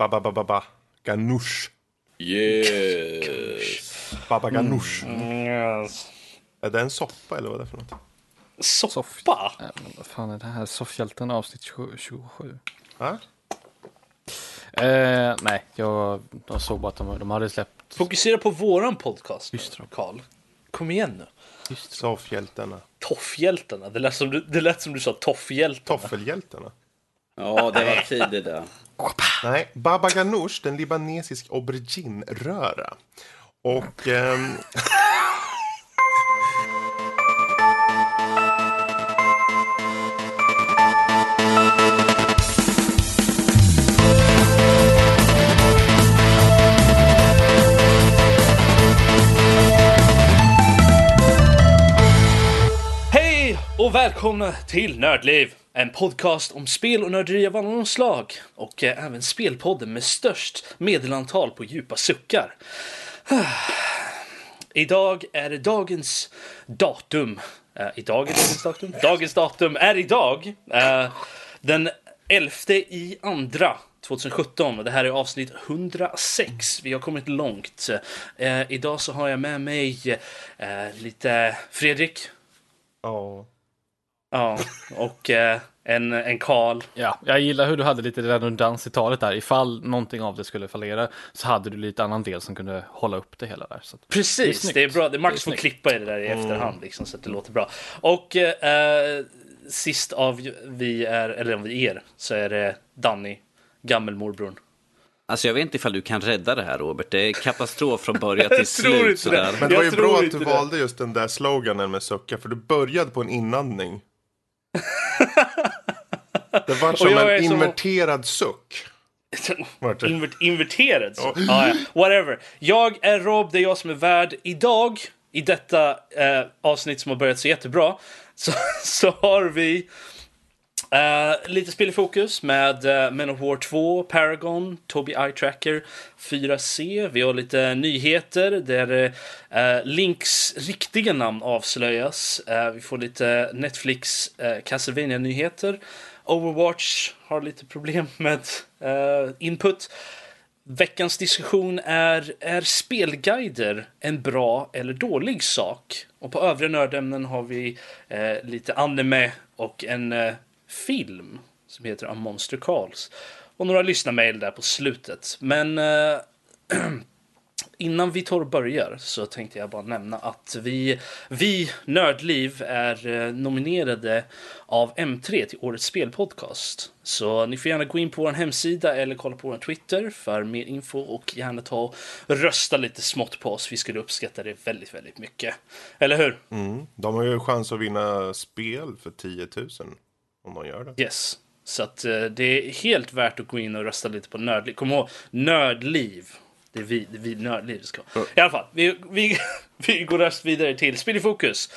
Baba Baba Baba Ganoush. Yes. Baba Ganoush. Yes. Är det en soppa eller vad är det för något? Soppa? Äh, men vad fan är det här? Soffhjälten avsnitt 20 27. Ja? Eh, nej, jag, jag såg bara att de, de hade släppt. Fokusera på våran podcast. Karl. Kom igen nu. Soffhjältarna. Toffhjältarna. Det lät som du, det lät som du sa toffhjältarna. Toffelhjältarna. Ja, det var tid det där. Nej, Baba Ganoush, den libanesisk aubergine-röra. Och... ehm, Hej och välkomna till Nördliv! En podcast om spel och nörderi av alla slag. Och eh, även spelpodden med störst medelantal på djupa suckar. Idag är det dagens datum. Eh, idag är dagens datum? Dagens datum är idag. eh, den 11 i andra 2017 det här är avsnitt 106. Vi har kommit långt. Eh, idag så har jag med mig eh, lite Fredrik. Ja. Ja, och eh, en, en Karl. Ja, jag gillar hur du hade lite redundans i talet där. Ifall någonting av det skulle fallera så hade du lite annan del som kunde hålla upp det hela där. Så att, Precis, snyggt. det är, bra. Det är Max Det är får klippa i det där i efterhand liksom, så att det låter bra. Och eh, sist av vi är, eller om vi er, så är det Danny, gammelmorbrorn. Alltså jag vet inte ifall du kan rädda det här Robert. Det är katastrof från början till slut. det. Sådär. Men det var ju bra att du det. valde just den där sloganen med sucka, för du började på en inandning. Det var som en är så- inverterad suck. Invert, inverterad. Så. Ja, ja. Whatever. Jag är Rob, det är jag som är värd. Idag, i detta eh, avsnitt som har börjat så jättebra, så, så har vi Eh, lite spel i fokus med uh, Men of War 2, Paragon, Tobii Eye Tracker 4C. Vi har lite nyheter där uh, Links riktiga namn avslöjas. Uh, vi får lite Netflix uh, Castlevania-nyheter. Overwatch har lite problem med input. Veckans diskussion är, är spelguider en bra eller dålig sak? Och på övriga nördämnen har vi eh, lite anime och en eh, film som heter A Monster Calls. Och några lyssnarmail där på slutet. Men eh, innan vi tar och börjar så tänkte jag bara nämna att vi, vi Nördliv är eh, nominerade av M3 till Årets Spelpodcast. Så ni får gärna gå in på vår hemsida eller kolla på vår Twitter för mer info och gärna ta och rösta lite smått på oss. Vi skulle uppskatta det väldigt, väldigt mycket. Eller hur? Mm. De har ju chans att vinna spel för 10 000 om de gör det. Yes. Så att eh, det är helt värt att gå in och rösta lite på Nördliv. Kom ihåg, Nördliv. Det är vi, det är vi Nördliv ska. I alla fall, vi, vi, vi går röst vidare till Spel i fokus.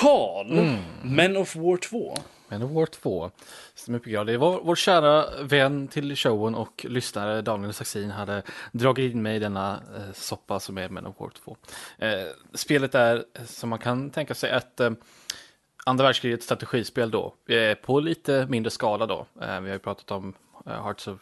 Karl, Men of War 2. Men of War 2. Stämmer. Det var vår kära vän till showen och lyssnare Daniel Saxin hade dragit in mig i denna eh, soppa som är Men of War 2. Eh, spelet är som man kan tänka sig ett eh, andra världskrigets strategispel då. På lite mindre skala då. Eh, vi har ju pratat om eh, Hearts of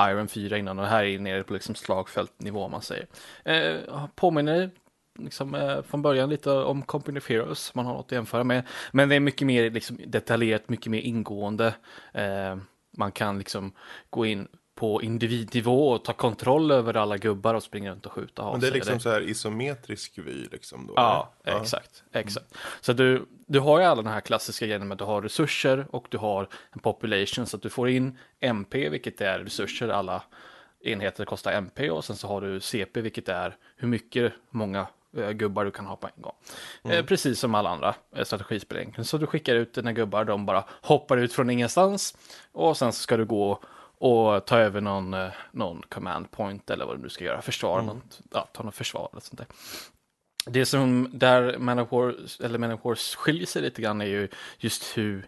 Iron 4 innan och det här är nere på liksom slagfältnivå om man säger. Eh, påminner liksom, från början lite om Company of Heroes, man har något att jämföra med. Men det är mycket mer liksom, detaljerat, mycket mer ingående. Man kan liksom gå in på individnivå och ta kontroll över alla gubbar och springa runt och skjuta. Men det är liksom så här isometrisk vy liksom då? Ja, eller? exakt. exakt. Så du, du har ju alla den här klassiska grejen med att du har resurser och du har en population så att du får in MP, vilket är resurser, alla enheter kostar MP och sen så har du CP, vilket är hur mycket många eh, gubbar du kan ha på en gång. Eh, precis som alla andra eh, strategispel egentligen. Så du skickar ut dina gubbar, de bara hoppar ut från ingenstans och sen så ska du gå och ta över någon, eh, någon command point eller vad du nu ska göra, försvara något, ja, ta något försvar eller sånt där. Det som där Man of War, eller Man of War skiljer sig lite grann är ju just hur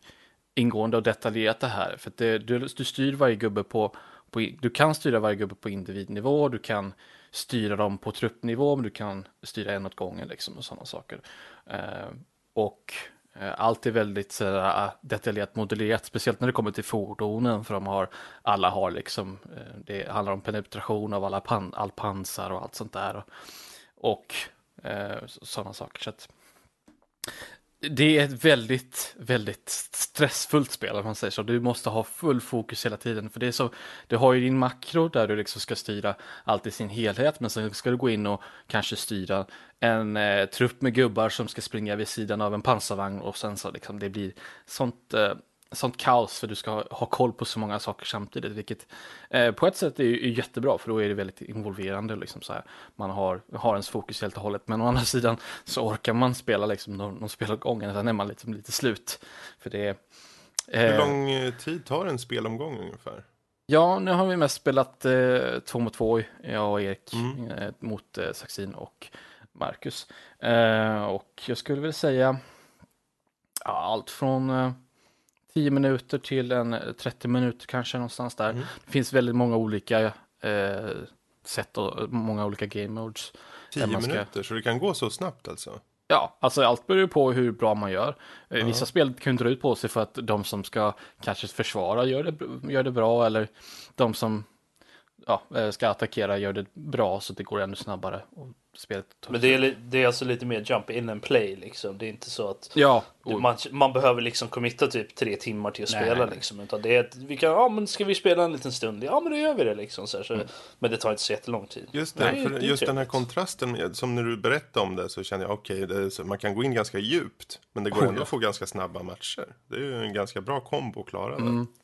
ingående och detaljerat det här är. För att det, du, du styr varje gubbe på, på, du kan styra varje gubbe på individnivå, du kan styra dem på truppnivå, men du kan styra en åt gången liksom och sådana saker. Eh, och Eh, allt är väldigt sådär, ah, detaljerat modellerat, speciellt när det kommer till fordonen, för de har, alla har liksom, eh, det handlar om penetration av alla pan, all pansar och allt sånt där. Och, och eh, sådana saker. Så att, det är ett väldigt, väldigt stressfullt spel om man säger så. Du måste ha full fokus hela tiden. För det är så, du har ju din makro där du liksom ska styra allt i sin helhet. Men sen ska du gå in och kanske styra en eh, trupp med gubbar som ska springa vid sidan av en pansarvagn. Och sen så liksom det blir sånt, eh, sånt kaos för du ska ha, ha koll på så många saker samtidigt. Vilket eh, på ett sätt är, är jättebra för då är det väldigt involverande. Liksom, så här. Man har, har ens fokus helt och hållet. Men å andra sidan så orkar man spela liksom, någon, någon spelomgång. Sen är man liksom lite slut. För det är, Hur eh, lång eh, tid tar en spelomgång ungefär? Ja, nu har vi mest spelat eh, två mot två, jag och Erik, Mm. eh, mot eh, Saxin och Marcus. Eh, och jag skulle väl säga ja, allt från eh, 10 minuter till en eh, 30 minuter kanske någonstans där. Mm. Det finns väldigt många olika eh, sätt och många olika game modes. Tio man ska- minuter, så det kan gå så snabbt alltså? Ja, alltså allt beror ju på hur bra man gör. Eh, Ja. Vissa spel kan dra ut på sig för att de som ska kanske försvara gör det, gör det bra eller de som ja, eh, ska attackera gör det bra så det går ännu snabbare. Och spelet Men det är, det är alltså lite mer jump in and play liksom. Det är inte så att Ja, och, man, man behöver liksom committa typ tre timmar till att Nej, spela nej. liksom. Utan det är att vi kan, ja men ska vi spela en liten stund? Ja men då gör vi det liksom. Så här, så, Men det tar inte så jättelång tid. Just det, Nej, för det just den här kontrasten, som när du berättade om det så känner jag okej, det så- man kan gå in ganska djupt. Men det går Oh, ändå ja. att få ganska snabba matcher. Det är ju en ganska bra kombo att klara det. Mm. Ja,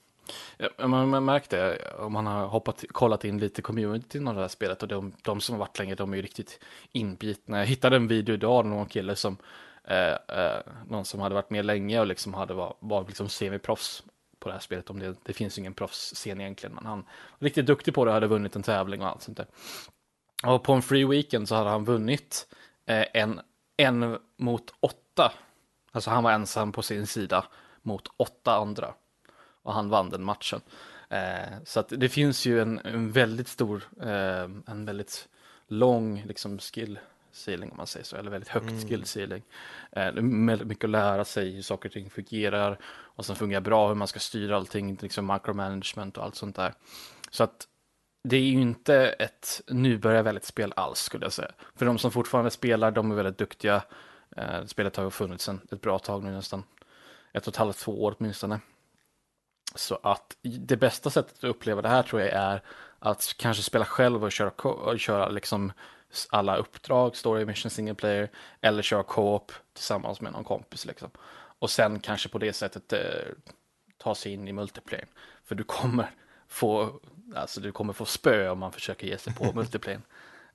man, man märkt det om man har hoppat, kollat in lite community av det här spelet och de, de som har varit länge, de är ju riktigt inbitna. Jag hittade en video idag av någon kille som, eh, eh, någon som hade varit med länge och liksom hade var, var liksom semiproffs på det här spelet. Om det, det finns ingen proffsscen egentligen, men han var riktigt duktig på det och hade vunnit en tävling och allt sånt där. Och på en free weekend så hade han vunnit eh, en, en mot åtta. Alltså han var ensam på sin sida mot åtta andra och han vann den matchen. Eh, så att det finns ju en, en väldigt stor, eh, en väldigt lång liksom skill ceiling om man säger så, eller väldigt högt skill ceiling. Eh, mycket att lära sig hur saker och ting fungerar och som fungerar bra, hur man ska styra allting, liksom micromanagement och allt sånt där. Så att det är ju inte ett nybörjarvänligt spel alls skulle jag säga. För de som fortfarande spelar, de är väldigt duktiga. Eh, spelet har ju funnits sedan ett bra tag nu nästan. Ett och ett halvt, två år åtminstone. Så att det bästa sättet att uppleva det här tror jag är att kanske spela själv och köra, och köra liksom alla uppdrag, story mission single player, eller köra co-op tillsammans med någon kompis liksom. Och sen kanske på det sättet eh, ta sig in i multiplayer. För du kommer få, alltså du kommer få spö om man försöker ge sig på multiplayer.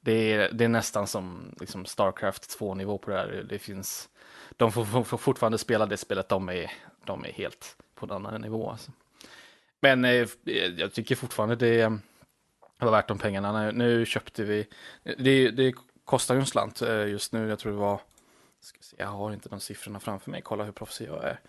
Det är, det är nästan som liksom Starcraft 2-nivå på det här. Det finns, de får, får, får fortfarande spela det spelet, de är, de är helt på en annan nivå. Alltså. Men eh, jag tycker fortfarande det var värt de pengarna. Nu, nu köpte vi, det, det kostar ju en slant eh, just nu, jag tror det var, ska se, jag har inte de siffrorna framför mig, kolla hur proffsig jag är.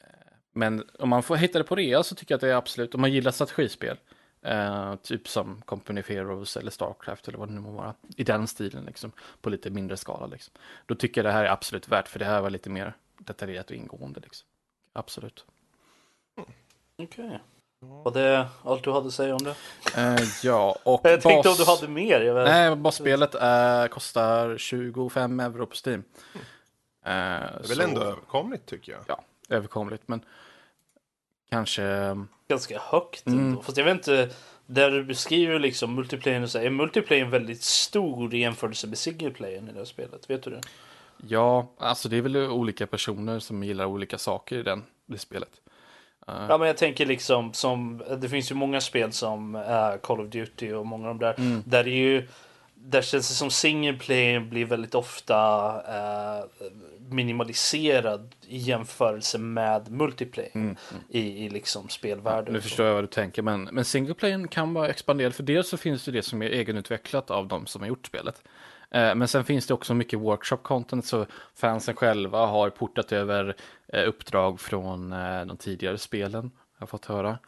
Eh, Men om man får hitta det på rea så tycker jag att det är absolut, om man gillar strategispel, eh, typ som Company of Heroes eller Starcraft eller vad det nu må vara, i den stilen liksom, på lite mindre skala liksom. Då tycker jag det här är absolut värt, för det här var lite mer detaljerat och ingående liksom. Absolut. Okej. Var det allt du hade att säga om det? Eh, ja, och Jag tänkte bas- om du hade mer. Jag vet. Nej, basspelet eh, kostar 25 euro på Steam. Eh, Det är väl så- ändå överkomligt tycker jag. Ja, överkomligt, men kanske... Ganska högt Mm. ändå. Fast jag vet inte. Där du beskriver liksom multiplayer och så är multiplayer väldigt stor i jämförelse med single player i det här spelet? Vet du det? Ja, alltså det är väl olika personer som gillar olika saker i den, det spelet. Ja men jag tänker liksom som, det finns ju många spel som är Call of Duty och många av de där. Mm. Där är ju, där känns det som single player blir väldigt ofta eh, minimaliserad i jämförelse med multiplayer Mm, i, i liksom spelvärlden. Nu och så. förstår jag vad du tänker, men, men singleplayen kan vara expanderad. För dels så finns det det som är egenutvecklat av de som har gjort spelet. Eh, Men sen finns det också mycket workshop-content, så fansen själva har portat över eh, uppdrag från eh, de tidigare spelen, har jag fått höra.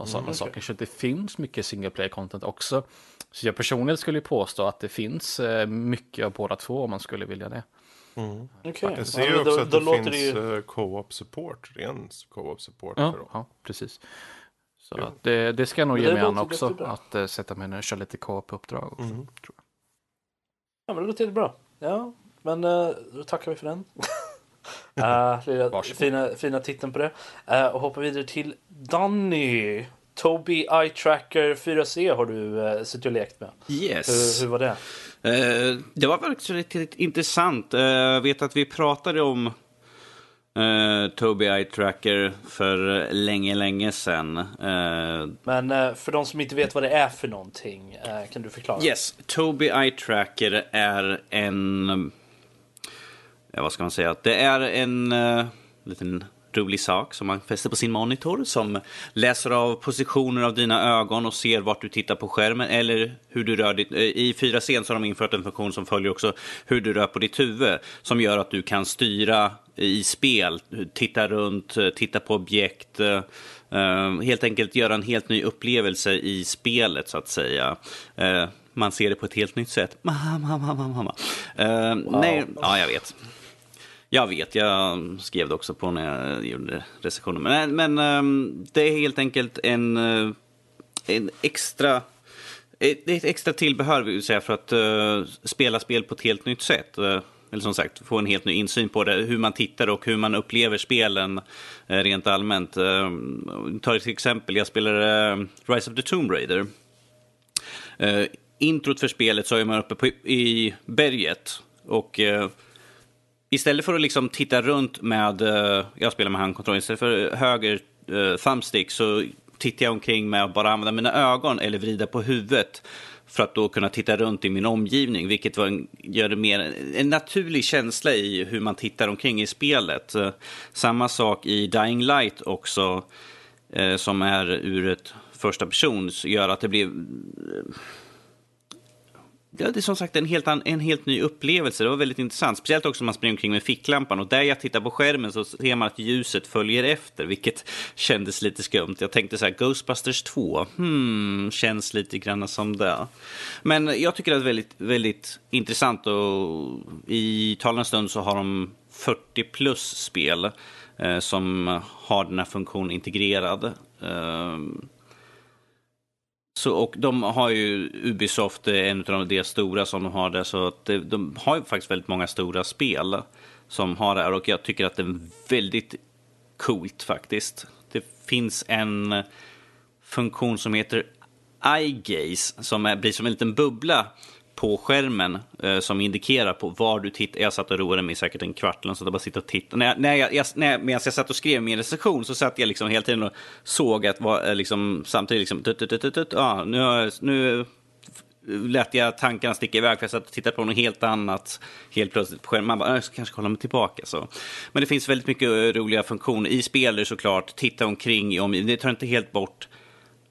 Och sådana okej. saker. Så det finns mycket single player-content också. Så jag personligen skulle ju påstå att det finns mycket av båda två om man skulle vilja det. Okej. Jag ser ju också att då det finns ju... co-op support, ren co-op support Ja, för dem. ja precis. Så att det, det ska jag nog ge mig an också, att uh, sätta mig ner och köra lite co-op-uppdrag. också, Mm. Ja, men det låter jättebra. Ja, men eh, då tackar vi för den. uh, lilla, fina, fina titeln på det. Eh, och hoppar vidare till Danny. Tobii Eye Tracker 4C har du uh, suttit och lekt med. Yes. Hur, hur var det? Eh, det var faktiskt riktigt intressant. Eh, Jag vet att vi pratade om uh, Tobii Eye Tracker för länge, länge sedan. Eh, Men eh, för de som inte vet vad det är för någonting, kan du förklara? Yes, Tobii Eye Tracker är en... Ja, vad ska man säga? Det är en uh, liten rolig sak som man fäster på sin monitor som läser av positioner av dina ögon och ser vart du tittar på skärmen eller hur du rör ditt... I 4C så har de infört en funktion som följer också hur du rör på ditt huvud som gör att du kan styra i spel, titta runt, titta på objekt, eh, helt enkelt göra en helt ny upplevelse i spelet så att säga. Eh, man ser det på ett helt nytt sätt. Mamma, mamma, mamma. Eh, Nej, ja, jag vet. Jag vet, jag skrev det också på när jag gjorde recensionen. Men, men ehm, det är helt enkelt en, en extra... Ett, ett extra tillbehör vill säga för att eh, spela spel på ett helt nytt sätt. Eh, eller som sagt, få en helt ny insyn på det, hur man tittar och hur man upplever spelen eh, rent allmänt. Eh, ta ett exempel, jag spelade eh, Rise of the Tomb Raider. Introt för spelet så är man uppe på, i berget och istället för att liksom titta runt med, jag spelar med handkontroll, istället för höger thumbstick så tittar jag omkring med att bara använda mina ögon eller vrida på huvudet för att då kunna titta runt i min omgivning, vilket var en, gör det mer en naturlig känsla i hur man tittar omkring i spelet. Eh, samma sak i Dying Light också, eh, som är ur ett första person, gör att det blir eh, Ja, det är som sagt en helt, an, en helt ny upplevelse. Det var väldigt intressant. Speciellt också när man springer omkring med ficklampan. Och där jag tittar på skärmen så ser man att ljuset följer efter. Vilket kändes lite skumt. Jag tänkte så här, Ghostbusters 2. Hmm, känns lite grann som det. Men jag tycker det är väldigt, väldigt intressant. Och i talande stund så har de 40 plus spel eh, som har den här funktionen integrerad. Eh, så, och de har ju Ubisoft, eh, en av de stora som de har där. Så att eh, de har ju faktiskt väldigt många stora spel som har det här. Och jag tycker att det är väldigt coolt faktiskt. Det finns en eh, funktion som heter iGaze som är, blir som en liten bubbla på skärmen eh, som indikerar på var du tittar. Jag satt och roade mig säkert en kvart eller så jag bara sitter och tittar. När jag, när jag, jag, när jag, medan jag satt och skrev min recension så satt jag liksom hela tiden och såg att var, eh, liksom, samtidigt liksom, tut, tut, tut, tut, ah, nu, nu lät jag tankarna sticka iväg för jag satt och tittade på något helt annat helt plötsligt på skärmen. Man bara, äh, jag ska kanske kolla mig tillbaka. Så. Men det finns väldigt mycket eh, roliga funktioner i spelet såklart. Titta omkring i omgivningen. Det tar inte helt bort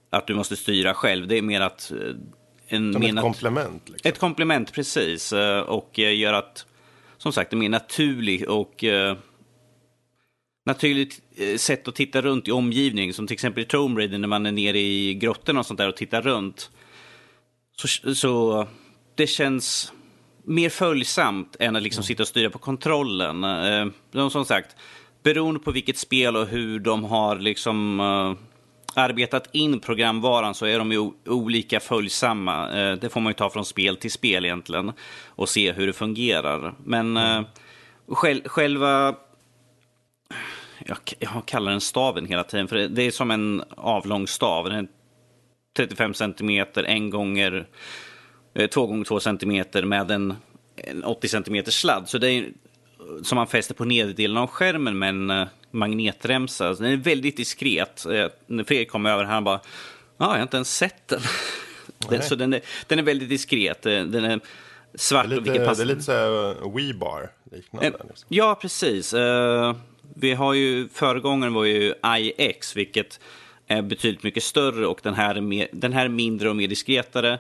att du måste styra själv. Det är mer att eh, en Som ett komplement. Liksom. ett komplement, precis. eh, Och eh, gör att, som sagt, det är mer naturligt och eh, naturligt eh, sätt att titta runt i omgivningen. Som till exempel i Tomb Raider när man är nere i grottorna och sånt där och tittar runt. Så, så det känns mer följsamt än att liksom sitta och styra på kontrollen. Eh, som sagt, beroende på vilket spel och hur de har liksom eh, arbetat in programvaran så är de ju olika följsamma. Eh, det får man ju ta från spel till spel egentligen och se hur det fungerar. Men mm. själ, själva... Jag, jag kallar den staven hela tiden, för det, är som en avlång stav. Den är 35 centimeter, en gånger eh, två gånger två centimeter med en, en 80 centimeter sladd. Så det är som man fäster på nederdelen av skärmen med en eh, magnetremsa. Den är väldigt diskret. Eh, När Fredrik kom över här, han bara, ja, jag har inte ens sett den. den så den är, den är väldigt diskret. Eh, Den är svart Det är och lite, vilket det passar. är lite så här Weebar liknande. Liksom. Ja, precis. Vi har ju, föregångaren var ju IX, vilket är betydligt mycket större och den här är, mer, den här är mindre och mer diskretare.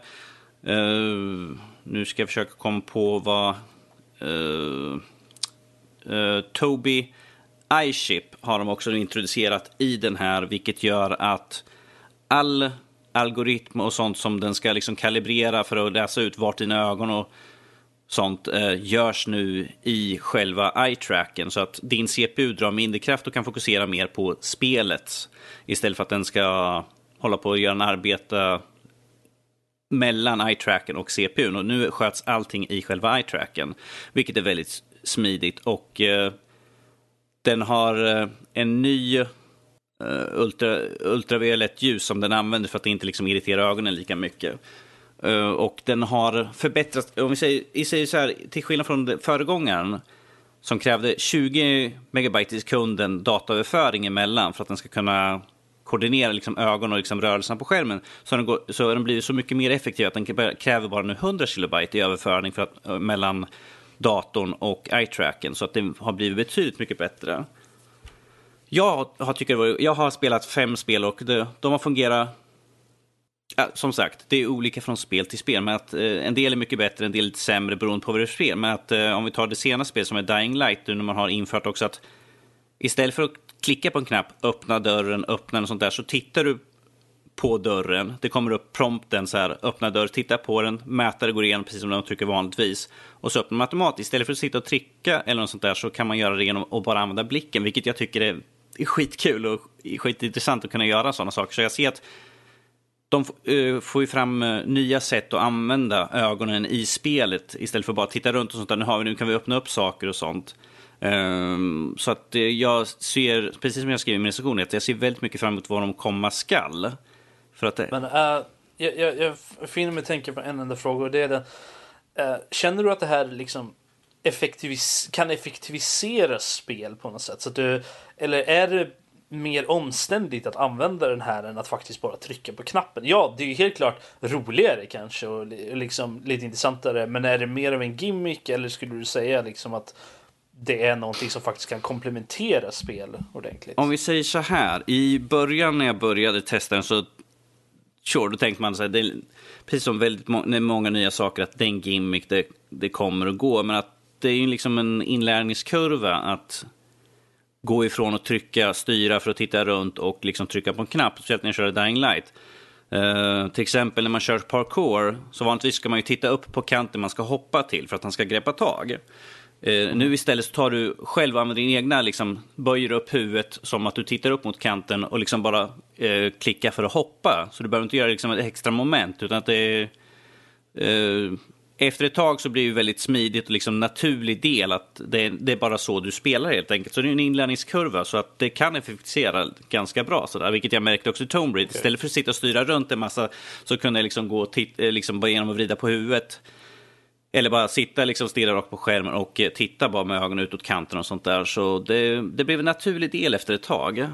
Nu ska jag försöka komma på vad Eh, uh, Tobii iChip har de också introducerat i den här, vilket gör att all algoritm och sånt som den ska liksom kalibrera för att läsa ut vart dina ögon och sånt eh, görs nu i själva eye-tracken så att din CPU drar mindre kraft och kan fokusera mer på spelet istället för att den ska hålla på och göra en arbete mellan eye-tracken och CPUn. Och nu sköts allting i själva eye-tracken, vilket är väldigt smidigt. Och eh, den har eh, en ny eh, ultra, ultraviolett ljus som den använder för att det inte liksom irritera ögonen lika mycket. Uh, och den har förbättrats, om vi säger, vi säger så här, till skillnad från föregångaren som krävde 20 megabyte i sekunden dataöverföring emellan för att den ska kunna koordinera liksom ögon och liksom rörelserna på skärmen så har, den så har den blivit så mycket mer effektiv att den kräver bara nu 100 kilobyte i överföring för att, eh, mellan datorn och eye-tracken så att det har blivit betydligt mycket bättre. Jag har, tycker, jag har spelat fem spel och det, de har fungerat Ja, som sagt, det är olika från spel till spel. Men att, eh, en del är mycket bättre, en del är lite sämre beroende på vad det är spel. Men att, eh, om vi tar det senaste spelet som är Dying Light, nu när man har infört också att istället för att klicka på en knapp, öppna dörren, öppna och sånt där, så tittar du på dörren. Det kommer upp prompten så här, öppna dörr, titta på den, mätare går igenom precis som de trycker vanligtvis. Och så öppnar man automatiskt. Istället för att sitta och trycka eller något sånt där så kan man göra det genom att bara använda blicken, vilket jag tycker är, är skitkul och skitintressant att kunna göra sådana saker. Så jag ser att de uh, får ju fram uh, nya sätt att använda ögonen i spelet istället för bara att titta runt och sånt där. Nu, har vi, nu kan vi öppna upp saker och sånt. Um, så att uh, jag ser, precis som jag skriver i min recension, att jag ser väldigt mycket fram emot vad de komma skall. För att, Men jag, jag, jag finner mig tänka på en enda fråga och det är den. känner du att det här liksom effektivis kan effektivisera spel på något sätt? Så du, eller är det mer omständigt att använda den här än att faktiskt bara trycka på knappen. Ja, det är ju helt klart roligare kanske och liksom lite intressantare. Men är det mer av en gimmick eller skulle du säga liksom att det är någonting som faktiskt kan komplementera spel ordentligt? Om vi säger så här, i början när jag började testa den så sure, då tänkte man så här, det är, precis som väldigt må många nya saker, att den gimmick, det, det kommer att gå. Men att det är ju liksom en inlärningskurva att gå ifrån att trycka, styra för att titta runt och liksom trycka på en knapp, speciellt när jag körde Dying Light. Uh, till exempel när man kör parkour, så vanligtvis ska man ju titta upp på kanten man ska hoppa till för att han ska greppa tag. Uh, nu istället så tar du själv använder din egna, liksom, böjer upp huvudet som att du tittar upp mot kanten och liksom bara uh, klickar för att hoppa. Så du behöver inte göra liksom, ett extra moment, utan att det är efter ett tag så blir det väldigt smidigt och liksom naturlig del att det är, det är, bara så du spelar helt enkelt. Så det är en inlärningskurva så att det kan effektivisera ganska bra sådär, vilket jag märkte också i Tomb Raider. Okay. Istället för att sitta och styra runt en massa så kunde jag liksom gå och eh, liksom bara genom att vrida på huvudet. Eller bara sitta liksom stirra rakt på skärmen och eh, titta bara med ögonen utåt kanten och sånt där. Så det, det blev en naturlig del efter ett tag.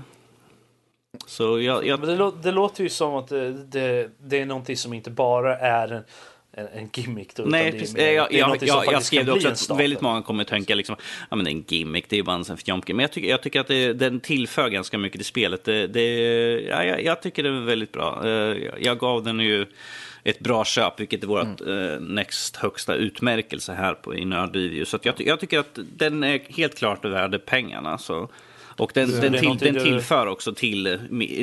Så jag, jag... Det, lå det, låter ju som att det, det, det är någonting som inte bara är en en, en gimmick. Då, Nej, precis. Mer, jag, jag, jag, jag skrev det också att väldigt många kommer att tänka liksom, ja men det är en gimmick, det är ju bara en fjomke. Men jag tycker, jag tycker att det, den tillför ganska mycket till spelet. Det, det, ja, jag, jag tycker det är väldigt bra. Eh, jag gav den ju ett bra köp, vilket är vårt mm. uh, next högsta utmärkelse här på, i Nördriview. Så jag, jag, tycker att den är helt klart värd pengarna. Så. Och den, den, till, den tillför också till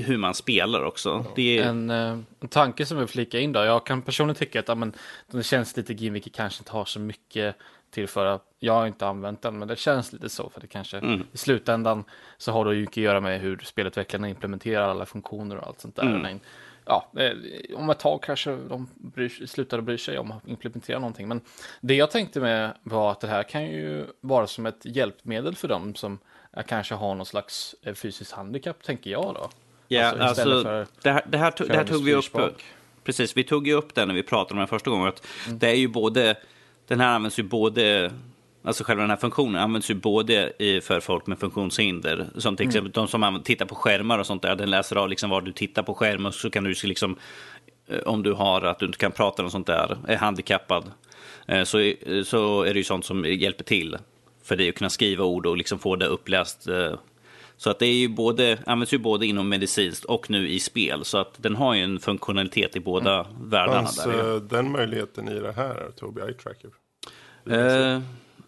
hur man spelar också. Det är... en, eh, en tanke som jag vill flika in då. Jag kan personligen tycka att ja, men, den känns lite gimmicky, kanske inte har så mycket tillföra. Jag har inte använt den, men det känns lite så för det kanske mm. i slutändan så har det ju att göra med hur spelutvecklarna implementerar alla funktioner och allt sånt där. Mm. Ja, eh, om ett tag kanske de bryr, slutar bry sig om att implementera någonting. Men det jag tänkte med var att det här kan ju vara som ett hjälpmedel för dem som kanske har någon slags eh, fysiskt handikapp, tänker jag då. Ja, alltså, alltså det, här, det, här, tog, det här tog vi upp. Precis, vi tog ju upp det när vi pratade om det första gången. Att mm. Det är ju både, den här används ju både Alltså själva den här funktionen används ju både i, för folk med funktionshinder. Som till mm. exempel de som tittar på skärmar och sånt där. Den läser av liksom var du tittar på skärmen så kan du liksom, eh, om du har att du inte kan prata och sånt där, är handikappad. Eh, så, så är det ju sånt som hjälper till för dig att kunna skriva ord och liksom få det uppläst. Eh. Så att det är ju både, används ju både inom medicinskt och nu i spel. Så att den har ju en funktionalitet i båda mm. världarna. Fanns där, ja. den möjligheten i det här, Tobii Eye Tracker? Eh,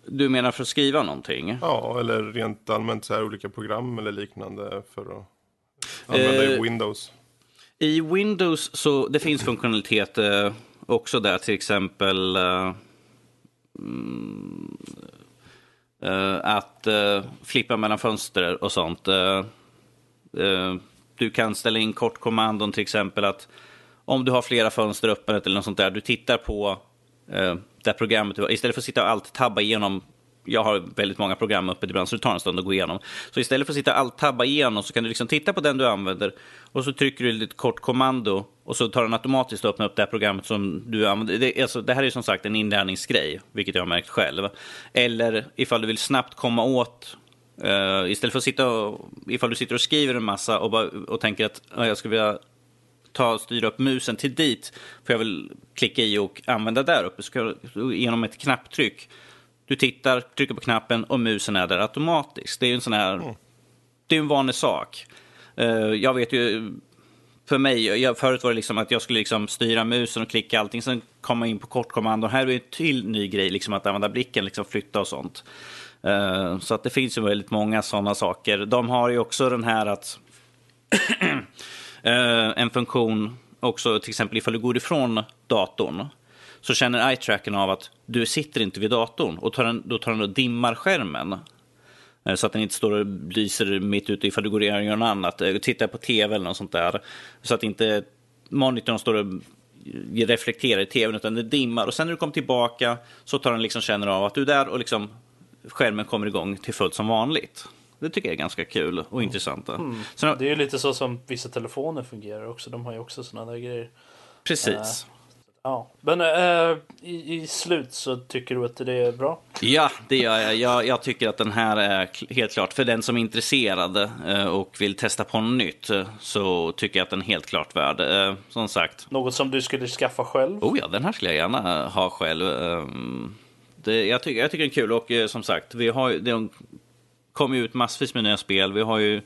du menar för att skriva någonting? Ja, eller rent allmänt så här olika program eller liknande för att använda eh, i Windows. I Windows så det finns funktionalitet också där, till exempel eh, mm, eh, att eh, flippa mellan fönster och sånt. Eh, du kan ställa in kortkommandon till exempel att om du har flera fönster öppet eller något sånt där, du tittar på eh, där programmet, istället för att sitta och allt tabba igenom jag har väldigt många program uppe ibland, så det tar en stund att gå igenom. Så istället för att sitta allt tabba igenom så kan du liksom titta på den du använder och så trycker du ett kort kommando och så tar den automatiskt och öppnar upp det här programmet som du använder. Det, alltså, det här är som sagt en inlärningsgrej, vilket jag har märkt själv. Eller ifall du vill snabbt komma åt Uh, istället för att sitta och, ifall du sitter och skriver en massa och, bara, och tänker att uh, jag skulle vilja ta styra upp musen till dit, för jag vill klicka i och använda där uppe, så genom ett knapptryck du tittar, trycker på knappen och musen är där automatiskt. Det är en sån här... Mm. Det är en vanlig sak. Uh, jag vet ju... För mig, jag, förut var det liksom att jag skulle liksom styra musen och klicka allting. Sen komma in på kortkommando. Här är det en till ny grej, liksom att använda blicken, liksom flytta och sånt. Uh, så att det finns ju väldigt många sådana saker. De har ju också den här att... Eh, en funktion också, till exempel ifall du går ifrån datorn så känner eye-tracken av att du sitter inte vid datorn och tar den, då tar den och dimmar skärmen. Eh, så att den inte står och lyser mitt ute ifall du går och gör något annat. Eh, tittar på tv eller något sånt där. Så att inte monitorn står och reflekterar i tvn utan det dimmar. Och sen när du kommer tillbaka så tar den liksom känner av att du är där och liksom skärmen kommer igång till fullt som vanligt. Det tycker jag är ganska kul och mm. intressant. Mm. Det är ju lite så som vissa telefoner fungerar också. De har ju också sådana där grejer. Precis. Uh, Ja, men äh, i, i slut så tycker du att det är bra? Ja, det gör jag. jag. Jag tycker att den här är helt klart, för den som är intresserad äh, och vill testa på något nytt, så tycker jag att den är helt klart värd. som sagt. Något som du skulle skaffa själv? Oh ja, den här skulle jag gärna ha själv. Det, jag, tycker, jag tycker det är kul och som sagt, vi har det kommer ut massvis med nya spel. Vi har ju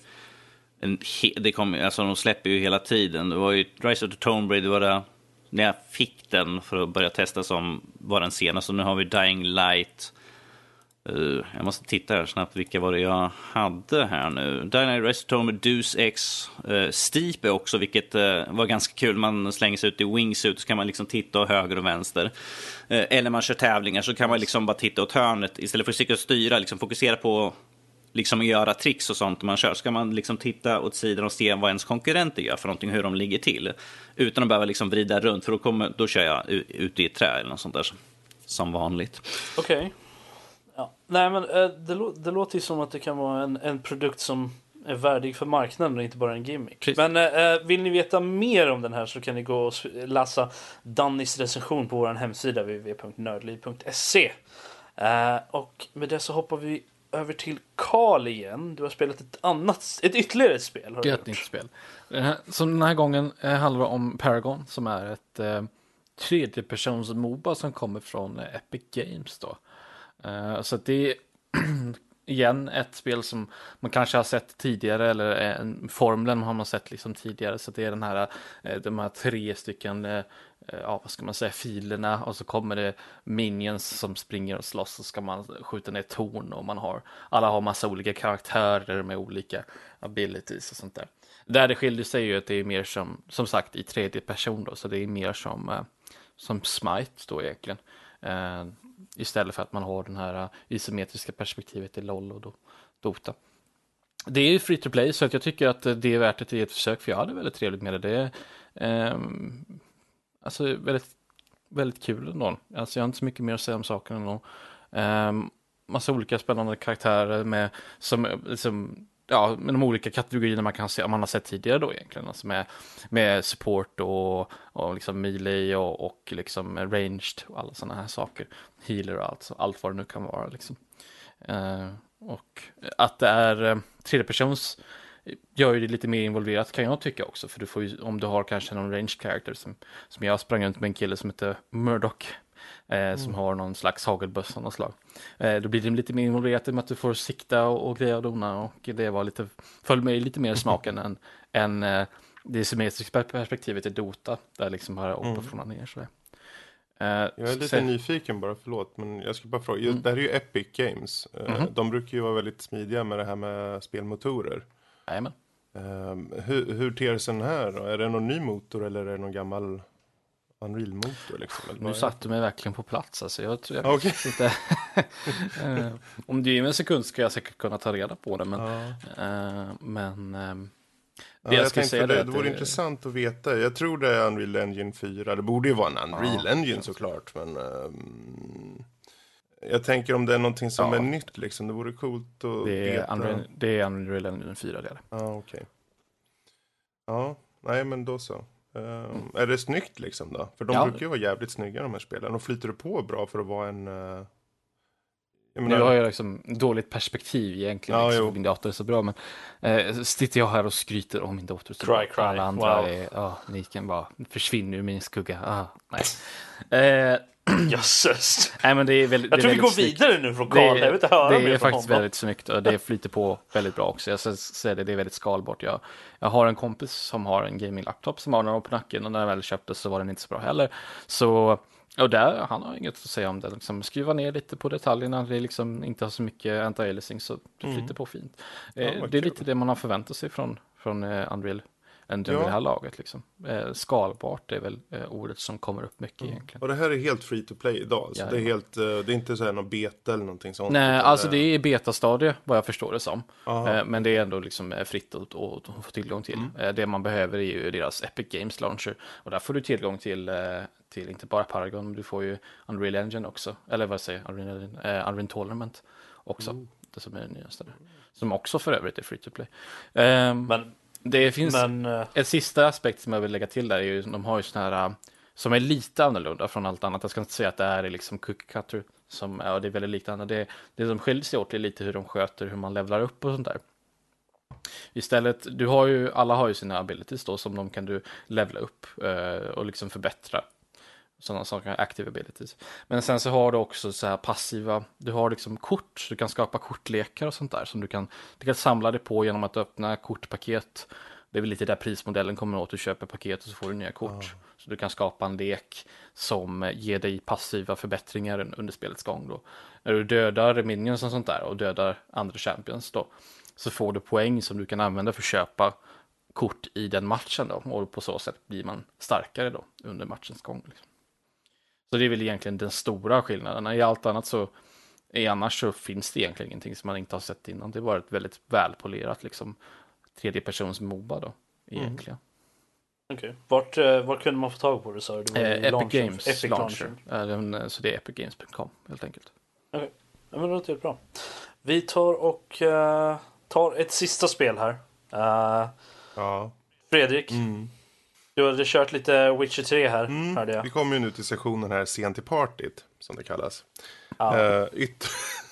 en, det kom, alltså de släpper ju hela tiden. Det var ju Rise of the Tomb Raider, det var det när jag fick den för att börja testa som var den senaste. Nu har vi Dying Light. Uh, jag måste titta här snabbt vilka var det jag hade här nu. Dying Light Restomer, Deus X, uh, eh, Steep är också, vilket uh, var ganska kul. Man slänger sig ut i wingsuit så kan man liksom titta åt höger och vänster. Uh, eller man kör tävlingar så kan man liksom bara titta åt hörnet istället för att sticka och styra. Liksom fokusera på liksom göra tricks och sånt man kör, ska man liksom titta åt sidan och se vad ens konkurrenter gör för någonting, hur de ligger till. Utan att behöva liksom vrida runt, för då, kommer, då kör jag ute i ett trä eller något sånt där. Som vanligt. Okej. Okay. Ja. Nej, men äh, det, det, låter ju som att det kan vara en, en produkt som är värdig för marknaden och inte bara en gimmick. Precis. Men äh, vill ni veta mer om den här så kan ni gå och läsa Dannys recension på vår hemsida www.nördliv.se. Uh, och med det så hoppar vi över till Karl igen. Du har spelat ett annat, ett ytterligare spel. Har ett nytt spel. Så den här gången eh, handlar det om Paragon som är ett eh, tredjepersons Moba som kommer från eh, Epic Games då. Eh, så det är igen ett spel som man kanske har sett tidigare eller en formeln har man sett liksom tidigare så det är den här eh, de här tre stycken eh, Eh, Eh, ja, vad ska man säga, filerna och så kommer det minions som springer och slåss och ska man skjuta ner torn och man har, alla har massa olika karaktärer med olika abilities och sånt där. Där det skiljer sig ju att det är mer som, som sagt i tredje person då, så det är mer som, eh, som Smite då egentligen. Uh, istället för att man har den här isometriska perspektivet i LOL och då, Dota. Det är ju free to play så att jag tycker att det är värt ett, ett försök för jag hade väldigt trevligt med det. det um, Alltså väldigt, väldigt kul ändå. Alltså jag har inte så mycket mer att säga om saken ändå. Um, massa olika spännande karaktärer med, som, liksom, ja, med de olika kategorierna man kan se, man har sett tidigare då egentligen. Alltså med, med support och, och liksom melee och, och liksom ranged och alla sådana här saker. Healer och allt, allt vad det nu kan vara liksom. Uh, och att det är uh, tredjepersons gör ju det lite mer involverat kan jag tycka också. För du får ju, om du har kanske någon range character som, som jag sprang runt med en kille som heter Murdoch. Eh, mm. Som har någon slags hagelbössa av något slag. Eh, då blir det lite mer involverat med att du får sikta och, och greja och dona. Och det var lite, föll mig lite mer smaken än, än eh, det symmetriska perspektivet i Dota. Där liksom har jag mm. från och ner sådär. Uh, jag är lite nyfiken bara, förlåt. Men jag ska bara fråga. Mm. Det här är ju Epic Games. Mm. De brukar ju vara väldigt smidiga med det här med spelmotorer. Jajamän. Um, hur, hur ter sig den här då? Är det någon ny motor eller är det någon gammal Unreal-motor liksom? nu satte du mig verkligen på plats alltså. Jag tror jag okay. inte. Eh, om du ger mig en sekund ska jag säkert kunna ta reda på det. Men, ja. uh, men uh, det ja, jag, jag säga det, det, det vore det... intressant att veta. Jag tror det är Unreal Engine 4. Det borde ju vara en Unreal ja, Engine såklart. Men um, jag tänker om det är någonting som ja. är nytt liksom. Det vore coolt att det är veta. Unreal, det är Unreal Engine 4 det är. Ja, okej. Okay. Ja, nej men då så. Um, är det snyggt liksom då? För de ja. brukar ju vara jävligt snygga de här spelen. Och flyter det på bra för att vara en... Uh... Menar... Nu har jag liksom dåligt perspektiv egentligen. Ja, liksom, min dator är så bra. Men eh, sitter jag här och skryter om min dator. Så cry, cry. Alla andra wow. är, oh, ni kan bara försvinna ur min skugga. Ah, nej. Eh, Jösses. Nej, men det är väldigt, jag tror vi går snyggt. vidare nu från Karl. Jag vill inte höra Det är faktiskt honom. väldigt snyggt och det flyter på väldigt bra också. Jag säger det, det är väldigt skalbart. Jag, jag har en kompis som har en gaming-laptop som har den på nacken och när den väl köptes så var den inte så bra heller. Så och där, han har inget att säga om det. Liksom, skruva ner lite på detaljerna. Det är liksom inte har så mycket anti-aliasing så det flyter mm. på fint. Ja, eh, det är kul. lite det man har förväntat sig från, från uh, Unreal än ja. det här laget. Liksom. Eh, skalbart är väl eh, ordet som kommer upp mycket mm. egentligen. Och det här är helt free to play idag? Så det är, helt, eh, det är inte så här någon beta eller någonting sånt? Nej, alltså det är betastadie vad jag förstår det som. Eh, men det är ändå liksom eh, fritt att, att, få tillgång till. Mm. Eh, det man behöver är ju deras Epic Games Launcher. Och där får du tillgång till till inte bara Paragon, men du får ju Unreal Engine också. Eller vad säger jag, Unreal, eh, Unreal Tournament också. Mm. Det som är det nyaste. Som också för övrigt är free to play. Um, men det finns men, uh... ett sista aspekt som jag vill lägga till där är ju de har ju sådana här som är lite annorlunda från allt annat. Jag ska inte säga att det här är liksom cookie cutter som ja, det är väldigt liknande. Det, det som skiljer sig åt är lite hur de sköter hur man levlar upp och sånt där. Istället, du har ju, alla har ju sina abilities då som de kan du levla upp eh, och liksom förbättra. Sådana saker, active abilities. Men sen så har du också så här passiva, du har liksom kort, du kan skapa kortlekar och sånt där som du kan, du kan samla det på genom att öppna kortpaket. Det är väl lite där prismodellen kommer åt, du köper paket och så får du nya kort. Oh. Så du kan skapa en lek som ger dig passiva förbättringar under spelets gång då. När du dödar minions och sånt där och dödar andra champions då så får du poäng som du kan använda för att köpa kort i den matchen då och på så sätt blir man starkare då under matchens gång. Liksom. Så det är väl egentligen den stora skillnaden. I allt annat så, i annars så finns det egentligen ingenting som man inte har sett innan. Det var ett väldigt välpolerat liksom tredje persons Moba då, egentligen. Mm. Okej, okay. vart, eh, vart kunde man få tag på det sa du? Eh, Epic launcher. Games Epic Launcher. Launcher. Så det är epicgames.com helt enkelt. Okej, okay. ja, men det låter bra. Vi tar och uh, tar ett sista spel här. Uh, ja. Fredrik. Mm. Du hade kört lite Witcher 3 här, mm, hörde jag. Vi kommer ju nu till sessionen här sent i partyt, som det kallas. Ja. Uh, yt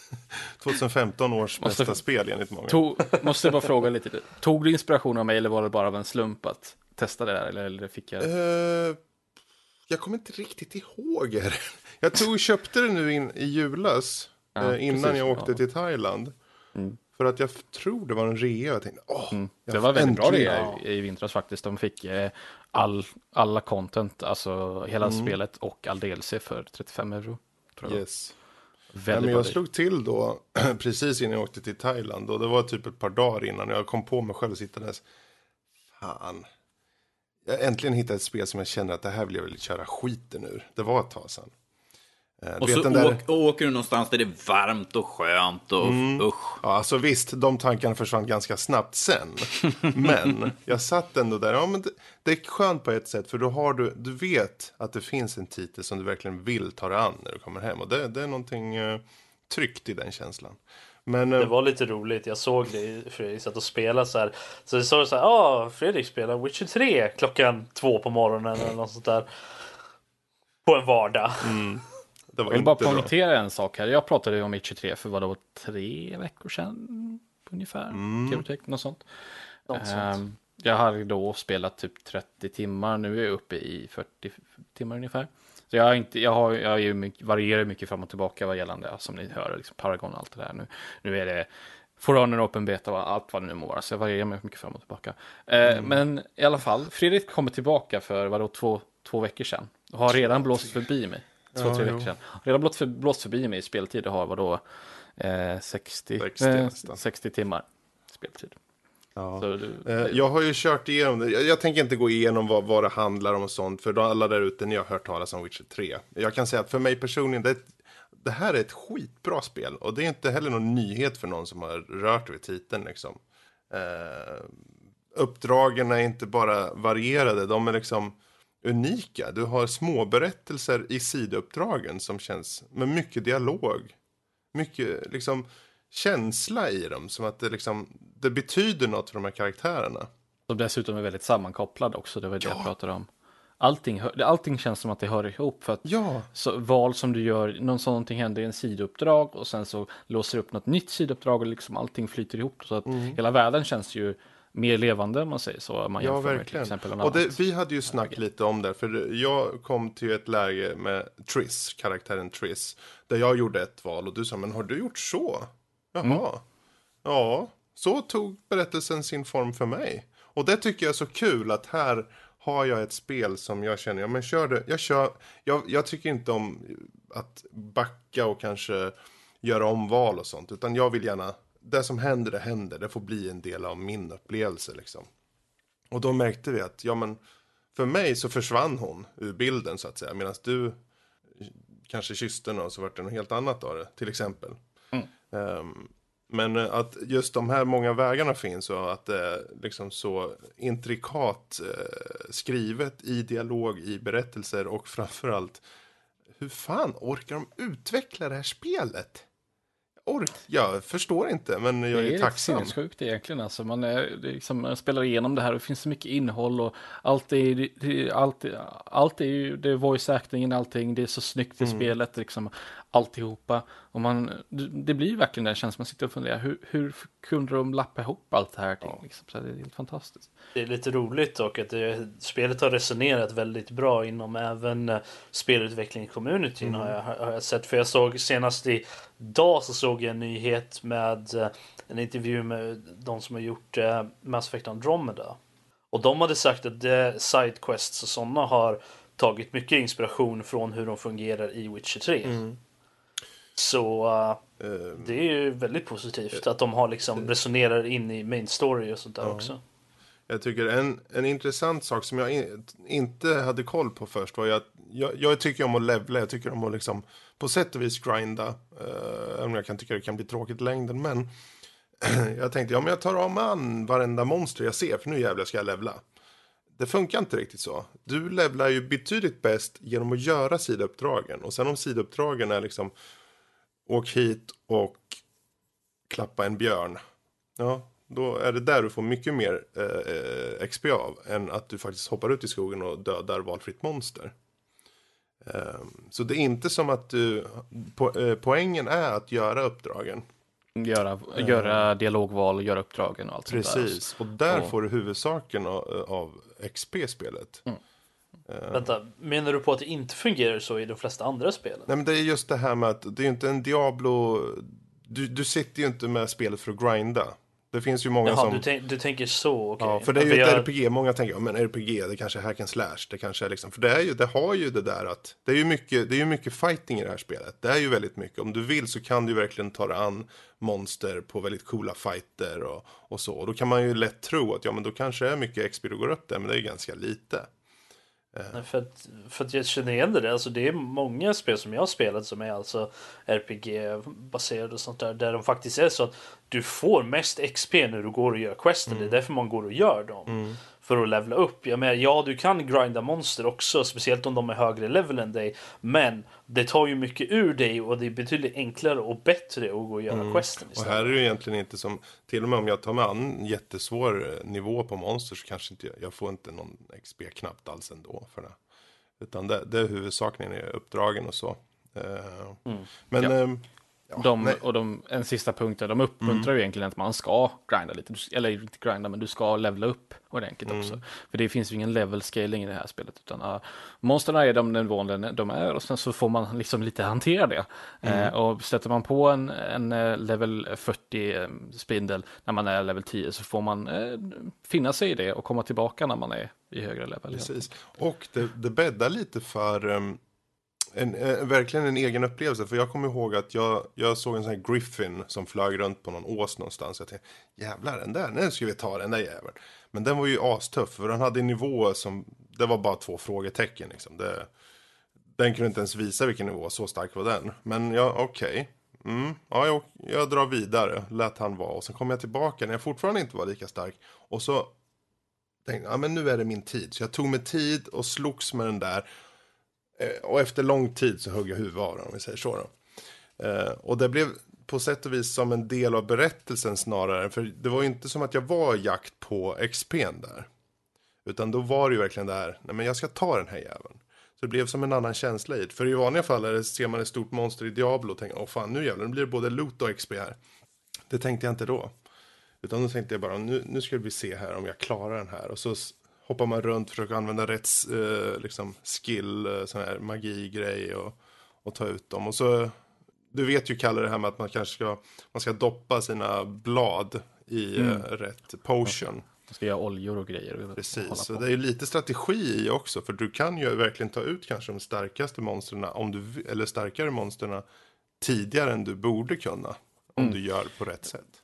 2015 års måste, bästa spel enligt många. Tog, måste bara fråga lite, tog du inspiration av mig eller var det bara av en slump att testa det där? Eller, eller fick jag... Uh, jag kommer inte riktigt ihåg det. Jag tog och köpte det nu in, i julas, ja, uh, innan precis, jag åkte ja. till Thailand. Mm. För att jag tror det var en rea. Jag tänkte, åh, mm. Det var väldigt bra rea i, i vintras faktiskt. De fick eh, all, alla content, alltså hela mm. spelet och all DLC för 35 euro. Tror jag. Yes. Ja, men jag slog till då precis innan jag åkte till Thailand. Och det var typ ett par dagar innan jag kom på mig själv sittandes. Fan. Jag äntligen hittade ett spel som jag känner att det här vill jag väl köra skiten ur. Det var ett tag sedan. Eh, och så där... åk, åker du någonstans där det är varmt och skönt och mm. usch. Ja, alltså visst, de tankarna försvann ganska snabbt sen. men jag satt ändå där, ja men det, det, är skönt på ett sätt för då har du, du vet att det finns en titel som du verkligen vill ta dig an när du kommer hem. Och det, det är någonting uh, tryggt i den känslan. Men, uh, det var lite roligt, jag såg det Fredrik satt och spelade så här. Så det såg så här, ja ah, Fredrik spelar Witcher 3 klockan två på morgonen eller något sånt där. På en vardag. Mm. Jag vill bara poängtera bra. en sak här. Jag pratade ju om H3 för vad det var tre veckor sedan ungefär. Mm. Något sånt. Något sånt. Um, jag hade då spelat typ 30 timmar. Nu är jag uppe i 40 timmar ungefär. Så jag, har inte, jag, har, jag är mycket, varierar mycket fram och tillbaka vad gällande, som ni hör, liksom Paragon och allt det där. Nu, nu är det Forerunner Open Beta och allt vad det nu må vara. Så jag varierar mig mycket fram och tillbaka. Uh, mm. Men i alla fall, Fredrik kommer tillbaka för vadå, två, två veckor sedan. Och har redan blåst förbi mig två, ja, tre veckor sedan. Redan blåst, för, blåst förbi mig i speltid och har vadå eh, 60, 60, eh, 60 timmar speltid. Ja. Du, Eh, Jag har ju kört igenom det. Jag, jag tänker inte gå igenom vad, vad det handlar om och sånt. För alla där ute, ni har hört talas om Witcher 3. Jag kan säga att för mig personligen, det, det här är ett skitbra spel. Och det är inte heller någon nyhet för någon som har rört vid titeln liksom. Eh, uppdragen är inte bara varierade, de är liksom unika. Du har små berättelser i sidouppdragen som känns med mycket dialog. Mycket liksom känsla i dem, som att det liksom det betyder något för de här karaktärerna. som dessutom är väldigt sammankopplade också, det var det jag pratade om. Allting, allting känns som att det hör ihop för att Ja, så, val som du gör, någon sån- någonting händer i en sidouppdrag och sen så låser du upp något nytt sidouppdrag och liksom allting flyter ihop så att hela världen känns ju mer levande om man säger så. Man ja jämför med till verkligen. exempel Och det, vi hade ju snack lite om det, för jag kom till ett läge med Triss, karaktären Triss, där jag gjorde ett val och du sa, men har du gjort så? Jaha. Mm. Ja, så tog berättelsen sin form för mig. Och det tycker jag är så kul att här har jag ett spel som jag känner, ja men kör det, jag kör, jag, jag tycker inte om att backa och kanske göra om val och sånt, utan jag vill gärna, det som händer, det händer, det får bli en del av min upplevelse liksom. Och då märkte vi att, ja men, för mig så försvann hon ur bilden så att säga, medan du kanske kysste och så vart det något helt annat av det, till exempel. Ehm, men eh, att just de här många vägarna finns och att det är liksom så intrikat eh, skrivet i dialog, i berättelser och framförallt hur fan orkar de utveckla det här spelet? Ork jag förstår inte, men jag det är, är tacksam. sinnessjukt egentligen. Alltså man, är, det är liksom, spelar igenom det här och det finns så mycket innehåll och allt är, det- det, allt, allt är ju, det är voice actingen, allting, det är så snyggt Mm. i spelet, liksom, alltihopa. Och man, det, blir verkligen den känslan, man sitter och funderar, hur, hur kunde de lappa ihop allt det här? Liksom, så det är helt fantastiskt. Det är lite roligt dock att det, spelet har resonerat väldigt bra inom även uh, spelutveckling-communityn har, jag, har jag sett. För jag såg senast i dag så såg jag en nyhet med eh, en intervju med de som har gjort uh, Mass Effect Andromeda. Och de hade sagt att Sidequests och sådana har tagit mycket inspiration från hur de fungerar i Witcher 3. Så eh, Eh, det är ju väldigt positivt att de har liksom resonerar in i main story och sånt där också. Jag tycker en, en intressant sak som jag in, inte hade koll på först var ju att jag, jag tycker om att levla, jag tycker om att liksom på sätt och vis grinda. Uh, även om jag kan tycka det kan bli tråkigt i längden. Men jag tänkte, ja men jag tar av mig an varenda monster jag ser för nu jävlar ska jag levla. Det funkar inte riktigt så. Du levlar ju betydligt bäst genom att göra sidouppdragen. Och sen om sidouppdragen är liksom åk hit och klappa en björn. Ja, då är det där du får mycket mer eh, XP av än att du faktiskt hoppar ut i skogen och dödar valfritt monster. Ehm, så det är inte som att du, po eh, poängen är att göra uppdragen. Göra, göra dialogval och göra uppdragen och allt sånt där. Precis, och där Och- får du huvudsaken av, av XP i spelet. Vänta, menar du på att det inte fungerar så i de flesta andra spelen? Nej men det är just det här med att det är ju inte en Diablo, du, du sitter ju inte med spelet för att grinda. Det finns ju många Jaha, som... du, tänk, du tänker så, okej. Ja, för det är ju För ett jag- RPG. Många tänker, ja, men RPG, det kanske är hack and slash. Det kanske är liksom, för det, är ju, det har ju det där att, det är ju mycket, det är ju mycket fighting i det här spelet. Det är ju väldigt mycket. Om du vill så kan du verkligen ta dig an monster på väldigt coola fighter och, och så. Och då kan man ju lätt tro att, ja men då kanske är mycket XP du går upp där, men det är ganska lite. Nej, För att, för att jag känner igen det där. Alltså det är många spel som jag har spelat som är alltså RPG-baserade och sånt där. Där de faktiskt är så att du får mest XP när du går och gör questen. Det är därför man går och gör dem. För att levla upp. Jag menar, ja du kan grinda monster också. Speciellt om de är högre level än dig. Men det tar ju mycket ur dig och det är betydligt enklare och bättre att gå och göra questen Och istället. här är det ju egentligen inte som, till och med om jag tar mig an en jättesvår eh, nivå på monster så kanske inte jag, jag får inte någon XP knappt alls ändå för det. Utan det, det är huvudsaken i uppdragen och så. Eh, Men, Ja. Ja, De, nej. och de, en sista punkt, de uppmuntrar ju egentligen att man ska grinda lite, eller inte grinda, men du ska levla upp ordentligt också. För det finns ju ingen level scaling i det här spelet, utan uh, monstren är de nivån de är och sen så får man liksom lite hantera det. Eh, och sätter man på en, en eh, level 40 eh, spindel när man är level 10 så får man eh, finna sig i det och komma tillbaka när man är i högre level. Precis. Och det, det bäddar lite för, um, en, en, verkligen en egen upplevelse. För jag kommer ihåg att jag, jag såg en sån här Griffin som flög runt på någon ås någonstans. Jag tänkte, jävlar den där, nu ska vi ta den där jäveln. Men den var ju astuff, för den hade en nivå som, det var bara två frågetecken liksom. Det, den kunde inte ens visa vilken nivå, så stark var den. Men ja, okej. Okay. Mm, ja, jag, jag drar vidare, lät han vara. Och sen kom jag tillbaka när jag fortfarande inte var lika stark. Och så tänkte jag, ja men nu är det min tid. Så jag tog mig tid och slogs med den där. Eh, och efter lång tid så högg jag huvudet av den, om vi säger så. Då. Eh, och det blev på sätt och vis som en del av berättelsen snarare. För det var ju inte som att jag var jakt på XP'n där. Utan då var det ju verkligen det här, nej men jag ska ta den här jäveln. Så det blev som en annan känsla i det. För i vanliga fall är det, ser man ett stort monster i Diablo och tänker, åh fan nu jävlar, nu blir det både loot och XP här. Det tänkte jag inte då. Utan då tänkte jag bara, nu, nu ska vi se här om jag klarar den här. Och så hoppar man runt, försöker använda rätt eh, liksom skill, eh, sån här magi-grej och, och ta ut dem. Och så, du vet ju Kalle det här med att man kanske ska, man ska doppa sina blad i mm. eh, rätt potion. Man ska göra oljor och grejer. Precis, så det är ju lite strategi i också. För du kan ju verkligen ta ut kanske de starkaste monstren, om du, eller starkare monstren tidigare än du borde kunna. Om mm. du gör på rätt sätt.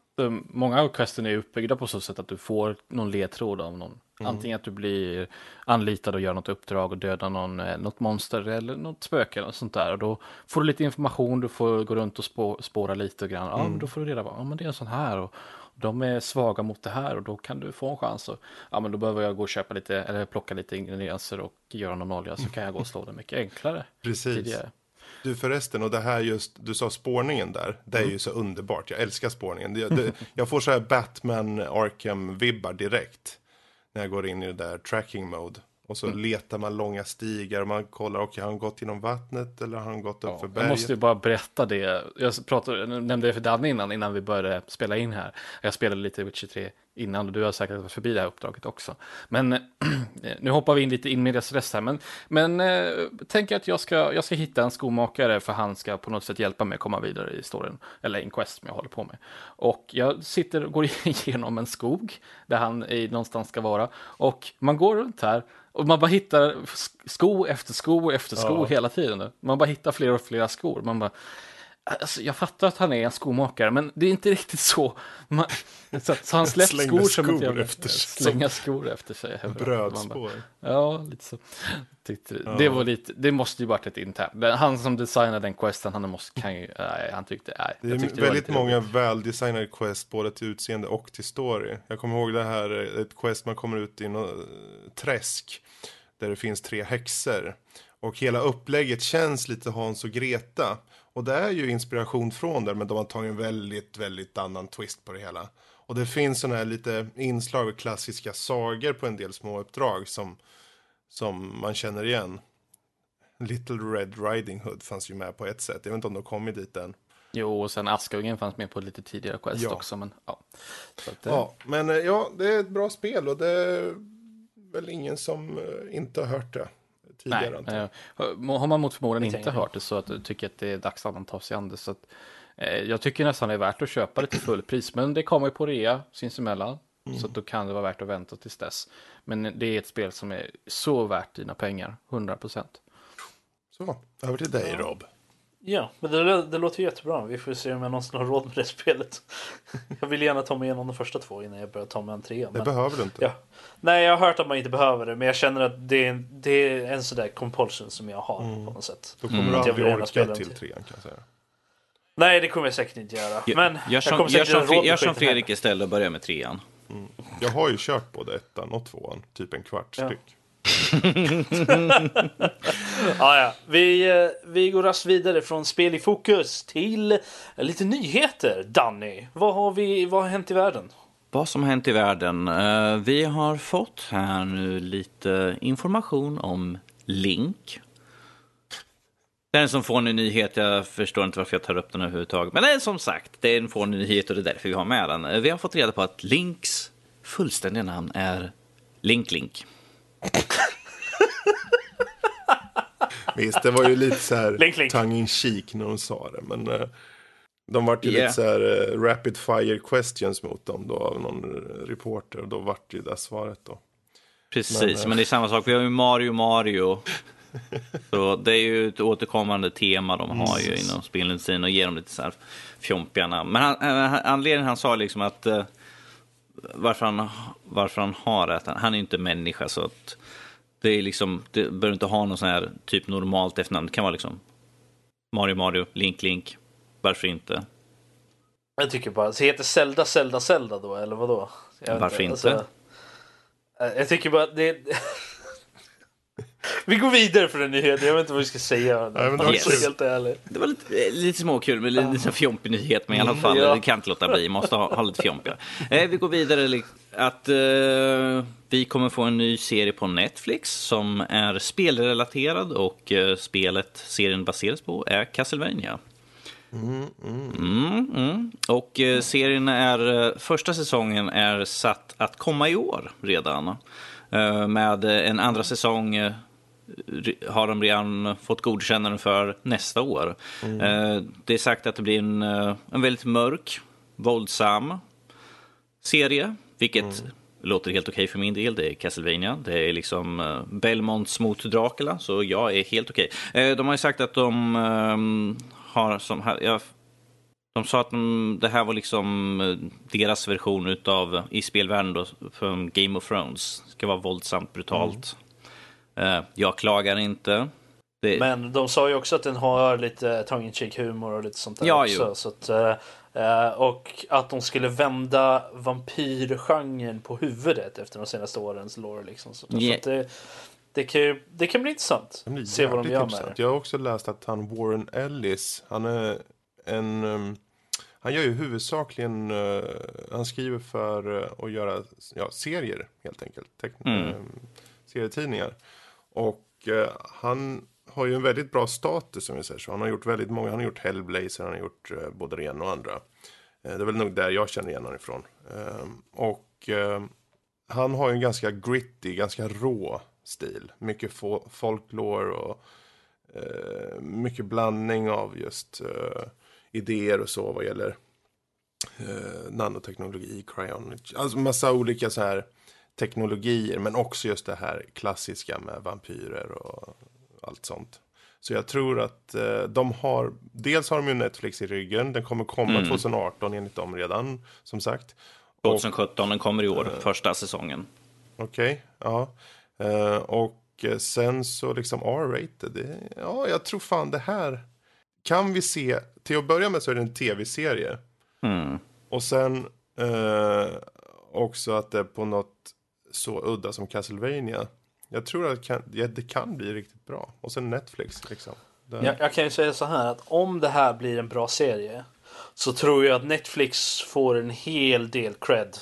Många av questen är uppbyggda på så sätt att du får någon ledtråd av någon. Mm. Antingen att du blir anlitad och gör något uppdrag och döda någon, eh, något monster eller något spöke eller sånt där. Och då får du lite information, du får gå runt och spå, spåra lite grann. Ja, mm. men då får du reda på, ja men det är en sån här och de är svaga mot det här och då kan du få en chans. Och, ja men då behöver jag gå och köpa lite, eller plocka lite ingredienser och göra någon olja så kan jag gå och slå den mycket enklare. Precis. Tidigare. Du förresten, och det här just, du sa spårningen där, det är mm. ju så underbart. Jag älskar spårningen. Det, det, jag får så här Batman Arkham-vibbar direkt när jag går in i det där tracking mode. Och så mm. letar man långa stigar och man kollar, okej, okay, har han gått genom vattnet eller har han gått upp ja, för berget? Jag måste ju bara berätta det. Jag pratade, nämnde det för Danne innan, innan vi började spela in här. Jag spelade lite Witcher 3 innan och du har säkert varit förbi det här uppdraget också. Men nu hoppar vi in lite in med dess rest här. Men, men äh, tänker att jag ska, jag ska hitta en skomakare för han ska på något sätt hjälpa mig att komma vidare i storyn. Eller en quest som jag håller på med. Och jag sitter och går igenom en skog där han någonstans ska vara. Och man går runt här och man bara hittar sko efter sko efter sko ja. hela tiden. Man bara hittar fler och fler skor. Man bara, Alltså, jag fattar att han är en skomakare, men det är inte riktigt så. Man, så, så han släppt skor som skor jag, efter sig. Slänga skor efter sig. Brödspår. ja, lite så. Tyckte, ja. Det var lite, det måste ju varit ett internt. Han som designade den questen, han måste, kan ju, nej, han tyckte, nej. Det är tyckte väldigt många väldesignade quest, både till utseende och till story. Jag kommer ihåg det här, ett quest man kommer ut i något träsk, där det finns tre häxor. Och hela upplägget känns lite Hans och Greta. Och det är ju inspiration från där, men de har tagit en väldigt, väldigt annan twist på det hela. Och det finns sådana här lite inslag av klassiska sagor på en del små uppdrag som, som man känner igen. Little Red Riding Hood fanns ju med på ett sätt. Jag vet inte om de kommit dit än. Jo, och sen Askungen fanns med på lite tidigare quest ja. också. Men, ja. Att, ja, men eh, ja, det är ett bra spel och det är väl ingen som eh, inte har hört det tidigare. Nej, eh, har man mot förmodan inte hört det så att tycker att det är dags att man tar sig an det. Så att, eh, jag tycker nästan det är värt att köpa det till fullpris. Men det kommer ju på rea sinsemellan. Mm. Så då kan det vara värt att vänta tills dess. Men det är ett spel som är så värt dina pengar, 100%. Så, över till dig Rob. Ja, men det, det låter jättebra. Vi får se om jag någonsin har råd med det spelet. jag vill gärna ta mig igenom de första två innan jag börjar ta mig an trean. Det men, behöver du inte. Ja. Nej, jag har hört att man inte behöver det, men jag känner att det är, det är en sådär compulsion som jag har mm. på något sätt. Då kommer mm. du aldrig orka till trean kan jag säga. Nej, det kommer jag säkert inte göra. Men gör som, jag gör som, gör som Fredrik istället och börjar med trean. Mm. Jag har ju kört både ettan och tvåan, typ en kvart ja. styck. ja, ja. Vi, eh, vi går raskt vidare från spel i fokus till lite nyheter. Danny, vad har, vi, vad har hänt i världen? Vad som har hänt i världen? Eh, vi har fått här nu lite information om Link. Den som får en nyhet, jag förstår inte varför jag tar upp den överhuvudtaget. Men det är som sagt, det är en få nyhet och det är därför vi har med den. Vi har fått reda på att Links fullständiga namn är Link Link. Visst, det var ju lite så här link, link. tongue in cheek när de sa det. Men uh, de vart ju yeah. lite så här uh, rapid fire questions mot dem då av någon reporter. Och då vart ju det svaret då. Precis, men, uh, men det är samma sak. Vi har ju Mario Mario. Så det är ju ett återkommande tema de har ju inom spelindustrin och ger dem lite så här fjompiga namn. Men han, eh, anledningen han sa liksom att eh, varför, han, varför han har det, han är ju inte människa så att det är liksom, det behöver inte ha någon sån här typ normalt efternamn. Det kan vara liksom Mario Mario, Link Link. Varför inte? Jag tycker bara, så heter Zelda Zelda Zelda då, eller vadå? Jag Varför inte? Alltså, eh, jag tycker bara, det... vi går vidare för den nyheten, jag vet inte vad vi ska säga. Nej, men det var kul. helt ärligt. Det var lite, eh, lite småkul, men lite lite fjompig nyhet. Men i alla fall, ja. det kan inte låta bli. Måste ha, ha lite fjompiga. Eh, vi går vidare. Att eh, vi kommer få en ny serie på Netflix som är spelrelaterad och eh, spelet serien baseras på är Castlevania. Mm, mm. Och eh, serien är, första säsongen är satt att komma i år redan. Med en andra säsong har de redan fått godkännande för nästa år. Eh, det är sagt att det blir en, eh, en väldigt mörk, våldsam serie, vilket låter helt okej för min del. Det är Castlevania, det är liksom eh, Belmonts mot Dracula, så jag är helt okej. Eh, de har ju sagt att de har som... Jag, de sa att de, det här var liksom deras version utav i spelvärlden då, från Game of Thrones. Det ska vara våldsamt, brutalt. Eh, jag klagar inte. Det, Men de sa ju också att den har lite tongue in humor och lite sånt där Ja, också. jo. Så att, eh, eh, och att de skulle vända vampyrgenren på huvudet efter de senaste årens lore. Liksom. Så, Ja. så att det, det, kan det kan bli intressant. Det blir Se vad de gör med intressant. det. Jag har också läst att han Warren Ellis, han är en... um, han gör ju huvudsakligen, han skriver för att göra ja, serier helt enkelt. Teck- Mm. serietidningar. Och eh, han har ju en väldigt bra status som vi säger så. Han har gjort väldigt många, han har gjort Hellblazer, han har gjort eh, både det ena och andra. Eh, det är väl nog där jag känner igen honom ifrån. Ehm, och ehm, han har ju en ganska gritty, ganska rå stil. Mycket fo- folklore och eh, mycket blandning av just eh, idéer och så vad gäller eh, nanoteknologi, cryonic, alltså massa olika så här teknologier. Men också just det här klassiska med vampyrer och allt sånt. Så jag tror att eh, de har, dels har de ju Netflix i ryggen, den kommer komma 2018 enligt dem redan, som sagt. Och- 2017, den kommer i år, första säsongen. Okej, ja. Eh, och eh, sen så liksom R-rated. Ja, jag tror fan det här kan vi se. Till att börja med så är det en tv-serie. Mm. Och sen eh, också att det på något så udda som Castlevania. Jag tror att det kan, ja, det kan bli riktigt bra. Och sen Netflix liksom. Det, Jag, jag kan ju säga så här att om det här blir en bra serie så tror jag att Netflix får en hel del cred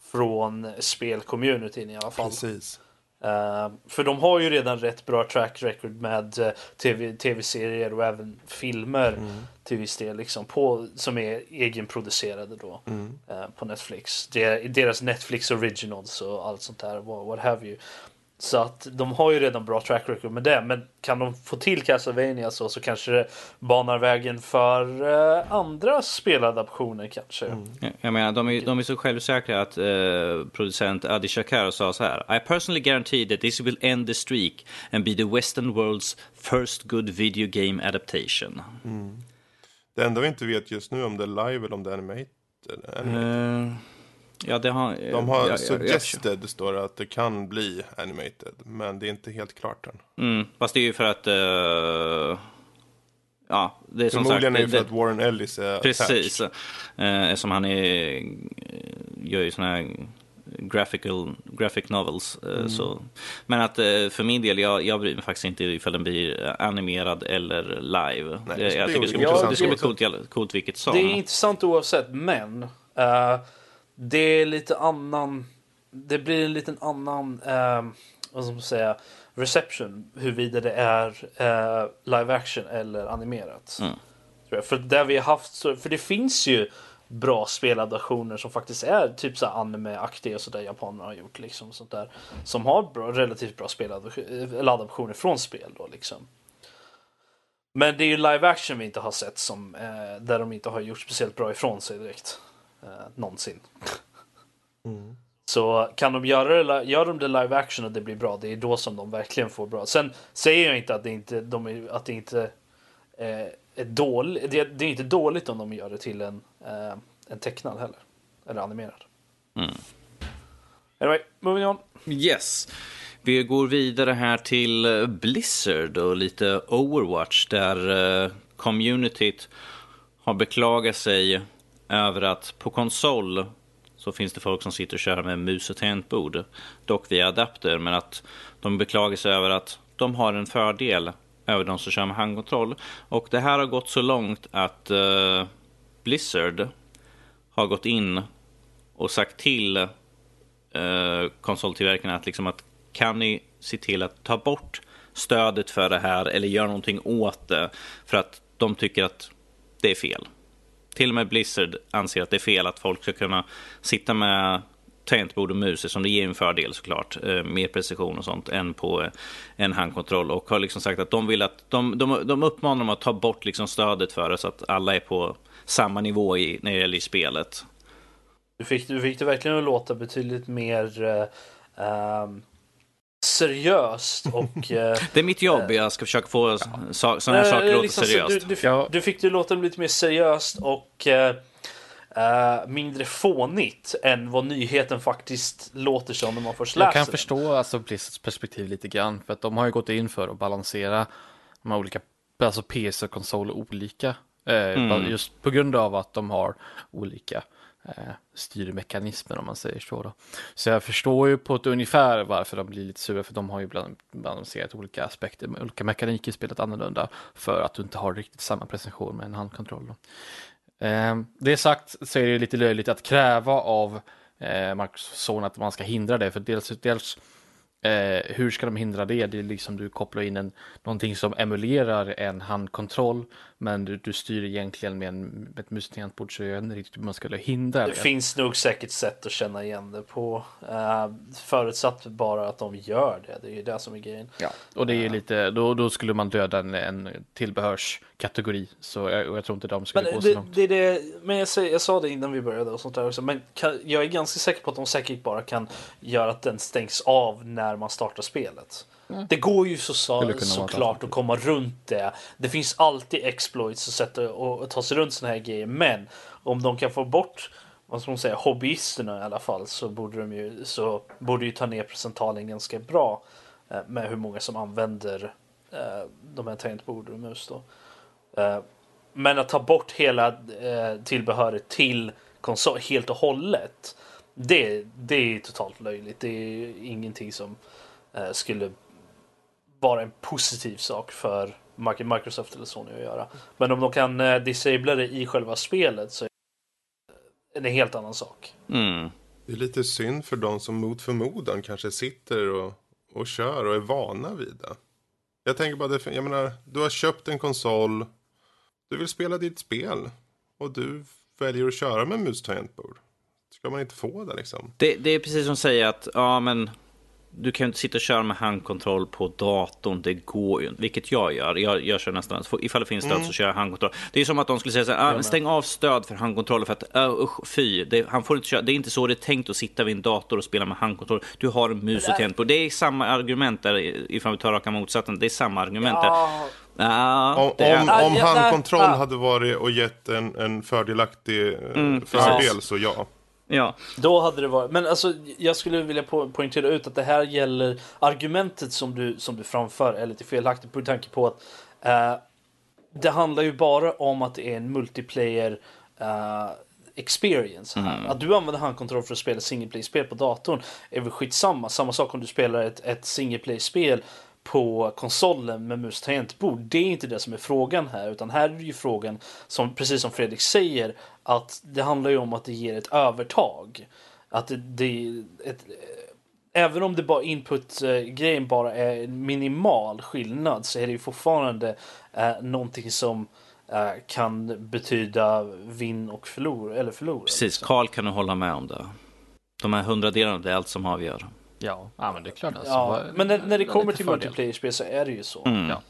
från spelcommunityn i alla fall. Precis. Eh, för de har ju redan rätt bra track record med eh, TV, tv-serier och även filmer till viss del liksom på, som är egenproducerade då eh, på Netflix. Det är deras Netflix originals och allt sånt där, what have you. Så att de har ju redan bra track record med det. Men kan de få till Castlevania så, så kanske det banar vägen för eh, andra speladaptioner kanske. Jag- Jag menar, de är, de är så självsäkra att eh, producent Adi Shakar sa så här. I personally guarantee that this will end the streak and be the western world's first good video game adaptation. Det enda vi inte vet just nu om det är live eller om det är animated. animated. Eh, ja, det har... De har jag- jag- suggested, står det, att det kan bli animated. Men det är inte helt klart än. Mm, fast det är ju för att... eh, ja, det är som Förmodligen sagt... är det för det- att Warren Ellis är Precis. attached. Eh, som han är, gör ju såna här graphical, graphic novels. eh, Mm. Så. Men att för min del, jag, jag bryr mig faktiskt inte ifall den blir animerad eller live. Nej, det, jag tycker det ska, intressant bli, det ska bli coolt, coolt vilket som. Det är intressant oavsett, men eh, det är lite annan. Det blir en liten annan, eh, vad ska man säga, reception huruvida det är eh, live action eller animerat. Mm. För där vi har haft, så, för det finns ju bra speladaptioner som faktiskt är typ så anime-aktiga och sådär japanerna har gjort liksom sånt där. Som har bra, relativt bra speladaptioner från spel då liksom. Men det är ju live action vi inte har sett som eh, där de inte har gjort speciellt bra ifrån sig direkt. Eh, någonsin. Så kan de göra det, gör de det live action och det blir bra, det är då som de verkligen får bra. Sen säger jag inte att det inte, de är, att det inte eh, är dåligt. Det, det, är inte dåligt om de gör det till en, eh, en tecknad heller. Eller animerad. Mm. Anyway, moving on. Yes. Vi går vidare här till Blizzard och lite Overwatch där uh, communityt har beklagat sig över att på konsol så finns det folk som sitter och kör med mus och tangentbord, dock via adapter, men att de beklagar sig över att de har en fördel över de som kör med handkontroll. Och det här har gått så långt att uh, Blizzard har gått in och sagt till uh, konsoltillverkarna att, liksom att kan ni se till att ta bort stödet för det här eller göra någonting åt det för att de tycker att det är fel. Till och med Blizzard anser att det är fel att folk ska kunna sitta med tangentbord och mus som det ger en fördel såklart, eh, mer precision och sånt än på eh, en handkontroll och har liksom sagt att de vill att de, de, de uppmanar dem att ta bort liksom stödet för det så att alla är på samma nivå i, när det gäller spelet. Du fick, du fick det verkligen att låta betydligt mer uh, seriöst och... Eh, det är mitt jobb, jag ska försöka få sådana här saker att låta liksom, seriöst. Du, du, du, fick det låta lite mer seriöst och uh, mindre fånigt än vad nyheten faktiskt låter som när man först läser Jag kan förstå alltså Blizzards perspektiv lite grann, för att de har ju gått in för att balansera de här olika, alltså PC och konsol olika. Mm. Just på grund av att de har olika eh, om man säger så. Då. Så jag förstår ju på ett ungefär varför de blir lite sura för de har ju bland, balanserat olika aspekter, olika mekaniker spelat annorlunda för att du inte har riktigt samma precision med en handkontroll. Då. Eh, det sagt så är det lite löjligt att kräva av eh, Microsoft att man ska hindra det för dels, dels Eh, hur ska de hindra det? Det är liksom du kopplar in en, någonting som emulerar en handkontroll men du, du styr egentligen med, en, med ett mus så jag vet inte riktigt hur man skulle hindra det. Det finns nog säkert sätt att känna igen det på. Uh, förutsatt bara att de gör det. Det är ju det som är grejen. Ja, och det är uh. lite, då, då skulle man döda en, en tillbehörskategori. Så jag, jag tror inte de skulle men gå det, så långt. Det, det, men jag, jag sa det innan vi började och sånt där också. Men kan, jag är ganska säker på att de säkert bara kan göra att den stängs av när man startar spelet. Mm. Det går ju så, så såklart att komma runt det. Det finns alltid exploits och sätt att ta sig runt såna här grejer. Men om de kan få bort vad ska man säga, hobbyisterna i alla fall så borde de ju, så borde ju ta ner procentalen ganska bra eh, med hur många som använder eh, de här tangentbord och mus. Då. Eh, men att ta bort hela eh, tillbehöret till konsol helt och hållet. Det, det är totalt löjligt. Det är ingenting som eh, skulle vara en positiv sak för Microsoft eller Sony att göra. Men om de kan eh, disabla det i själva spelet så är det en helt annan sak. Mm. Det är lite synd för de som mot förmodan kanske sitter och, och kör och är vana vid det. Jag tänker bara, jag menar, du har köpt en konsol, du vill spela ditt spel och du väljer att köra med mus tangentbord. Ska man inte få det liksom? Det, det är precis som säger att, ja men du kan ju inte sitta och köra med handkontroll på datorn. Det går ju inte. Vilket jag gör. Jag, jag kör nästan, ifall det finns stöd mm. så kör jag handkontroll. Det är som att de skulle säga så här, ah, stäng av stöd för handkontroller för att uh, usch, fy. Det, han får inte köra. det är inte så det är tänkt att sitta vid en dator och spela med handkontroll. Du har en mus och tangentbord. Det är samma argument där ifall vi tar raka motsatsen. Det är samma argument ja. där. om, om, om handkontroll hade varit och gett en, en fördelaktig eh, mm, fördel så ja. Ja. Då hade det varit, men alltså jag skulle vilja po poängtera ut att det här gäller argumentet som du, som du framför är lite felaktigt på tanke på att uh, det handlar ju bara om att det är en multiplayer uh, experience här. Mm. Att du använder handkontroll för att spela single play-spel på datorn är väl skitsamma. Samma sak om du spelar ett, ett single play-spel på konsolen med mus tangentbord. Det är inte det som är frågan här, utan här är ju frågan, som, precis som Fredrik säger, att det handlar ju om att det ger ett övertag. Att det, det ett, även om det bara input-grejen bara är en minimal skillnad så är det ju fortfarande eh, någonting som eh, kan betyda vinn och förlora. Eller förlora Precis, Karl kan du hålla med om det. De här hundradelarna, det är allt som avgör. Ja, ja men det är klart. Alltså, ja, men när, när det kommer till multiplayer-spel så är det ju så. Mm. Ja.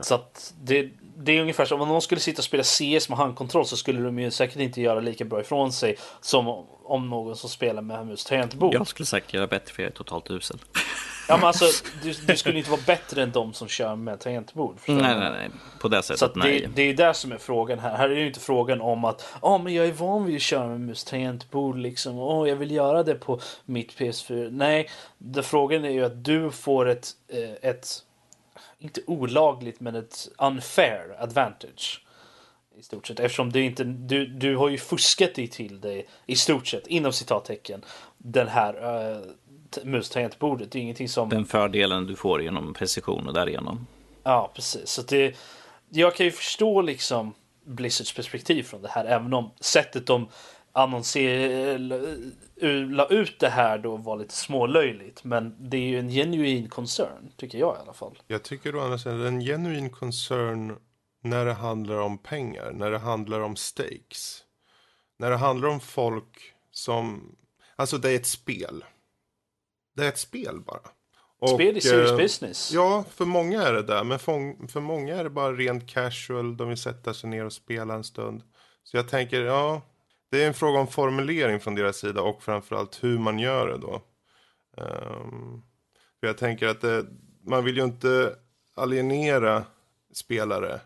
Så att det, det är ungefär som om någon skulle sitta och spela CS med handkontroll så skulle de ju säkert inte göra lika bra ifrån sig som om någon som spelar med mus tangentbord. Jag skulle säkert göra bättre för jag är totalt usel. Ja men alltså du, du skulle inte vara bättre än de som kör med tangentbord. Nej, nej, nej. På det sättet, Så att nej. det, det är det som är frågan här. Här är det ju inte frågan om att ja men jag är van vid att köra med mus tangentbord liksom. Åh, jag vill göra det på mitt PS4. Nej, det frågan är ju att du får ett, eh, ett inte olagligt men ett unfair advantage. I stort sett eftersom du inte, du, du har ju fuskat dig till dig i stort sett inom citattecken den här uh, mus-tangentbordet. Det är ingenting som... Den fördelen du får genom precision och därigenom. Ja, precis. Så det, jag kan ju förstå liksom Blizzards perspektiv från det här, även om sättet de la ut det här då var lite smålöjligt. Men det är ju en genuin concern, tycker jag i alla fall. Jag tycker å andra sidan en genuin concern när det handlar om pengar, när det handlar om stakes. När det handlar om folk som, alltså det är ett spel. Det är ett spel bara. Och, spel är serious eh, business. Ja, för många är det där. Men för, för många är det bara rent casual. De vill sätta sig ner och spela en stund. Så jag tänker, ja, det är en fråga om formulering från deras sida och framförallt hur man gör det då. Um, jag tänker att det, man vill ju inte alienera spelare.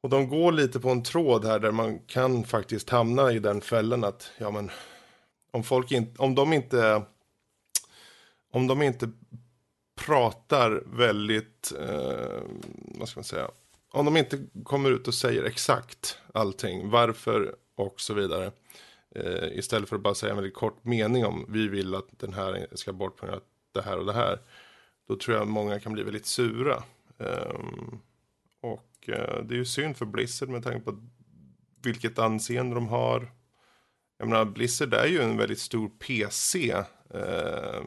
Och de går lite på en tråd här där man kan faktiskt hamna i den fällan att, ja men, om folk inte, om de inte, om de inte pratar väldigt, eh, vad ska man säga, om de inte kommer ut och säger exakt allting, varför och så vidare. Eh, istället för att bara säga en väldigt kort mening om vi vill att den här ska bort på det här och det här. Då tror jag många kan bli väldigt sura. Eh, och eh, det är ju synd för Blizzard med tanke på vilket anseende de har. Jag menar, Blizzard är ju en väldigt stor PC eh,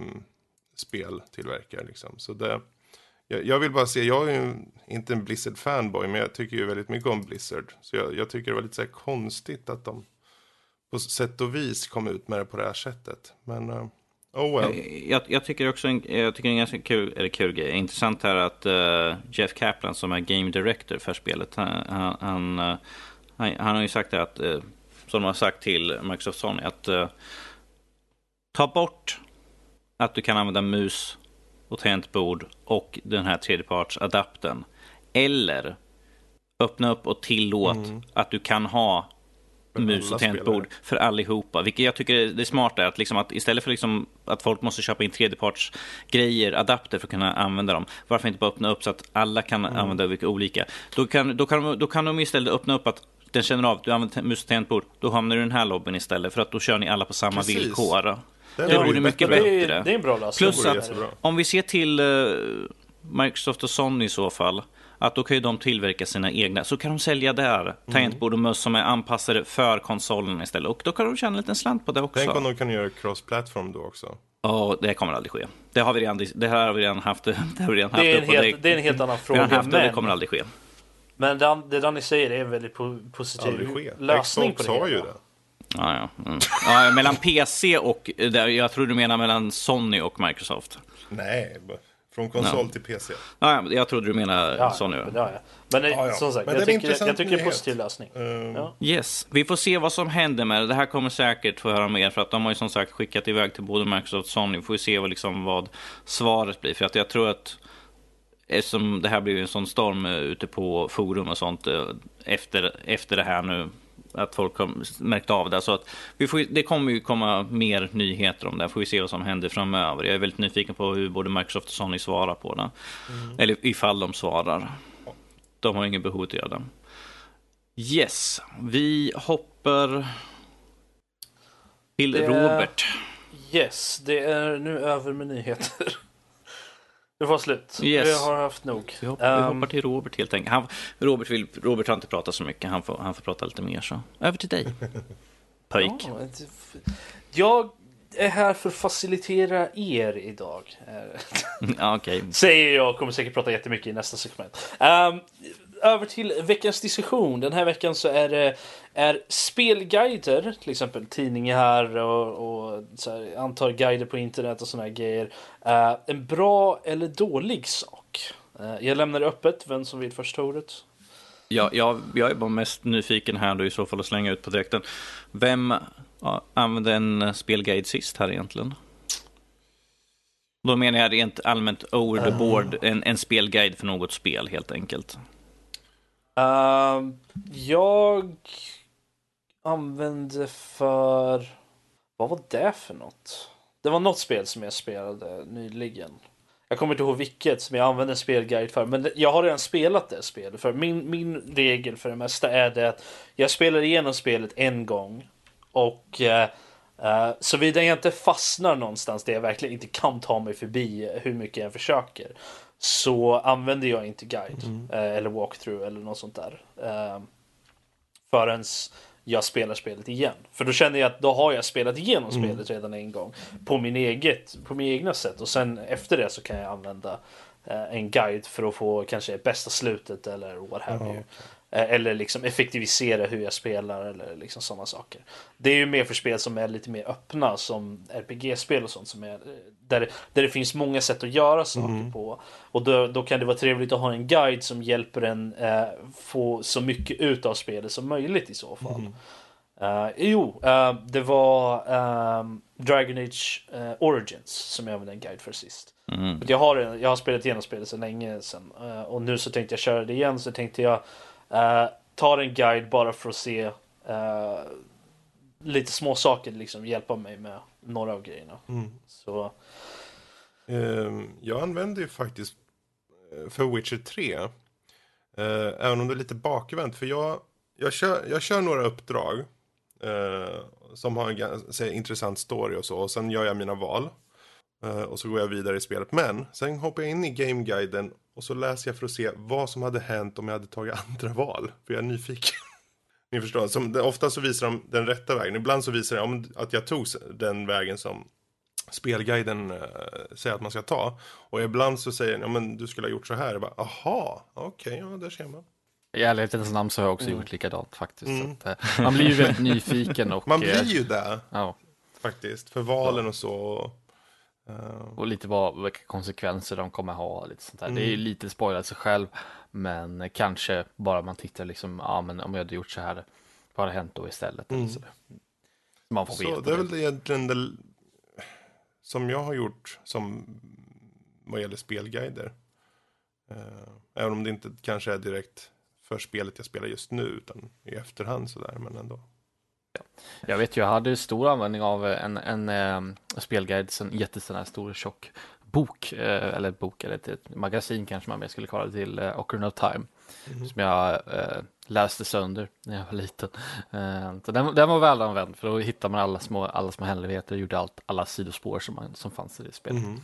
speltillverkare liksom. Så det, jag, jag, vill bara se, jag är ju inte en Blizzard-fanboy, men jag tycker ju väldigt mycket om Blizzard. Så jag, jag tycker det var lite så konstigt att de på sätt och vis kom ut med det på det här sättet. Men, uh, oh well. Eh, jag, jag, tycker också en, jag tycker en ganska kul, eller kul grej. Intressant här att uh, Jeff Kaplan som är Game Director för spelet, han, han, uh, han, han har ju sagt det att, uh, som de har sagt till Microsoft Sony, att ta bort att du kan använda mus och tangentbord och den här tredjepartsadaptern. Eller öppna upp och tillåt mm. att du kan ha mus och tangentbord för allihopa. Vilket jag tycker är det smarta är att, liksom att istället för liksom att folk måste köpa in tredjepartsgrejer, adapter för att kunna använda dem. Varför inte bara öppna upp så att alla kan mm. använda vilka olika. Då kan, då, kan de, då kan de istället öppna upp att den känner av, du använder mus och tangentbord, då hamnar du i den här lobbyn istället. För att då kör ni alla på samma Precis. villkor. Det, det vore mycket bättre. bättre. Det är en bra lösning. Plus att om vi ser till uh, Microsoft och Sony i så fall. Att då kan ju de tillverka sina egna. Så kan de sälja där mm. tangentbord och möss som är anpassade för konsolen istället. Och då kan de tjäna en liten slant på det också. Tänk om de kan göra cross-platform då också. Ja, det kommer aldrig ske. Det har vi redan, det har vi redan haft. Det, har vi redan haft det, är, en helt, det, det är en helt annan fråga. Haft men, det kommer aldrig ske. Men det, det Danny säger är en väldigt positiv lösning Xbox på det. har ju det. Ja, ja. Mm. ja, mellan PC och... Jag tror du menar mellan Sony och Microsoft. Nej, från konsol ja. till PC. Ja, jag trodde du menade ja, Sony. Men, ja, men det, ja, som sagt, men jag, tycker, jag tycker det är en positiv lösning. Uh... Yes, vi får se vad som händer med det. Det här kommer säkert få höra mer för att de har ju som sagt skickat iväg till både Microsoft och Sony. Vi får se vad, liksom, vad svaret blir. För att jag tror att eftersom det här blir en sån storm ute på forum och sånt eh, efter, efter det här nu att folk har märkt av det. Så att vi får, det kommer ju komma mer nyheter om det. Får vi se vad som händer framöver. Jag är väldigt nyfiken på hur både Microsoft och Sony svarar på det. Mm. Eller ifall de svarar. De har ingen behov av att göra det. Yes, vi hoppar till det... Robert. Yes, det är nu över med nyheter. Det var slut. Yes. Vi har haft nog. Vi hoppar, um, vi hoppar till Robert helt enkelt. Han, Robert, vill, Robert har inte pratat så mycket. Han får, han får prata lite mer. så Över till dig. Pöjk. Ja, jag är här för att facilitera er idag. ja, okay. Säger jag kommer säkert prata jättemycket i nästa segment. Um, över till veckans diskussion. Den här veckan så är det är spelguider, till exempel tidningar och, och här, antar guider på internet och här grejer. Uh, en bra eller dålig sak? Uh, jag lämnar det öppet, vem som vill första ordet. Ja, jag, jag är bara mest nyfiken här då i så fall att slänga ut på direkten. Vem ja, använde en spelguide sist här egentligen? Då menar jag rent allmänt over the board, en, en spelguide för något spel helt enkelt. Ehm, jag använde för... Vad var det för något? Det var något spel som jag spelade nyligen. Jag kommer inte ihåg vilket som jag använde en spelguide för. Men jag har redan spelat det spelet. För min, min regel för det mesta är det att jag spelar igenom spelet en gång. Och eh, eh såvida jag inte fastnar någonstans där jag verkligen inte kan ta mig förbi hur mycket jag försöker. Så använder jag inte guide. Mm. Uh, eller walkthrough eller något sånt där. Uh, förrän jag spelar spelet igen. För då känner jag att då har jag spelat igenom Mm. spelet redan en gång. På min, eget, på min egna sätt. Och sen efter det så kan jag använda eh, en guide för att få kanske bästa slutet eller what have you. Eh, Eller liksom effektivisera hur jag spelar eller liksom sådana saker. Det är ju mer för spel som är lite mer öppna som RPG-spel och sånt som är eh, där, där det finns många sätt att göra saker på. Och då, då kan det vara trevligt att ha en guide som hjälper en eh, få så mycket ut av spelet som möjligt i så fall. Eh, jo, eh, det var ehm, Dragon Age eh, Origins som jag använde en guide för sist. Mm. Jag, har, jag har spelat igenom spelet sedan länge sedan. och nu så tänkte jag köra det igen. Så tänkte jag uh, ta en guide bara för att se lite små saker liksom hjälpa mig med några av grejerna. Mm. Så Ehm, jag använder ju faktiskt eh, för Witcher 3. Eh, även om det är lite bakvänt. För jag, jag, kör, jag kör några uppdrag. Eh, som har en ganska intressant story och så. Och sen gör jag mina val. Och så går jag vidare i spelet. Men sen hoppar jag in i gameguiden. Och så läser jag för att se vad som hade hänt om jag hade tagit andra val. För jag är nyfiken. Ni förstår, som, ofta så visar de den rätta vägen. Ibland så visar de att jag tog den vägen som spelguiden eh, säger att man ska ta. Och ibland så säger den, ja men du skulle ha gjort så här. Jag bara, aha, okej, ja där ser man. I ärlighetens namn så har jag också Mm. gjort likadant faktiskt. Så att, eh, man blir ju väldigt nyfiken och, Man eh, blir ju där ja, faktiskt, för valen och så. Och lite vad, vilka konsekvenser de kommer ha. Lite sånt där. Det är Mm. ju lite spoilat sig själv, men kanske bara man tittar liksom, ja men om jag hade gjort så här, vad hade hänt då istället? Mm. så. Man får så veta. det är väl egentligen det som jag har gjort som vad gäller spelguider. Eh, även om det inte kanske är direkt för spelet jag spelar just nu, utan i efterhand sådär, men ändå. Jag vet ju, jag hade stor användning av en, en, eh, spelguide, en jättesån här stor tjock bok, eh, eller bok, eller ett, ett magasin kanske man mer skulle kalla det till, eh, Ocarina of Time, som jag eh, läste sönder när jag var liten. Eh, så den, den var väl använd, för då hittar man alla små, alla små hemligheter och gjorde allt, alla sidospår som, man, som fanns i det spelet. Mhm.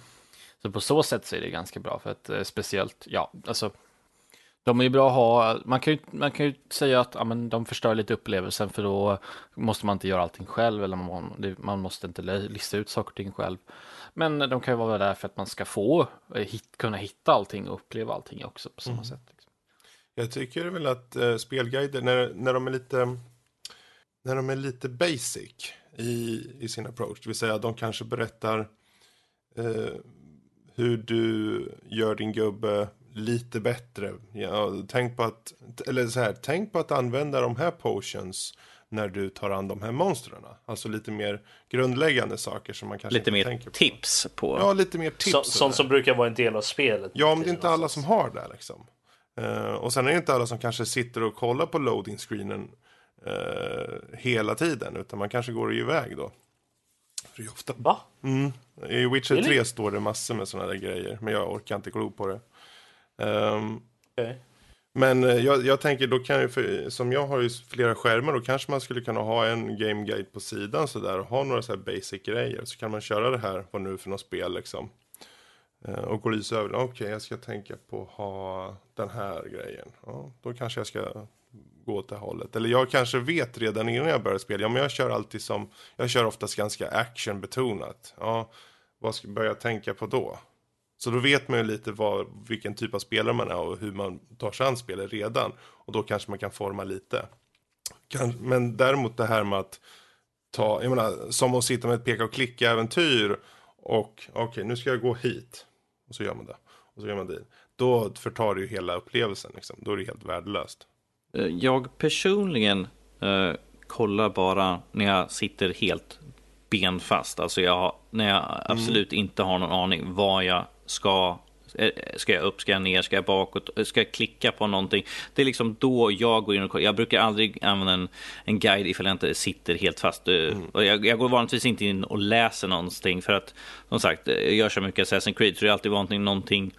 Så på så sätt så är det ganska bra, för att eh, speciellt, ja, alltså de är ju bra att ha, man kan ju, man kan ju säga att ja, men de förstör lite upplevelsen för då måste man inte göra allting själv eller man, man måste inte li- lista ut saker och ting själv. Men de kan ju vara där för att man ska få eh, hit, kunna hitta allting och uppleva allting också på samma sätt. Jag tycker väl att eh, spelguider, när, när de är lite när de är lite basic i, i sin approach, det vill säga de kanske berättar eh, hur du gör din gubbe lite bättre. Ja, tänk på att, eller så här, tänk på att använda de här potions när du tar an de här monstren. Alltså lite mer grundläggande saker som man kanske Lite inte mer tänker på. tips på... Ja, lite mer tips. så, sånt som brukar vara en del av spelet. Ja, men det är inte alla som har det liksom. Eh, och sen är det inte alla som kanske sitter och kollar på loading screenen eh, hela tiden, utan man kanske går iväg då. För det är ofta... Va? Mm. I Witcher Really? 3 står det massor med sådana där grejer, men jag orkar inte glo på det. Ehm, Okej. men eh, jag, jag tänker, då kan ju, för, som jag har ju flera skärmar, då kanske man skulle kunna ha en game guide på sidan sådär och ha några så här basic grejer. Så kan man köra det här, vad nu för något spel liksom. Eh, och Och gå lite över, okej jag ska tänka på att ha den här grejen. Ja, då kanske jag ska gå åt det hållet. Eller jag kanske vet redan innan jag börjar spela, ja men jag kör alltid som, jag kör oftast ganska actionbetonat. Ja, vad ska börja tänka på då? Så då vet man ju lite vad, vilken typ av spelare man är och hur man tar sig an spelet redan. Och då kanske man kan forma lite. Men däremot det här med att ta, jag menar, som att sitta med ett peka och klicka-äventyr och okej, nu ska jag gå hit. Och så gör man det. Och så gör man det. Då förtar det ju hela upplevelsen liksom. Då är det helt värdelöst. Eh, Jag personligen eh, kollar bara när jag sitter helt benfast. Alltså jag, när jag absolut inte har någon aning vad jag ska. Eh, Ska jag upp, ska jag ner, ska jag bakåt, eh, ska jag klicka på någonting? Det är liksom då jag går in och kollar. Jag brukar aldrig använda en, en guide ifall jag inte sitter helt fast. Eh, Och jag, jag går vanligtvis inte in och läser någonting för att som sagt, jag gör så mycket Assassin's Creed så det är alltid vanligt någonting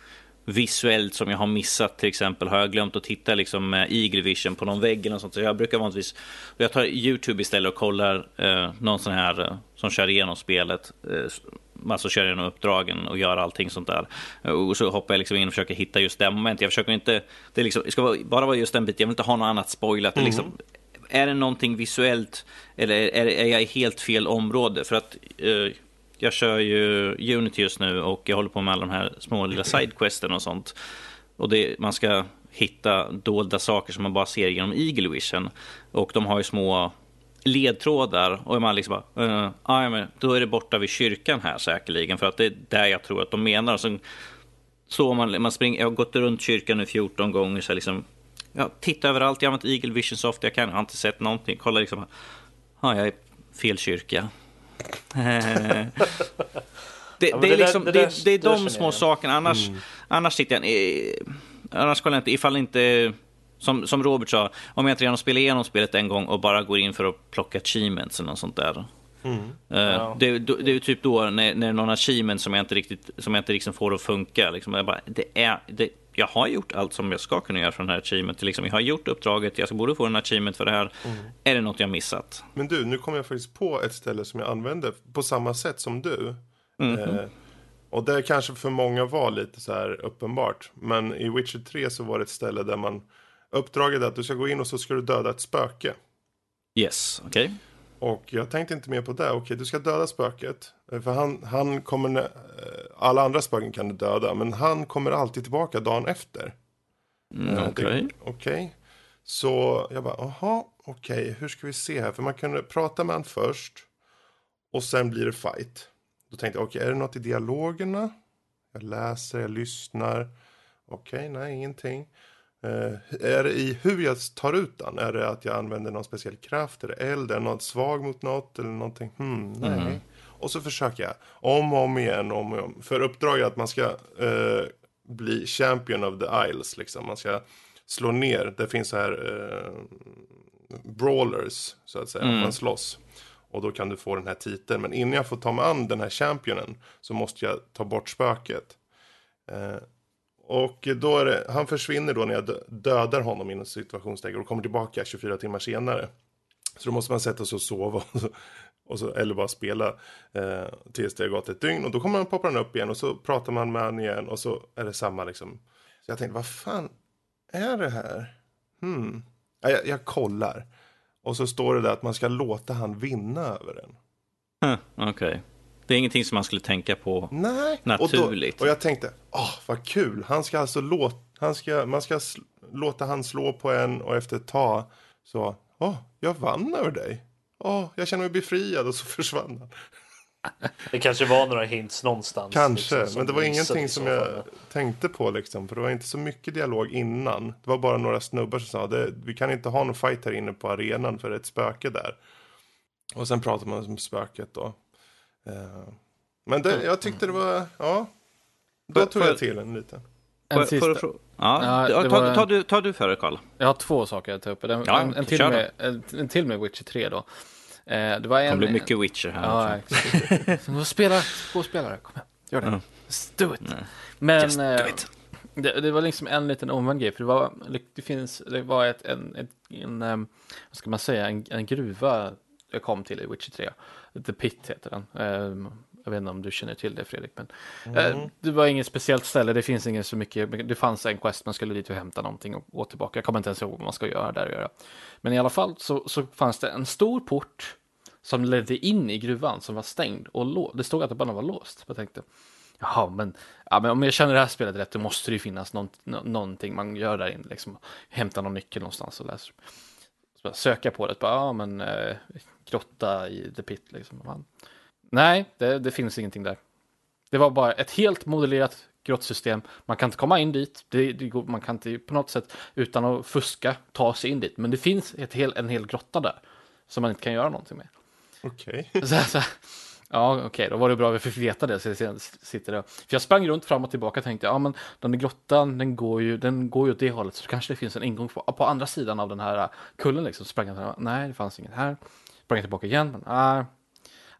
visuellt som jag har missat till exempel. Har jag glömt att titta liksom med Eagle Vision på någon vägg eller något sånt. Så jag brukar vanligtvis, jag tar YouTube istället och kollar eh, någon sån här eh, som kör igenom spelet. Eh, Alltså kör igenom uppdragen och gör allting sånt där. Och så hoppar jag liksom in och försöker hitta just det momentet. Jag försöker inte, det, liksom, ska bara vara just den biten. Jag vill inte ha något annat spoilat. Det är liksom, är det någonting visuellt eller är, är jag i helt fel område? För att eh, jag kör ju Unity just nu och jag håller på med alla de här små lilla sidequesten och sånt. Och det, man ska hitta dolda saker som man bara ser genom Eagle Vision. Och de har ju små ledtrådar och man liksom bara, uh, men då är det borta vid kyrkan här säkerligen för att det är där jag tror att de menar. Sen står man, man springer, jag har gått runt kyrkan nu 14 gånger så jag liksom, ja, titta överallt, jag har använt Eagle Vision så ofta jag kan, jag har inte sett någonting, kolla liksom, ja, jag är fel kyrka. det, men det, det är liksom, det det är de små jag sakerna. Annars, annars sitter jag... Eh, annars kollar jag inte, ifall inte... Som, som Robert sa, om jag inte redan spelar igenom spelet en gång och bara går in för att plocka achievements eller något sånt där. Eh, det, det, det är typ då när, när någon achievement som jag inte riktigt, som jag inte liksom får att funka. Liksom, jag, bara, det är, det, jag har gjort allt som jag ska kunna göra för den här achievement. Liksom, jag har gjort uppdraget, jag borde få en achievement för det här. Är det något jag missat? Men du, nu kommer jag faktiskt på ett ställe som jag använder på samma sätt som du. Eh, och det kanske för många var lite så här uppenbart. Men i Witcher 3 så var det ett ställe där man uppdraget är att du ska gå in och så ska du döda ett spöke. Yes, okej. Och jag tänkte inte mer på det. Okej, du ska döda spöket. Eh, För han, han kommer... eh, Alla andra spöken kan du döda, men han kommer alltid tillbaka dagen efter. Mm, Eh, okej. det- Okej. Så jag bara, aha, okej, hur ska vi se här? För man kunde prata med han först. Och sen blir det fight. Då tänkte jag, okej, är det något i dialogerna? Jag läser, jag lyssnar. Okej, nej, ingenting. Eh, är det i hur jag tar ut den? Är det att jag använder någon speciell kraft? Är det eld? Är det något svag mot något? Eller någonting? Hmm, nej. Och så försöker jag om och om igen. Om och om. För uppdraget att man ska eh, bli champion of the isles. Liksom. Man ska slå ner. Det finns så här eh, brawlers, så att säga. Man slåss. Och då kan du få den här titeln. Men innan jag får ta mig an den här championen så måste jag ta bort spöket. Eh, och då är det, han försvinner då när jag dödar honom inom situationstecken och kommer tillbaka 24 timmar senare. Så då måste man sätta sig och sova och så, och så, eller bara spela eh, tills det har gått ett dygn. Och då kommer han poppar han upp igen och så pratar man med honom igen och så är det samma liksom. Så jag tänkte, vad fan är det här? Hmm. Ja, jag, jag kollar. Och så står det där att man ska låta han vinna över den. Huh, Okej. Det är ingenting som man skulle tänka på. Nej. Naturligt. Och, då, och jag tänkte, åh vad kul. Han ska alltså låta, han ska, man ska låta han slå på en och efter ett tag så, åh, jag vann över dig. Åh, jag känner mig befriad och så försvann han. Det kanske var några hints någonstans. Kanske, liksom, som men det var ingenting som fall. jag tänkte på liksom. För det var inte så mycket dialog innan. Det var bara några snubbar som sa, det, vi kan inte ha någon fight här inne på arenan för det är ett spöke där. Och sen pratade man om spöket då. Eh, men det, jag tyckte det var, ja. Då tog jag till en liten. En sista. Ja, Ja, det ta, en- ta, du, ta du före Karl. Jag har två saker att ta upp. En, Ja, en, en, till, med, en, en till med Witcher 3 då. Eh, det var Det en... kommer bli mycket Witcher här. Ja, exakt. Så Spela två spelare, kom igen. Gör det. Mm. Just do it. Men Just do eh, it. det, det var liksom en liten omvänd grej. För det var, det finns, det var ett, en, ett, en, em, vad ska man säga, en, en gruva jag kom till i Witcher 3. The Pit heter den. Em, jag vet inte om du känner till det Fredrik, men eh, det var inget speciellt ställe. Det finns inget så mycket. Det fanns en quest, man skulle dit och hämta någonting och gå tillbaka. Jag kommer inte ens ihåg vad man ska göra där och göra. Men i alla fall så, så fanns det en stor port som ledde in i gruvan som var stängd och lå- det stod att det bara var låst. Jag tänkte, jaha, men, ja, men om jag känner det här spelet rätt, då måste det ju finnas någon, nå- någonting man gör där inne, liksom hämta någon nyckel någonstans och läser. Söka på det, bara, ja men eh, grotta i the pit liksom. Man, nej, det, det finns ingenting där. Det var bara ett helt modellerat grottsystem. Man kan inte komma in dit, det, det man kan inte på något sätt utan att fuska ta sig in dit. Men det finns ett hel, en hel grotta där som man inte kan göra någonting med. Okej. Så, ja, okej, okay, då var det bra att vi fick veta det. Så jag sitter där. För jag sprang runt fram och tillbaka och tänkte, ja men den där grottan, den går ju, den går ju åt det hållet. Så kanske det finns en ingång på, på andra sidan av den här kullen liksom. Sprang jag, nej, det fanns inget här. Sprang jag tillbaka igen, men nej.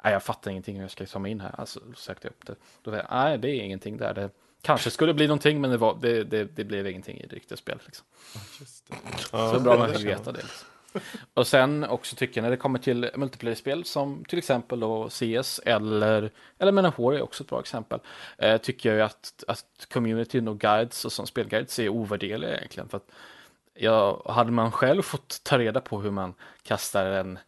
Nej, jag fattar ingenting hur jag ska ta mig in här. Alltså, sökte jag upp det. Då var jag, nej, det är ingenting där. Det kanske skulle bli någonting, men det, var, det, det, det blev ingenting i det riktiga spelet. Liksom. Ja, Så bra man fick veta det. Liksom. Och sen också tycker jag när det kommer till multiplayer-spel som till exempel då CS eller, eller Menahor är också ett bra exempel. Eh, tycker jag ju att, att communityn och guides och som spelguides är ovärderliga egentligen. För att jag, hade man själv fått ta reda på hur man kastar en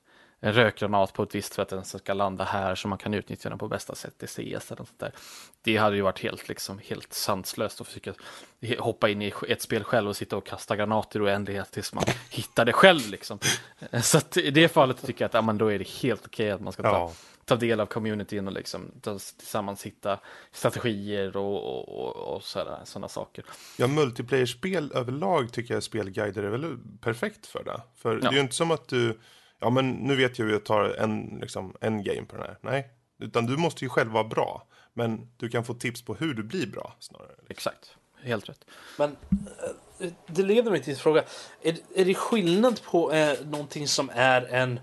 en rökgranat på ett visst för att den ska landa här så man kan utnyttja den på bästa sätt i CS eller sånt där. Det hade ju varit helt, liksom, helt sanslöst att försöka hoppa in i ett spel själv och sitta och kasta granater och oändlighet tills man hittar det själv liksom. Så i det fallet tycker jag att ja, men då är det helt okej att man ska ta, ja. ta del av communityn och liksom tillsammans hitta strategier och, och, och sådana saker. Ja, multiplayer-spel överlag tycker jag spelguider är väl perfekt för det. För ja. det är ju inte som att du ja men nu vet jag hur jag tar en, liksom, en game på den här. Nej, utan du måste ju själv vara bra. Men du kan få tips på hur du blir bra snarare. Exakt, helt rätt. Men eh, det leder mig till en fråga. Är, är det skillnad på eh, någonting som är en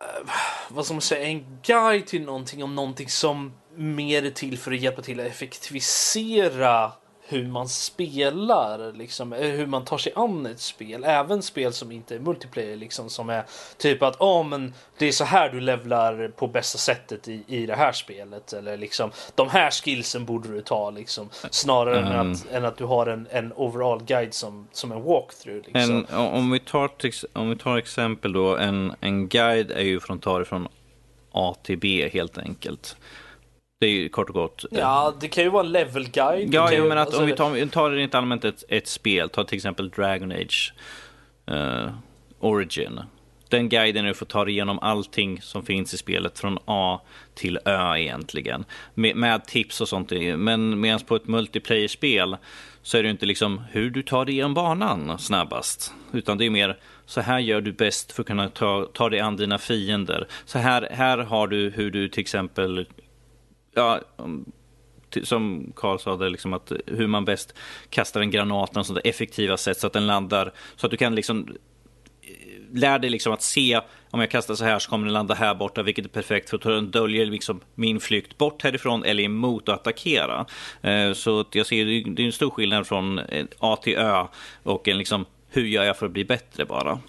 eh, vad ska man säga, en guide till någonting om någonting som mer är till för att hjälpa till att effektivisera hur man spelar, liksom, eh, hur man tar sig an ett spel. Även spel som inte är multiplayer, liksom, som är typ att oh, men det är så här du levlar på bästa sättet i, i det här spelet. Eller liksom, de här skillsen borde du ta, liksom, snarare mm. än, att, än att du har en, en overall guide som, som en walkthrough. Liksom. En, om, vi tar, om vi tar exempel då, en, en guide är ju från, tar från A till B helt enkelt. Det är ju kort och gott. Eh, ja, det kan ju vara en level guide. Ja, ju, men att alltså, om vi tar, tar rent allmänt ett, ett spel, ta till exempel Dragon Age uh, Origin. Den guiden är att få ta igenom allting som finns i spelet från A till Ö egentligen. Med, med tips och sånt. Men medan på ett multiplayer-spel så är det inte liksom hur du tar dig igenom banan snabbast. Utan det är mer så här gör du bäst för att kunna ta, ta dig an dina fiender. Så här, här har du hur du till exempel ja, som Karl sa, det, liksom att hur man bäst kastar en granat på sånt effektiva sätt så att den landar, så att du kan liksom eh, lär dig liksom att se om jag kastar så här så kommer den landa här borta, vilket är perfekt för att den döljer liksom min flykt bort härifrån eller emot att attackera. Eh, så att jag ser det är en stor skillnad från A till Ö och en liksom hur gör jag för att bli bättre bara.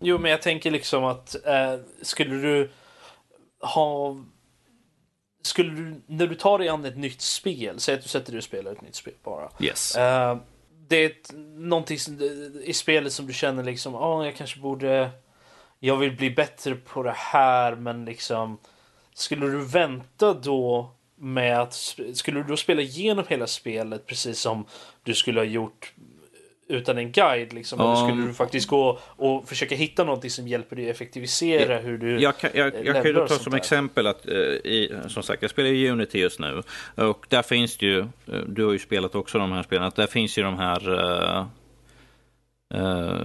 Jo, men jag tänker liksom att eh, skulle du ha skulle du, när du tar dig an ett nytt spel, säg att du sätter dig och spelar ett nytt spel bara. Yes. Uh, det är ett, någonting i spelet som du känner liksom, ja, oh, jag kanske borde, jag vill bli bättre på det här, men liksom, skulle du vänta då med att, skulle du då spela igenom hela spelet precis som du skulle ha gjort utan en guide liksom? Um, eller skulle du faktiskt gå och försöka hitta någonting som hjälper dig effektivisera jag, hur du Jag kan, jag, jag kan ju ta som där. exempel att, uh, i, som sagt, jag spelar i Unity just nu. Och där finns det ju, uh, du har ju spelat också de här spelen, att där finns ju de här uh,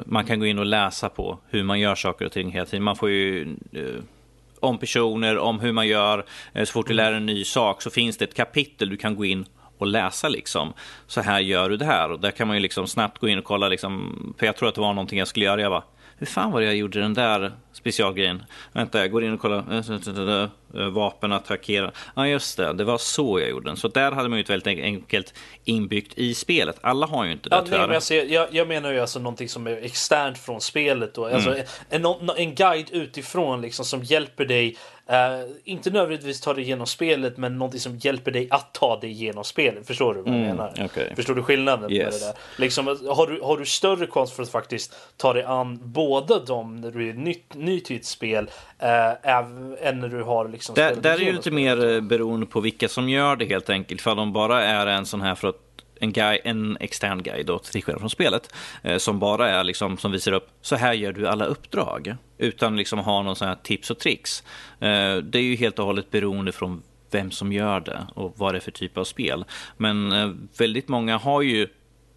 man kan gå in och läsa på hur man gör saker och ting hela tiden. Man får ju om personer, om hur man gör. Så fort du lär en ny sak så finns det ett kapitel du kan gå in och läsa liksom. Så här gör du det här. Och där kan man ju liksom snabbt gå in och kolla liksom. För jag tror att det var någonting jag skulle göra. Jag bara, hur fan var det jag gjorde den där specialgrejen? Vänta, jag går in och kollar. Vapen attackera. Ja, just det. Det var så jag gjorde den. Så där hade man ju ett väldigt enkelt inbyggt i spelet. Alla har ju inte det ja, nej, men jag, jag, jag, menar ju alltså någonting som är externt från spelet. Då. Alltså mm. en, en, en guide utifrån liksom som hjälper dig Uh, inte nödvändigtvis ta dig igenom spelet, men någonting som hjälper dig att ta dig igenom spelet. Förstår du vad jag mm, menar? Okay. Förstår du skillnaden yes. med det där? Liksom, har, du, har du större chans för att faktiskt ta dig an båda dem när du är nytt, ny till ett spel uh, än när du har liksom Där, där är ju lite mer eh, beroende på vilka som gör det helt enkelt. För de bara är en sån här för att en, guy, en extern guide då, till skillnad från spelet, eh, som bara är liksom, som visar upp, så här gör du alla uppdrag, utan liksom ha någon sån här tips och tricks. Eh, det är ju helt och hållet beroende från vem som gör det och vad det är för typ av spel. Men eh, väldigt många har ju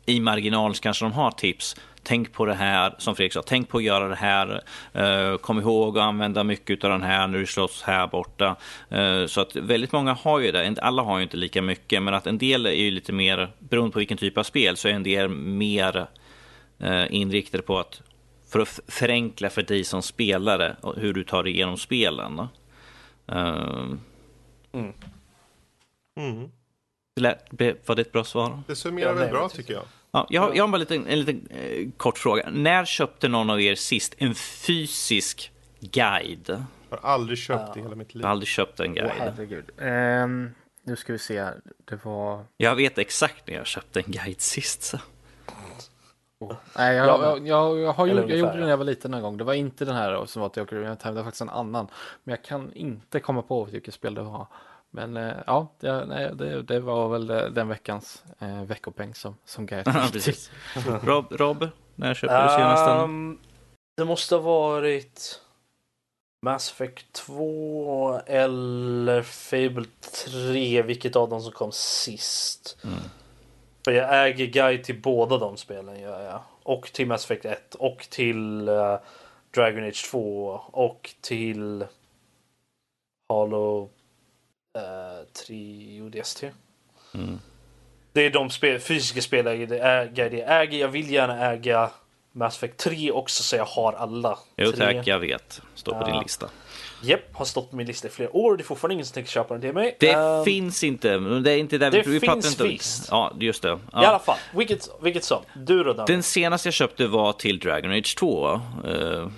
i marginal kanske de har tips. Tänk på det här, som Fredrik sa, tänk på att göra det här. Eh, kom ihåg att använda mycket av den här när du slåss här borta. Eh, så att väldigt många har ju det. Alla har ju inte lika mycket, men att en del är ju lite mer, beroende på vilken typ av spel, så är en del mer eh, inriktade på att för att förenkla för dig som spelare hur du tar dig igenom spelen. Uh, mm. Mm. Var det ett bra svar? Det summerar väl bra tycker jag. Ja, jag, har, jag har bara en liten, en liten eh, kort fråga. När köpte någon av er sist en fysisk guide? Jag har aldrig köpt i hela mitt liv. Jag har aldrig köpt en guide. Oh, herregud. Um, nu ska vi se. Det var... Jag vet exakt när jag köpte en guide sist. Så. Oh. Nej, jag, jag, jag, jag, har gjort, jag gjorde det när jag var liten en gång. Det var inte den här som var till Ocarina Time, det var faktiskt en annan. Men jag kan inte komma på vilket spel det var. Men eh, ja, det, nej, det, det, var väl den veckans eh, veckopeng som, som Gert precis. Rob, Rob, när köpte du senast um, Det måste ha varit Mass Effect 2 eller Fable 3, vilket av dem som kom sist. Mm. För jag äger guide till båda de spelen gör jag. Och till Mass Effect 1 och till uh, Dragon Age 2 och till Halo uh, 3 ODST. Mm. Det är de spel, fysiska spel jag äger. Jag äger. Jag vill gärna äga Mass Effect 3 också så jag har alla. Jo tack, jag vet. Står på uh, din lista. Japp, har stått på min lista i flera år. Det är fortfarande ingen som tänker köpa den till mig. Det um, finns inte. Det är inte där det vi, vi finns inte. visst. Ja, just det. Ja. I alla fall, vilket, vilket som. Du då Danne? Den senaste jag köpte var till Dragon Age 2. Uh,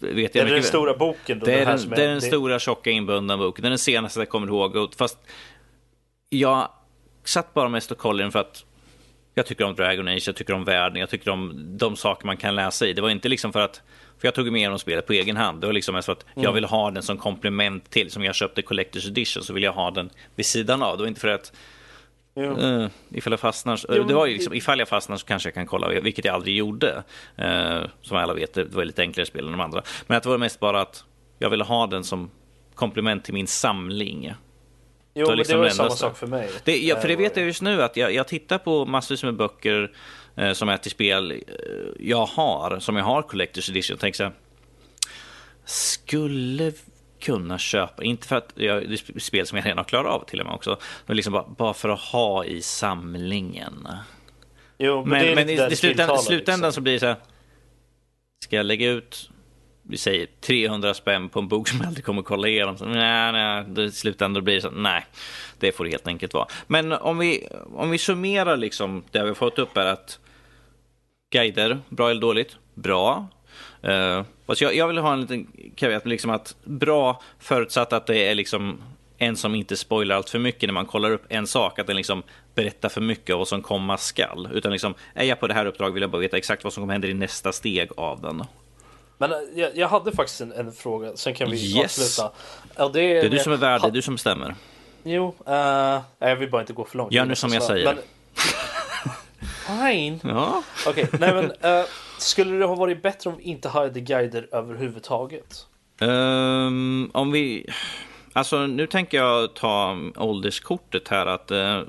vet jag är det den stora boken? Då, det, är den, det är den stora tjocka inbundna boken. Det är den senaste jag kommer ihåg. Fast jag satt bara mest och kollade den för att jag tycker om Dragon Age, jag tycker om världen, jag tycker om de saker man kan läsa i. Det var inte liksom för att för jag tog med igenom spelet på egen hand. Det var liksom så att mm. jag vill ha den som komplement till, som jag köpte Collector's Edition, så vill jag ha den vid sidan av. Det var inte för att Uh, ifall jag fastnar, jo, det var ju liksom, ifall jag fastnar så kanske jag kan kolla, vilket jag aldrig gjorde. Uh, som alla vet, det var lite enklare spel än de andra. Men att det var mest bara att jag ville ha den som komplement till min samling. Jo, men liksom det var ju samma sak för mig. Det, ja, för det vet jag just nu att jag, jag tittar på massvis med böcker eh, som är till spel eh, jag har, som jag har Collector's Edition. Tänk så här, skulle kunna köpa, inte för att jag, det är spel som jag redan har klarat av till och med också, men liksom bara, bara för att ha i samlingen. Jo, men, men, men i, i slutändan, slutändan liksom. så blir det så här, ska jag lägga ut vi säger 300 spänn på en bok som jag aldrig kommer kolla igenom. Så, nej, nej, i slutändan blir det så nej, det får det helt enkelt vara. Men om vi, om vi summerar liksom det vi har fått upp är att guider, bra eller dåligt? Bra. Uh, jag, jag vill ha en liten caveat, liksom att bra förutsatt att det är liksom en som inte spoilar allt för mycket när man kollar upp en sak, att den liksom berättar för mycket av vad som komma skall. Utan liksom, är jag på det här uppdraget vill jag bara veta exakt vad som kommer hända i nästa steg av den. Men eh, jag, jag hade faktiskt en, en, fråga, sen kan vi yes. avsluta. Ja, det, är, det är du som är värd, det är du som bestämmer. Jo, uh, jag vill bara inte gå för långt. Gör nu som jag säger. Men... Fine. Ja. Okej, okay, nej men uh, skulle det ha varit bättre om vi inte hade guider överhuvudtaget? Um, om vi... Alltså nu tänker jag ta ålderskortet här att uh,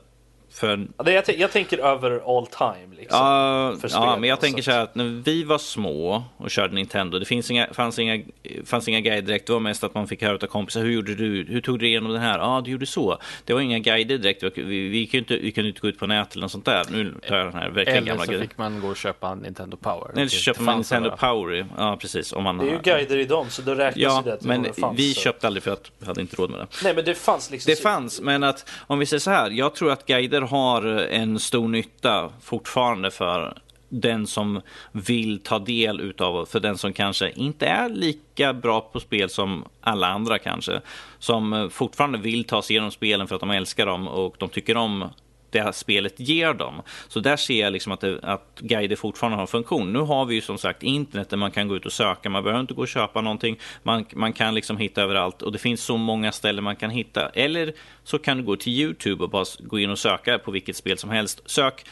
för... Ja, jag, jag, tänker över all time. Liksom, ja, ja, men jag tänker så här att när vi var små och körde Nintendo, det finns inga, fanns, inga, fanns inga guider direkt. Det var mest att man fick höra av kompisar, hur gjorde du? Hur tog du igenom den här? Ja, ah, du gjorde så. Det var inga guider direkt. Vi, vi, vi, kunde, inte, vi kunde inte gå ut på nätet eller något sånt där. Nu tar jag den här verkligen eller gamla så fick man gå och köpa Nintendo Power. Eller så köpte man Nintendo bara. Power, ja precis. Om man det är ju guider i dem, så då räknas ja, det att men det fanns. vi så. köpte aldrig för att vi hade inte råd med det. Nej, men det fanns liksom. Det fanns, men att om vi säger så här. Jag tror att guider har en en stor nytta fortfarande för den som vill ta del utav, för den som kanske inte är lika bra på spel som alla andra kanske, som fortfarande vill ta sig igenom spelen för att de älskar dem och de tycker om det här spelet ger dem. Så där ser jag liksom att, det, att guider fortfarande har en funktion. Nu har vi ju som sagt internet där man kan gå ut och söka. Man behöver inte gå och köpa någonting. Man, man kan liksom hitta överallt och det finns så många ställen man kan hitta. Eller så kan du gå till Youtube och bara gå in och söka på vilket spel som helst. Sök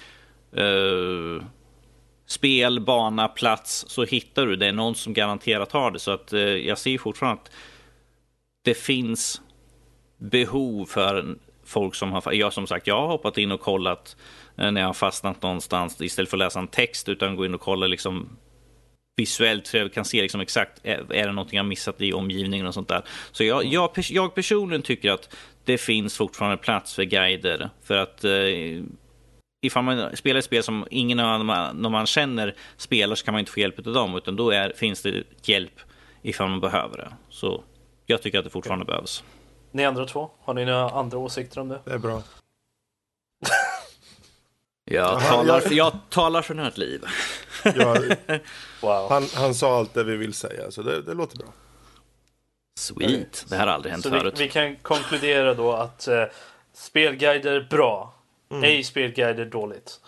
eh, spel, bana, plats så hittar du. Det är någon som garanterat har det. Så att eh, jag ser fortfarande att det finns behov för folk som har... Jag som sagt, jag har hoppat in och kollat eh, när jag har fastnat någonstans istället för att läsa en text utan gå in och kolla liksom visuellt så jag kan se liksom exakt, är, är det någonting jag missat i omgivningen och sånt där. Så jag, jag, jag personligen tycker att det finns fortfarande plats för guider. För att eh, ifall man spelar ett spel som ingen av man, man känner spelar så kan man inte få hjälp av dem, utan då är, finns det hjälp ifall man behöver det. Så jag tycker att det fortfarande okay. behövs. Ni andra två, har ni några andra åsikter om det? Det är bra. jag, talar, för, jag talar för nördliv. ja, wow. han, han sa allt det vi vill säga, så det, det låter bra. Sweet, det här har aldrig hänt så förut. Vi, vi kan konkludera då att eh, spelguider bra, mm. ej spelguider dåligt.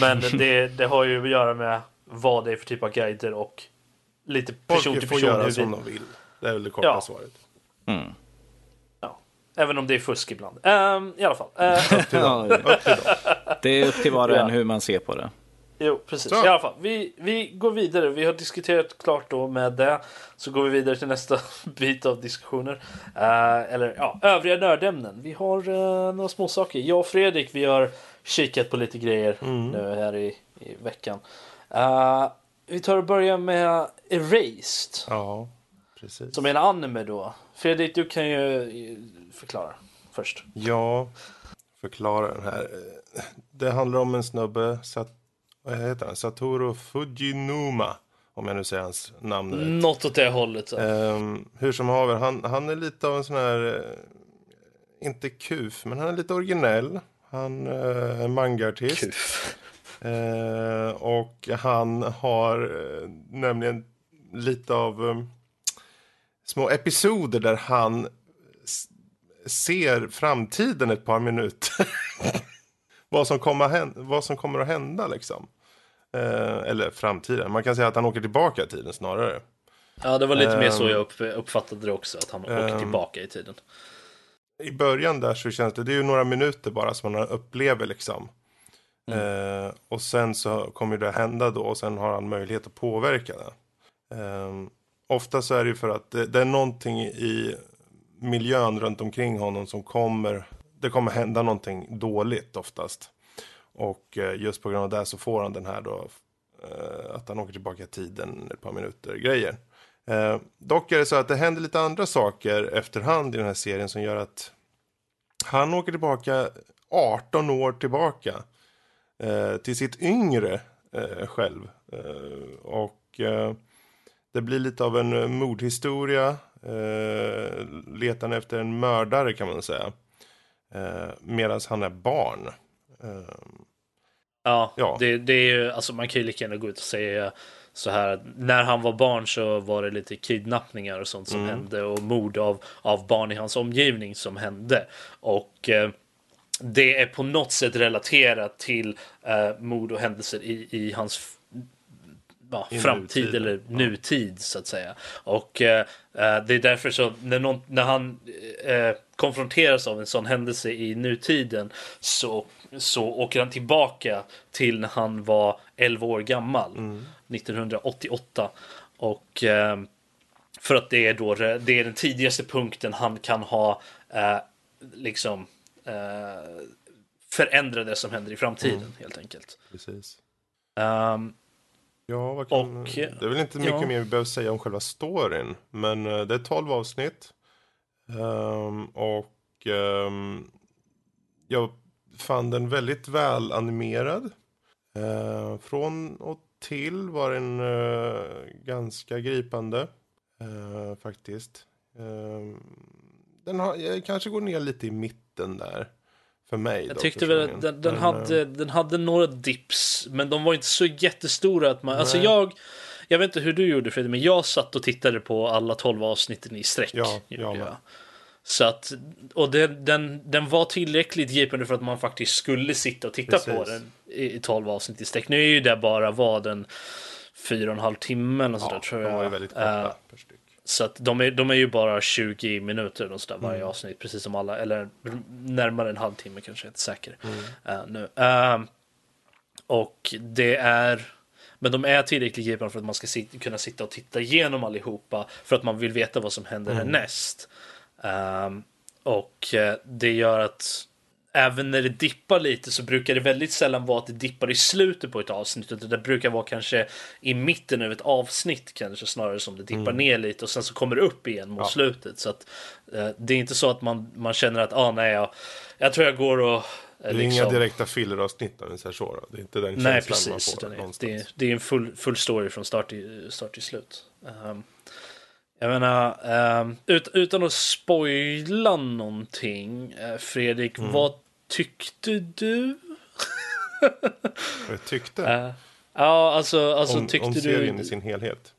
Men det, det har ju att göra med vad det är för typ av guider och lite person till person. Folk får göra som de vill. Det är väl det korta ja. svaret. Mm. Även om det är fusk ibland. Um, I alla fall. Uh, upp till dem. upp till dem. Det är upp till var och en hur man ser på det. Jo, precis. Så. I alla fall, vi, vi går vidare. Vi har diskuterat klart då med det. Så går vi vidare till nästa bit av diskussioner. Uh, eller ja, övriga nördämnen. Vi har uh, några små saker. Jag och Fredrik, vi har kikat på lite grejer mm. nu här i, i veckan. Uh, vi tar och börjar med Erased. Ja, precis. Som är en anime då. Fredrik, du kan ju förklara först. Ja, förklara den här. Det handlar om en snubbe, Sat vad heter han? Satoru Fujinuma. Om jag nu säger hans namn rätt. Något åt det hållet. Um, hur som haver, han, han är lite av en sån här, uh, inte kuf, men han är lite originell. Han uh, är mangaartist. Kuf. Uh, och han har uh, nämligen lite av um, små episoder där han ser framtiden ett par minuter. vad, som kommer vad som kommer att hända liksom. Eh, eller framtiden. Man kan säga att han åker tillbaka i tiden snarare. Ja, det var lite eh, mer så jag upp, uppfattade det också. Att han åker tillbaka i tiden. I början där så känns det, det är ju några minuter bara som man upplever liksom. Mm. Eh, och sen så kommer det hända då och sen har han möjlighet att påverka det. Eh, ofta så är det ju för att det, det, är någonting i miljön runt omkring honom som kommer, det kommer hända någonting dåligt oftast. Och eh, just på grund av det så får han den här då, eh, att han åker tillbaka i tiden ett par minuter grejer. Eh, dock är det så att det händer lite andra saker efterhand i den här serien som gör att han åker tillbaka 18 år tillbaka till sitt yngre själv. och det blir lite av en mordhistoria, eh, letande efter en mördare kan man säga. Eh, Medan han är barn. Ehm, ja, ja. Det, det är ju, alltså man kan ju lika gärna gå ut och säga så här när han var barn så var det lite kidnappningar och sånt som mm. hände och mord av, av barn i hans omgivning som hände. Och eh, det är på något sätt relaterat till eh, mord och händelser i, i hans ja, framtid nutid. eller nutid så att säga. Och eh, eh, det är därför så när, någon, när han eh, konfronteras av en sån händelse i nutiden så, så åker han tillbaka till när han var 11 år gammal, mm. 1988. Och eh, för att det är då det är den tidigaste punkten han kan ha eh, liksom eh, förändra det som händer i framtiden mm. helt enkelt. Precis. Um, Ja, vad kan... och, det är väl inte mycket ja. mer vi behöver säga om själva storyn. Men uh, det är 12 avsnitt. Um, och um, jag fann den väldigt väl animerad. Uh, från och till var den uh, ganska gripande. faktiskt. Ehm, den har, kanske går ner lite i mitten där. För mig. Jag då, tyckte väl att den, den hade, eh, den hade några dips. Men de var inte så jättestora att man, alltså jag, jag vet inte hur du gjorde Fredrik, men jag satt och tittade på alla tolv avsnitten i sträck. Ja, jag. Så att, och den, den, den var tillräckligt gripande för att man faktiskt skulle sitta och titta Precis. på den i tolv avsnitt i sträck. Nu är ju det bara vad den fyra och en halv timme eller sådär ja, tror jag. De var ju väldigt korta uh, så att de är, de är ju bara 20 minuter och sådär varje mm. avsnitt, precis som alla, eller närmare en halvtimme kanske, jag är inte säker mm. uh, nu. Uh, och det är, men de är tillräckligt gripande för att man ska sit, kunna sitta och titta igenom allihopa för att man vill veta vad som händer mm. härnäst. Um, och eh, det gör att även när det dippar lite så brukar det väldigt sällan vara att det dippar i slutet på ett avsnitt. Utan det brukar vara kanske i mitten av ett avsnitt kanske snarare som det dippar ner lite och sen så kommer det upp igen mot Ja. slutet. Så att eh, det är inte så att man, man känner att ah, nej, jag, jag tror jag går och eh, Det är liksom... inga direkta filleravsnitt om så. Då. Det är inte den Nej, känslan precis. man får det, någonstans. det, är, det är en full, full story från start till, start till slut. Ehm, jag menar, ehm, ut, utan att spoila någonting, eh, Fredrik, Mm. vad tyckte du? Jag tyckte Eh, ja, alltså, alltså om, tyckte om du... serien i sin helhet.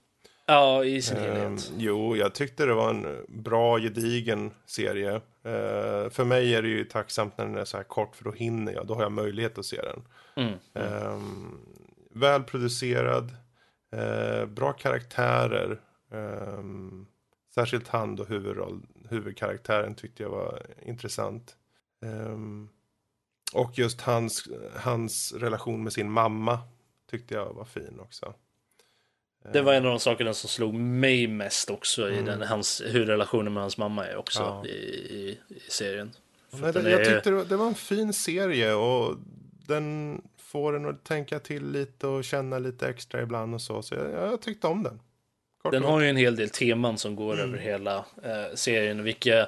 Ja, i sin Ehm, helhet. jo, jag tyckte det var en bra, gedigen serie. Eh, för mig är det ju tacksamt när den är så här kort, för då hinner jag. Då har jag möjlighet att se den. Mm. Ehm, välproducerad, eh, bra karaktärer. ehm, särskilt han då, huvudroll, huvudkaraktären tyckte jag var intressant. Och just hans, hans relation med sin mamma tyckte jag var fin också. Det var en av de sakerna som slog mig mest också i Mm. den, hans, hur relationen med hans mamma är också Ja. i, i, i serien. Nej, det, jag är- tyckte det var, det var en fin serie och den får en att tänka till lite och känna lite extra ibland och så. Så jag, jag tyckte om den. Kort Den har ju en hel del teman som går Mm. över hela eh, serien, vilka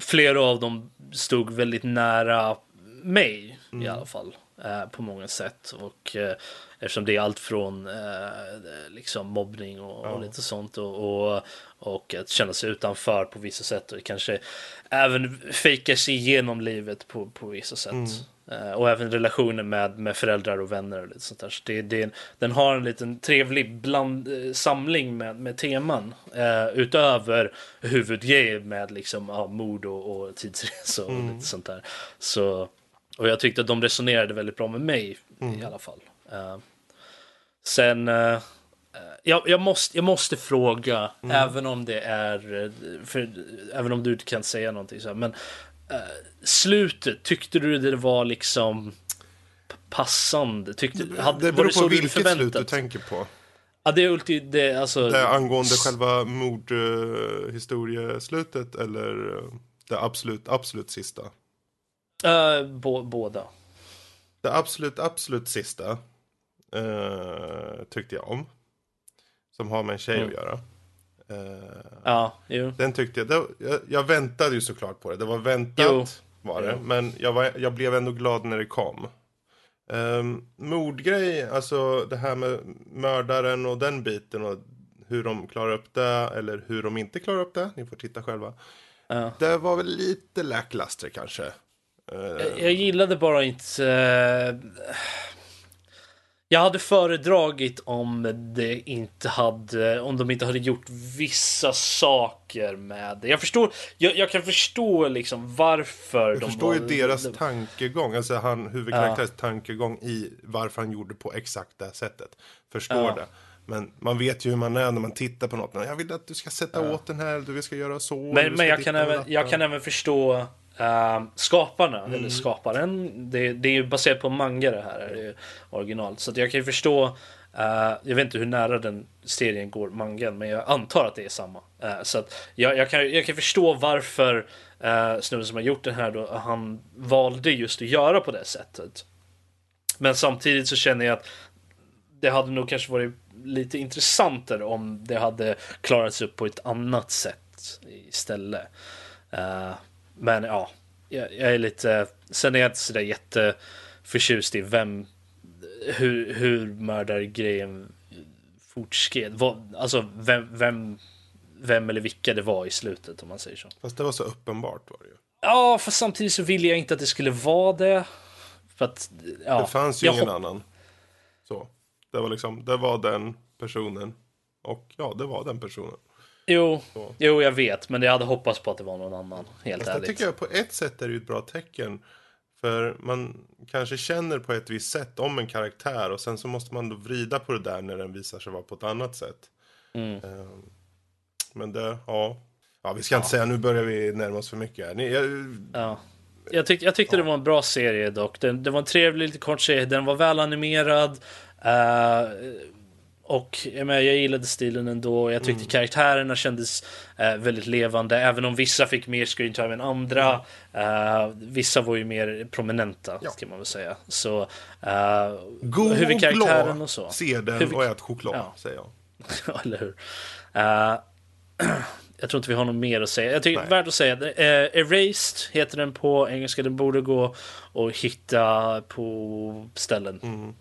flera av dem stod väldigt nära mig Mm. i alla fall. Eh, på många sätt. Och eh, eftersom det är allt från eh, liksom mobbning och, och Ja. lite sånt och, och, och att känna sig utanför på vissa sätt och kanske även fejka sig igenom livet på, på vissa sätt. Mm. Eh, och även relationer med, med föräldrar och vänner och lite sånt där. Så det, det, den har en liten trevlig bland, eh, samling med, med teman. Eh, utöver huvudgrejen med liksom, ja, mord och, och tidsresor och Mm. lite sånt där. Så, och jag tyckte att de resonerade väldigt bra med mig Mm. i alla fall. Eh, sen, eh, jag, jag, måste, jag måste fråga, Mm. även om det är, för, även om du inte kan säga någonting så här, men eh, slutet, tyckte du det var liksom passande? Tyckte, hade, det beror det på vilket slut du tänker på. Ja, det är ulti, det, alltså, Det angående själva mordhistorieslutet eller det absolut, absolut sista? Eh, bå, båda. Det absolut, absolut sista eh, tyckte jag om. Som har med en tjej Mm. att göra. Eh, Ja, jo. Den tyckte jag, det, jag, jag väntade ju såklart på det. Det var väntat Jo. var det. Jo. Men jag, var, jag blev ändå glad när det kom. Um, mordgrej, alltså det här med mördaren och den biten och hur de klarar upp det eller hur de inte klarar upp det. Ni får titta själva. Ja. Det var väl lite lackluster kanske. Eh, Jag, gillade bara inte... eh, jag hade föredragit om det inte hade, om de inte hade gjort vissa saker med det. Jag förstår, jag, jag kan förstå liksom varför jag de förstår ju var- deras de- tankegång, alltså han, huvudkaraktärens tankegång i varför han gjorde på exakt det sättet. Förstår Ja. det. Men man vet ju hur man är när man tittar på något. Men jag vill att du ska sätta åt den här, du ska göra så. Men, men jag, kan även, jag kan även förstå eh, skaparna, Mm. eller skaparen. Det, det är ju baserat på manga det här, är det ju originalt. Så jag kan ju förstå, eh, jag vet inte hur nära den serien går, mangan, men jag antar att det är samma. Eh, så jag, jag, kan, jag kan förstå varför uh, snubben som har gjort den här då, han valde just att göra på det sättet. Men samtidigt så känner jag att det hade nog kanske varit lite intressantare om det hade klarats upp på ett annat sätt istället. Men ja, jag, jag är lite... Sen är jag inte sådär jätteförtjust i vem... Hur, hur mördargrejen fortskred. Vad, alltså vem, vem, vem eller vilka det var i slutet om man säger så. Fast det var så uppenbart var det ju. Ja, för samtidigt så ville jag inte att det skulle vara det. För att, ja, det fanns ju jag ingen annan. Så. Det var liksom, det var den personen. Och ja, det var den personen. Jo, Så. jo, jag vet, men jag hade hoppats på att det var någon annan. Helt Fast ärligt. tycker jag på ett sätt är det ju ett bra tecken. För man kanske känner på ett visst sätt om en karaktär och sen så måste man då vrida på det där när den visar sig vara på ett annat sätt. Mm. Ehm, Men det, ja. Ja, vi ska inte säga, nu börjar vi närma oss för mycket här. Ni, jag, Ja. Jag, tyck, jag tyckte det var en bra serie dock. Den, det var en trevlig, lite kort serie. Den var välanimerad. Uh, och jag, menar, jag gillade stilen ändå. Jag tyckte Mm. karaktärerna kändes eh, väldigt levande. Även om vissa fick mer screen time än andra. Eh, vissa var ju mer prominenta, Ja. kan man väl säga. Så eh, God och huvudkaraktären glad, och så. se den Huvud- och ät choklad, Ja. säger jag. Ja, eller hur? Eh, jag tror inte vi har något mer att säga. Jag tycker det Nej. är värt att säga. eh, Erased heter den på engelska. Den borde gå och hitta på ställen. Mm.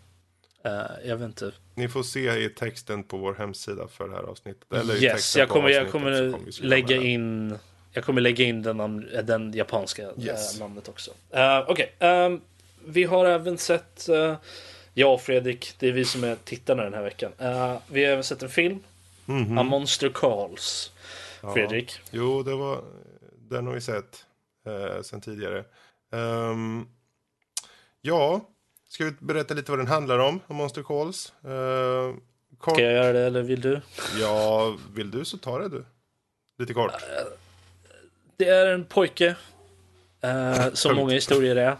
Eh, jag vet inte. Ni får se i texten på vår hemsida för det här avsnittet. Eller Yes, jag kommer, jag kommer skriva lägga in jag kommer lägga in den, namn- den japanska eh, Yes. namnet också. Uh, Okej, ehm, vi har även sett, uh, jag och Fredrik, det är vi som är tittarna den här veckan. Eh, vi har även sett en film, Mhm. A Monster Calls. Ja. Fredrik. Jo, det var, den har vi sett eh, sen tidigare. Ehm, ja, ska vi berätta lite vad den handlar om, om Monster Calls? Uh, kort, Ska jag göra det eller vill du? Ja, vill du så ta det du. Lite kort. Det är en pojke, eh, som många historier är.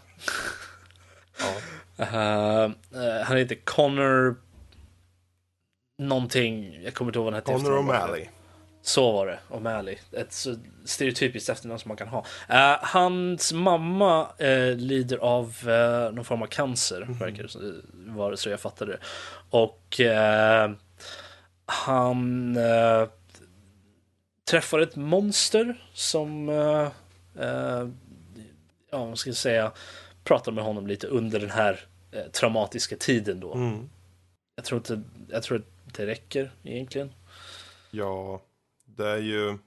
Ja. Han heter Connor någonting, jag kommer inte ihåg vad han hette. Connor. O'Malley. Så var det, O'Malley. Ett så stereotypiskt efternamn som man kan ha. Eh, hans mamma eh, lider av eh, någon form av cancer, verkar det var det så jag fattade det. Och han träffar ett monster som, ja vad ska säga, pratar med honom lite under den här traumatiska tiden då. Mm. Jag tror inte, jag tror att det räcker egentligen. Ja, det är ju...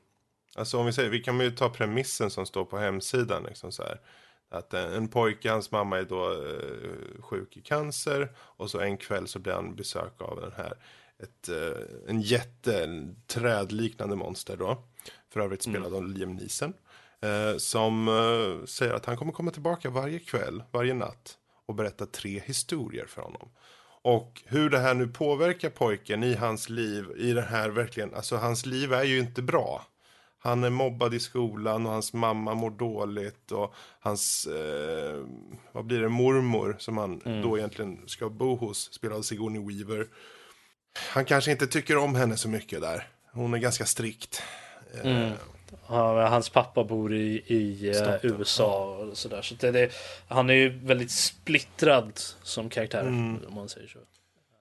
Alltså om vi säger, vi kan ju ta premissen som står på hemsidan. Liksom så här. Att en, en pojke, hans mamma är då eh, sjuk i cancer. Och så en kväll så blir han besök av den här, ett, eh, en jätte, en trädliknande monster då. För övrigt spelad av Liam Neeson. Eh, som eh, säger att han kommer komma tillbaka varje kväll, varje natt. Och berätta tre historier för honom. Och hur det här nu påverkar pojken i hans liv, i det här verkligen, alltså hans liv är ju inte bra. Han är mobbad i skolan och hans mamma mår dåligt och hans, eh, vad blir det, mormor som han då egentligen ska bo hos, spelad av Sigourney Weaver. Han kanske inte tycker om henne så mycket där. Hon är ganska strikt. Eh, men hans pappa bor i, i eh, Staten, USA och sådär. Så det, det, han är ju väldigt splittrad som karaktär, Mm. om man säger så.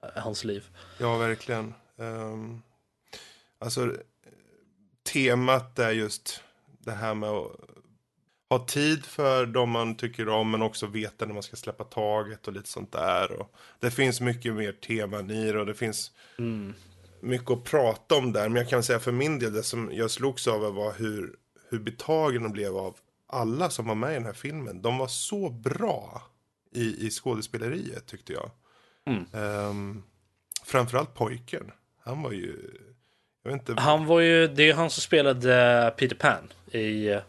Eh, Hans liv. Ja, verkligen. Um, alltså, temat är just det här med att ha tid för de man tycker om, men också veta när man ska släppa taget och lite sånt där. Och det finns mycket mer teman i det och det finns mycket att prata om där. Men jag kan säga för min del, det som jag slogs av var hur, hur betagen de blev av alla som var med i den här filmen. De var så bra i, i skådespeleriet tyckte jag. Ehm, framförallt pojken. Han var ju... Jag vet inte. Han var ju, det är han som spelade Peter Pan i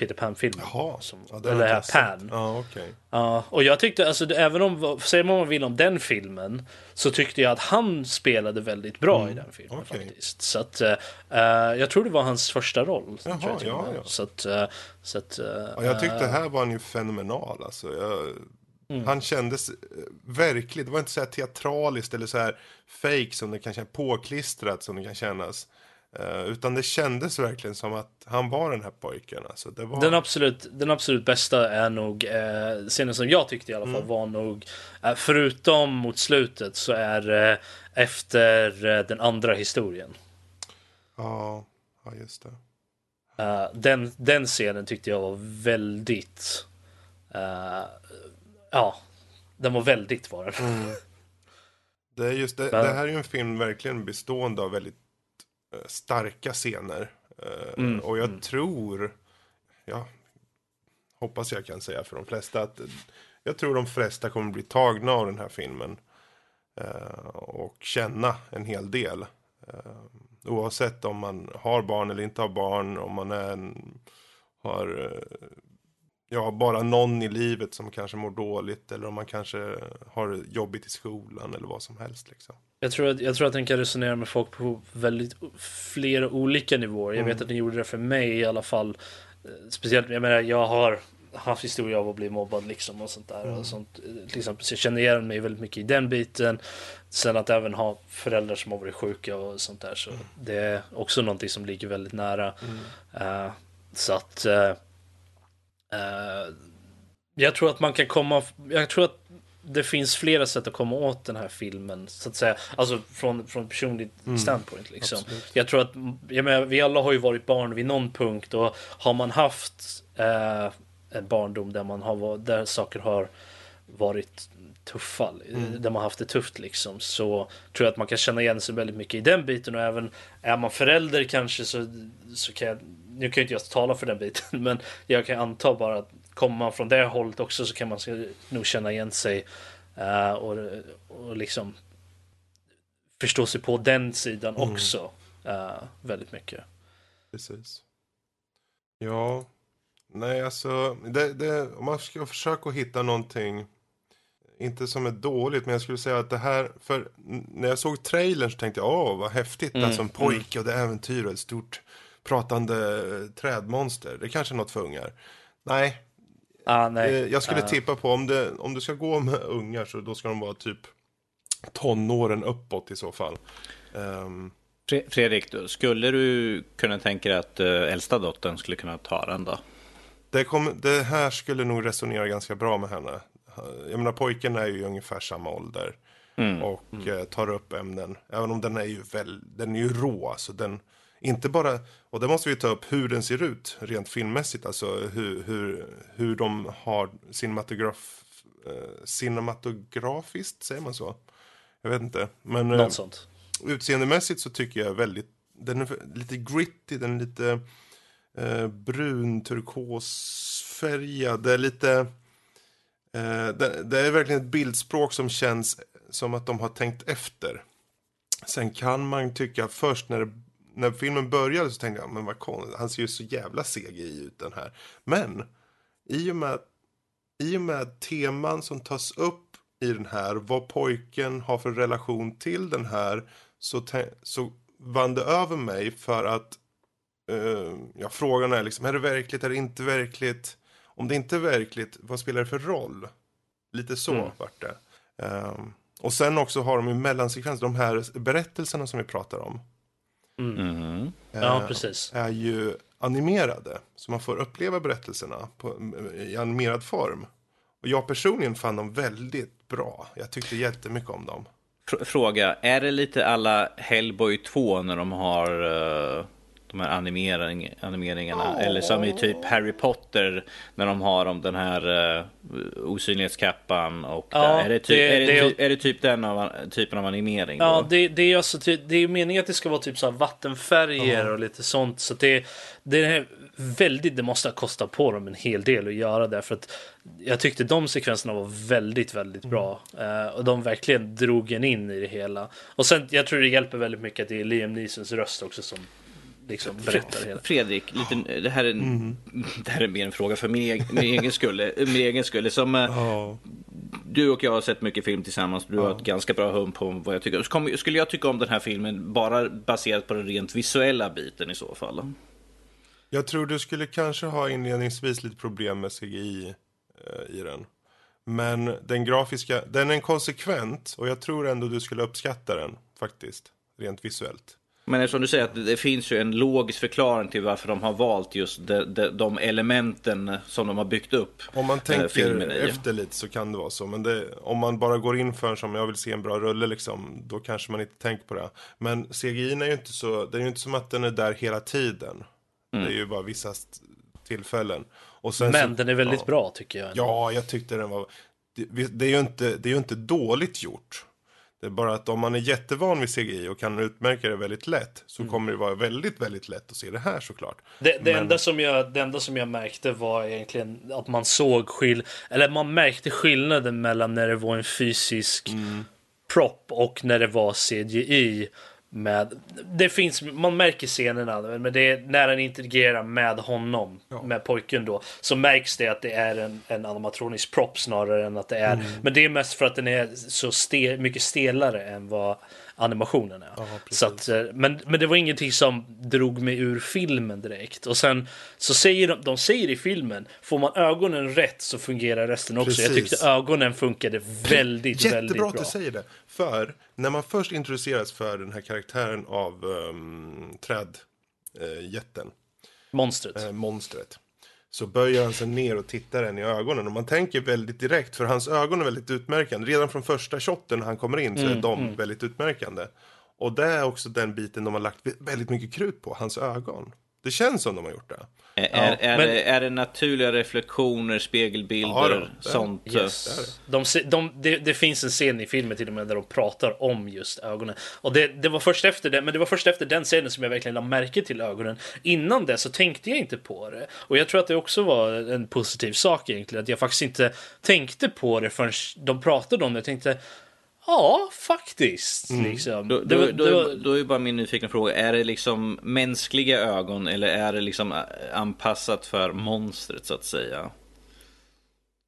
Peter Pan-filmen. Ja, eller här. Pan. Ja, okej. Ja, och jag tyckte, alltså även om, säger man vad man vill om den filmen, så tyckte jag att han spelade väldigt bra i den filmen Mm, okej. faktiskt. Så att, eh, jag tror det var hans första roll. Jaha, jag ja, ja. Så att, eh, så att, eh, Ja, jag tyckte här var han ju fenomenal. Alltså. Jag, Han kändes verkligt, det var inte så här teatraliskt eller så här fake som det kan kännas, påklistrat som det kan kännas. Eh, utan det kändes verkligen som att han var den här pojken. Alltså, var... Den absolut, den absolut bästa är nog, eh, scenen som jag tyckte i alla fall Mm. var nog, eh, förutom mot slutet så är eh, efter eh, den andra historien. ja, ja, just det. Eh, den, den scenen tyckte jag var väldigt, eh, ja, den var väldigt var den. Mm. Det, är just det, Men- det här är ju en film verkligen bestående av väldigt starka scener. Eh, Mm, och jag tror, ja, hoppas jag kan säga för de flesta att eh, jag tror de flesta kommer bli tagna av den här filmen. Eh, och känna en hel del. Eh, oavsett om man har barn eller inte har barn, om man är en, har eh, ja, bara någon i livet som kanske mår dåligt eller om man kanske har jobbigt i skolan eller vad som helst. Liksom. Jag tror, att, jag tror att den kan resonera med folk på väldigt flera olika nivåer. Jag Mm. vet att den gjorde det för mig i alla fall. Eh, Speciellt, jag menar, jag har haft historia av att bli mobbad liksom och sånt där. Och sånt, till exempel, så jag känner igen mig väldigt mycket i den biten. Sen att även ha föräldrar som har varit sjuka och sånt där. Så det är också någonting som ligger väldigt nära. Eh, så att eh, eh, jag tror att man kan komma, jag tror att det finns flera sätt att komma åt den här filmen, så att säga. Alltså från, från personligt standpoint liksom. Jag tror att, jag menar, vi alla har ju varit barn vid någon punkt och har man haft eh, en barndom där man har där saker har varit tuffa, där man haft det tufft liksom, så tror jag att man kan känna igen sig väldigt mycket i den biten och även är man förälder kanske så, så kan jag, nu kan ju inte jag tala för den biten, men jag kan anta bara att kommer man från det hållet också så kan man nog känna igen sig eh, och, och liksom förstå sig på den sidan också eh, väldigt mycket. Precis. Ja, nej alltså, det, det, om man ska försöka hitta någonting, inte som är dåligt, men jag skulle säga att det här, för när jag såg trailern så tänkte jag, åh vad häftigt, alltså en pojke och det är äventyr och ett stort pratande trädmonster, det är kanske är något för ungar. Nej, Ah, nej. eh, jag skulle Ah. tippa på om, det, om du ska gå med ungar så då ska de vara typ tonåren uppåt i så fall. Fre- Fredrik, då, skulle du kunna tänka dig att uh, äldsta dottern skulle kunna ta den då? Det, kom, det här skulle nog resonera ganska bra med henne. Jag menar pojken är ju ungefär samma ålder. Och eh, tar upp ämnen. Även om den är ju väl, den är ju rå. Så den, inte bara, och det måste vi ta upp hur den ser ut rent filmmässigt. Alltså hur, hur, hur de har cinematograf, eh, cinematografiskt, säger man så? Jag vet inte. Men eh, Något sånt. utseendemässigt så tycker jag väldigt, den är lite gritty, den är lite eh, brun, turkosfärgad, det är lite, eh, det, det är verkligen ett bildspråk som känns som att de har tänkt efter. Sen kan man tycka först när, det, när filmen började så tänkte jag, men vad konstigt, han ser ju så jävla CGI ut den här. Men i och med, i och med teman som tas upp i den här, vad pojken har för relation till den här, så, så vann det över mig för att eh, ja, frågan är liksom, är det verkligt, är det inte verkligt? Om det inte är verkligt, vad spelar det för roll? Lite så Mm. vart det. Ehm, och sen också har de ju mellansekvenser, de här berättelserna som vi pratar om. Mhm. Ja, eh, precis. är ju animerade. Så man får uppleva berättelserna på, i animerad form. Och jag personligen fann dem väldigt bra. Jag tyckte jättemycket om dem. Fr- Fråga, är det lite alla Hellboy 2 när de har eh, de här animering, animeringarna? Eller som i typ Harry Potter när de har om den här uh, osynlighetskappan och Ja, är, det typ, det- är, det, det- är det typ den av, typen av animering? Ja, det, det är alltså ty- det är meningen att det ska vara typ så vattenfärger och lite sånt. Så det, det är väldigt, det måste ha kostat på dem en hel del att göra det. För att jag tyckte de sekvenserna var väldigt, väldigt bra. Eh, och de verkligen drog en in i det hela. Och sen, jag tror det hjälper väldigt mycket att det är Liam Neesons röst också som liksom berättar hela. Fredrik, lite, det, här är en, det här är mer en fråga för min egen, min egen skull. Min egen skull. Som, Ja. Du och jag har sett mycket film tillsammans. Du har ett ganska bra hum på vad jag tycker. Skulle jag tycka om den här filmen bara baserat på den rent visuella biten i så fall? Jag tror du skulle kanske ha inledningsvis lite problem med CGI eh, i den. Men den grafiska, den är konsekvent och jag tror ändå du skulle uppskatta den faktiskt. Rent visuellt. Men som du säger att det finns ju en logisk förklaring till varför de har valt just de, de, de elementen som de har byggt upp. Om man eh, tänker filmen i. efter lite så kan det vara så. Men det, om man bara går in för som jag vill se en bra rulle liksom, då kanske man inte tänker på det. Men CGI är ju inte så, det är ju inte som att den är där hela tiden. Det är ju bara vissa tillfällen. Och sen Men så, den är väldigt ja. bra tycker jag. Ja, jag tyckte den var... Det, det, är ju inte, det är ju inte dåligt gjort. Det är bara att om man är jättevan vid CGI och kan utmärka det väldigt lätt så Mm. kommer det vara väldigt, väldigt lätt att se det här såklart. Det, det, Men- enda som jag, det enda som jag märkte var egentligen att man såg skill eller man märkte skillnaden mellan när det var en fysisk Mm. prop och när det var CGI. Med, det finns, man märker scenerna, men det är när den interagerar med honom, med pojken då, så märks det att det är en, en animatronisk prop snarare än att det är. Mm. Men det är mest för att den är så stel, mycket stelare än vad animationen är. Ja, precis. så att, eh, men, men det var ingenting som drog mig ur filmen direkt. Och sen så säger de, de säger i filmen, får man ögonen rätt så fungerar resten också. Jag Precis. tyckte ögonen funkade väldigt, Jättebra väldigt att bra. du säger det. För när man först introduceras för den här karaktären av um, trädjätten, Monstret. eh, monstret. Så böjer han sig ner och tittar en i ögonen. Och man tänker väldigt direkt, för hans ögon är väldigt utmärkande. Redan från första shotten när han kommer in så är Mm, de väldigt utmärkande. Och det är också den biten de har lagt väldigt mycket krut på, hans ögon. Det känns som de har gjort det. Är, är, är, men- det, är det naturliga reflektioner, spegelbilder, Ja, då, sånt? Yes. De, de, det, det finns en scen i filmen till och med där de pratar om just ögonen. Och det, det var först efter det, men det var först efter den scenen som jag verkligen lade märke till ögonen. Innan det så tänkte jag inte på det. Och jag tror att det också var en positiv sak egentligen, att jag faktiskt inte tänkte på det förrän de pratade om det. Jag tänkte, ja, faktiskt. Liksom. Mm. Då, det, då, då, är- var, då är bara min nyfikna fråga, är det liksom mänskliga ögon eller är det liksom eh, anpassat för monstret så att säga?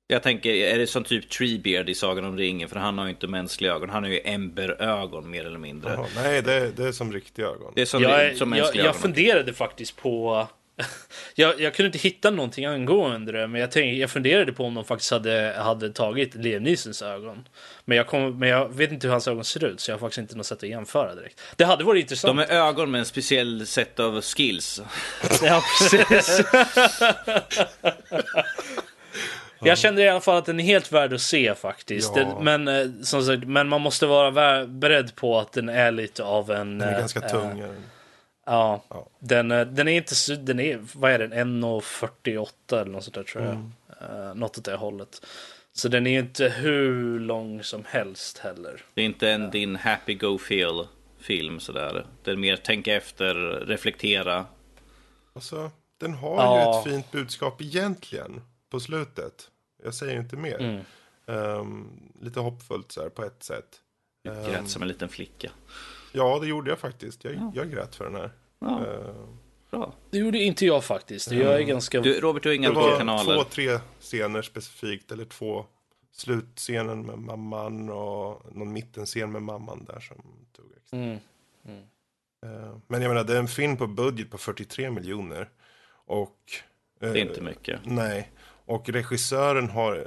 Jag tänker, är det som typ Treebeard i Sagan om ringen? För han har ju inte mänskliga ögon, han har ju emberögon mer eller mindre. Jaha, nej, det, det är som riktiga ögon. Det är som, jag, som jag, mänskliga jag ögon. funderade faktiskt på... jag, jag kunde inte hitta någonting angående det, men jag, tänkte, jag funderade på om de faktiskt hade, hade tagit Liam Neesons ögon. Men jag, kom, men jag vet inte hur hans ögon ser ut, så jag har faktiskt inte något sätt att jämföra direkt. Det hade varit intressant. De är ögon med en speciell sätt av skills. Ja, precis. Jag kände i alla fall att den är helt värd att se faktiskt. Ja. Den, men, eh, som sagt, men man måste vara beredd på att den är lite av en... Den är ganska eh, tung. den. Ja, Ja. Den, eh, den är inte den är, vad är den, 1,48 eller något sånt där tror jag. Uh, något åt det hållet. Så den är ju inte hur lång som helst heller. Det är inte en din happy go feel film sådär. Det är mer tänka efter, reflektera. Alltså, den har Ja. ju ett fint budskap egentligen på slutet. Jag säger inte mer. Mm. Ehm, lite hoppfullt så här på ett sätt. Du grät som en liten flicka. Ja, det gjorde jag faktiskt. Jag, jag grät för den här. Ja, Ehm, bra. Det gjorde inte jag faktiskt. Jag är ganska... Du, Robert, du har inga det var kanaler. två, tre scener specifikt. Eller två. Slutscenen med mamman och någon mittenscen med mamman där som tog extra. Mm. Ehm, men jag menar, det är en film på budget på 43 miljoner. Och... Det är inte mycket. Nej, och regissören har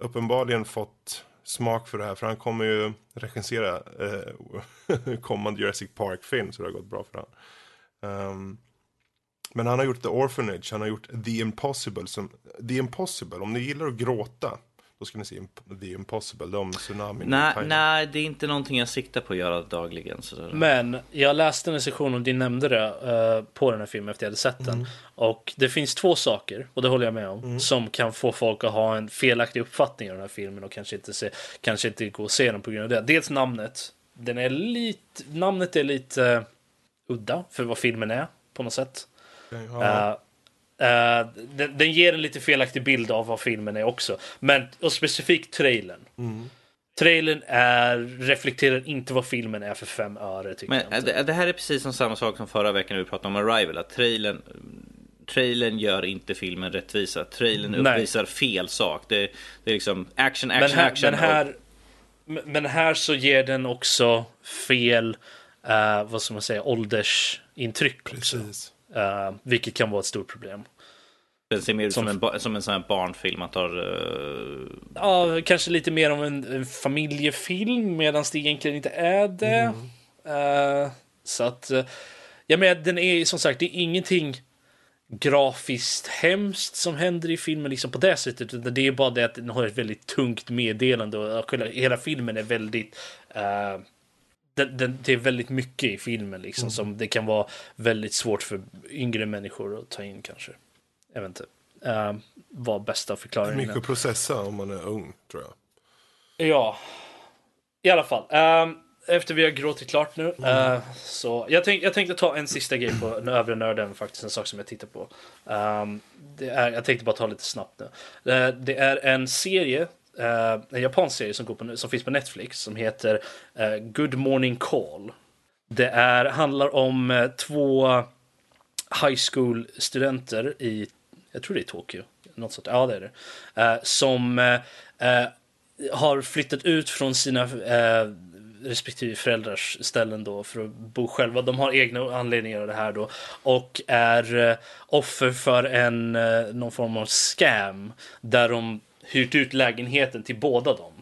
uppenbarligen fått smak för det här. För han kommer ju regissera eh, kommande Jurassic Park-film. Så det har gått bra för honom. Ehm, um, men han har gjort The Orphanage, han har gjort The Impossible. Som, The Impossible, om ni gillar att gråta. Då ska ni se The Impossible, de tsunamin. Nej, nej, det är inte någonting jag siktar på att göra dagligen. Sådär. Men jag läste en session och du nämnde det eh, på den här filmen efter jag hade sett den. Mm. Och det finns två saker, och det håller jag med om, som kan få folk att ha en felaktig uppfattning av den här filmen och kanske inte, se, kanske inte gå och se den på grund av det. Dels namnet. Den är lite, namnet är lite eh, udda för vad filmen är på något sätt. Ja, Eh, eh, den, den ger en lite felaktig bild av vad filmen är också. Men, och specifikt trailern. Mm. Trailern är, reflekterar inte vad filmen är för fem öre tycker Men jag inte. det, det här är precis som samma sak som förra veckan när vi pratade om Arrival. Att trailern, trailern gör inte filmen rättvisa. Trailern Nej. uppvisar fel sak. Det, det är liksom action, action, men här, action. Men här, men här så ger den också fel, eh, vad ska man säga, åldersintryck också. Eh, vilket kan vara ett stort problem. Den ser mer ut som, som- en, som en sån här barnfilm. Man tar... eh, Ja, kanske lite mer om en, en familjefilm medan det egentligen inte är det. Eh, så att, uh, ja men den är som sagt, det är ingenting grafiskt hemskt som händer i filmen liksom på det sättet. Utan det är bara det att den har ett väldigt tungt meddelande och hela filmen är väldigt eh, den, den, det är väldigt mycket i filmen liksom som det kan vara väldigt svårt för yngre människor att ta in kanske. Jag vet inte. Uh, vad bästa förklaringen Mycket att processa om man är ung, tror jag. Ja, i alla fall. ehm, efter vi har gråtit klart nu. eh, så jag, tänk, jag tänkte ta en sista grej på den övre nörden, faktiskt en sak som jag tittar på. Ehm, det är, jag tänkte bara ta lite snabbt nu. Eh, det är en serie, Eh, en japansk serie som, går på, som finns på Netflix som heter eh, Good Morning Call. Det är, handlar om eh, två high school studenter i, jag tror det är Tokyo, något sånt, ja det är det, som har flyttat ut från sina respektive föräldrars ställen då för att bo själva. De har egna anledningar av det här då och är offer för en någon form av scam där de hyrt ut lägenheten till båda dem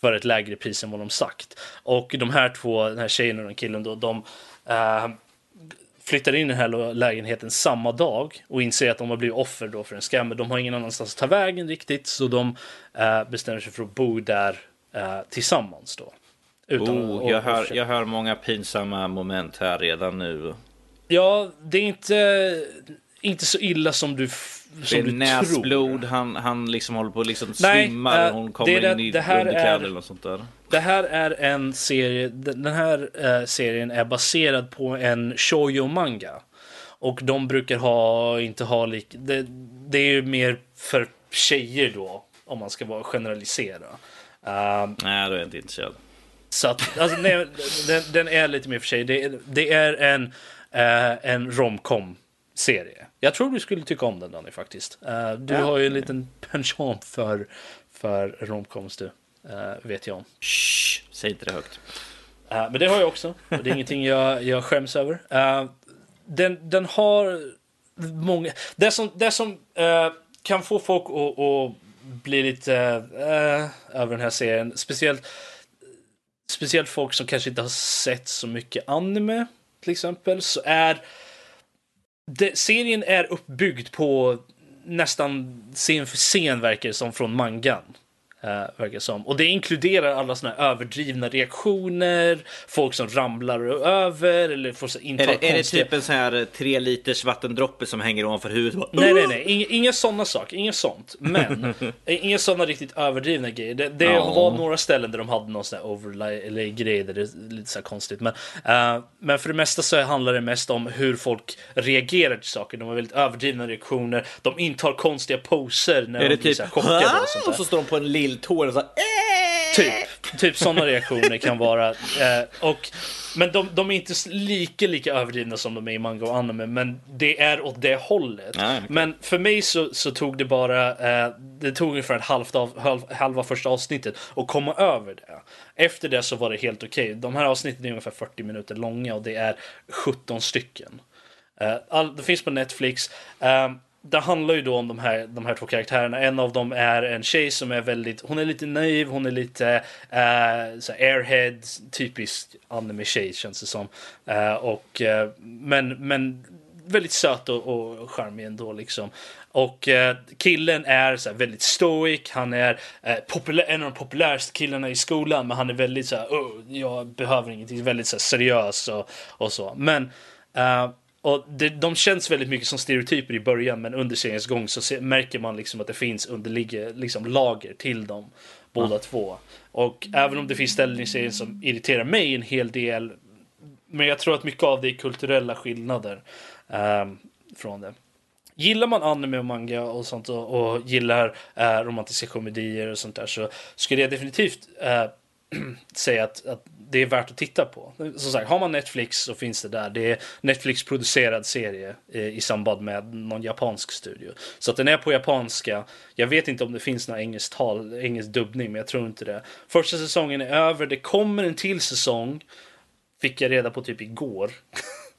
för ett lägre pris än vad de sagt. Och de här två, den här tjejen och den killen då, de eh, flyttar in i den här lägenheten samma dag och inser att de har blivit offer då för en scam. Men de har ingen annanstans att ta vägen riktigt så de eh, bestämmer sig för att bo där eh, tillsammans då. Utan oh, jag, hör, jag hör många pinsamma moment här redan nu. Ja, det är inte, inte så illa som du det är näsblod, han, han liksom håller på att liksom Nej, svimmar och hon kommer det, in i underkläder eller något sånt där. Det här är en serie, den här uh, serien är baserad på en shoujo manga. Och de brukar ha, inte ha lik, det, det är ju mer för tjejer då, om man ska vara generalisera. Uh, Nej, då är jag inte intresserad. Så att, alltså, nej, den, den, är lite mer för tjejer. Det, det är en, uh, en romcom serie. Jag tror du skulle tycka om den Danny faktiskt. Uh, du ja. har ju en liten penchant för, för romcoms du. Uh, vet jag om. Shh, säg inte det högt. Uh, men det har jag också. Och det är ingenting jag, jag skäms över. den, den har många... Det som, det som kan få folk att, att bli lite över den här serien, speciellt, speciellt folk som kanske inte har sett så mycket anime till exempel, så är det, serien är uppbyggd på nästan scen för scen verkar det som från mangan. Uh, verkar som. Och det inkluderar alla såna här överdrivna reaktioner, folk som ramlar över eller får inta är det, konstiga... Är det typ en sån här eh, tre liters vattendroppe som hänger ovanför huvudet? Nej, nej, nej. Inga, inga sådana saker. Inget sånt. Men eh, inga sådana riktigt överdrivna grejer. Det, det oh. var några ställen där de hade någon sån här overlay-grej där det är lite så konstigt. Men, uh, men för det mesta så handlar det mest om hur folk reagerar till saker. De har väldigt överdrivna reaktioner. De intar konstiga poser när är de blir typ, så chockade och sånt där. Och så står de på en lill och så här, Typ, typ sådana reaktioner kan vara. Eh, och, men de, de, är inte lika, lika överdrivna som de är i manga och anime, men det är åt det hållet. Nej, okay. Men för mig så, så, tog det bara, eh, det tog ungefär ett halvt av, halv, halva första avsnittet att komma över det. Efter det så var det helt okej. Okay. De här avsnitten är ungefär 40 minuter långa och det är 17 stycken. Eh, all, det finns på Netflix. Eh, det handlar ju då om de här, de här två karaktärerna. En av dem är en tjej som är väldigt, hon är lite naiv, hon är lite uh, så airhead, typisk anime-tjej känns det som. Uh, och, uh, men, men väldigt söt och, och charmig ändå liksom. Och eh, killen är så här, väldigt stoic, han är eh, populär, en av de populäraste killarna i skolan men han är väldigt så här, oh, jag behöver ingenting, väldigt så här, seriös och, och så. Men uh, och det, de känns väldigt mycket som stereotyper i början men under seriens gång så se, märker man liksom att det finns underliggande liksom, lager till dem båda mm. två. Och även om det finns ställen i serien som irriterar mig en hel del men jag tror att mycket av det är kulturella skillnader um, från det. Gillar man anime och manga och sånt och, och gillar uh, romantiska komedier och sånt där så skulle jag definitivt uh, säga att, att det är värt att titta på. Som sagt, har man Netflix så finns det där. Det är Netflix producerad serie i samband med någon japansk studio. Så att den är på japanska. Jag vet inte om det finns någon engelsk, tal, engelsk dubbning, men jag tror inte det. Första säsongen är över. Det kommer en till säsong. Fick jag reda på typ igår.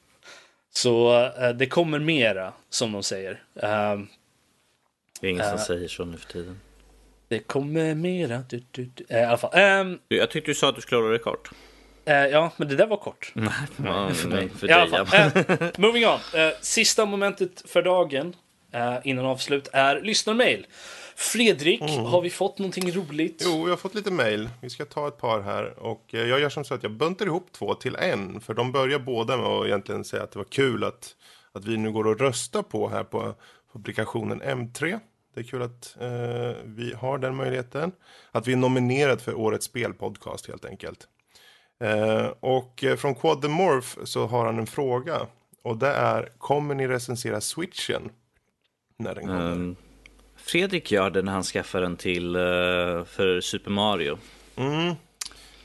så uh, det kommer mera, som de säger. Uh, det är ingen som uh, säger så nu för tiden. Det kommer mera. Du, du, du. Äh, I alla fall. Um, jag tyckte du sa att du skulle hålla det kort. Uh, ja, men det där var kort. Nej, för mig. För dig, uh, moving on. Uh, sista momentet för dagen innan avslut är lyssnarmail. Fredrik, mm. har vi fått någonting roligt? Jo, jag har fått lite mail. Vi ska ta ett par här. Och jag gör som så att jag buntar ihop två till en. För de börjar båda med att egentligen säga att det var kul att, att vi nu går och röstar på här på publikationen M3. Det är kul att eh, vi har den möjligheten. Att vi är nominerade för årets spelpodcast helt enkelt. Eh, och eh, från Quad the Morph så har han en fråga. Och det är, kommer ni recensera switchen? När den kommer? Um, Fredrik gör det när han skaffar den till uh, för Super Mario. Mm.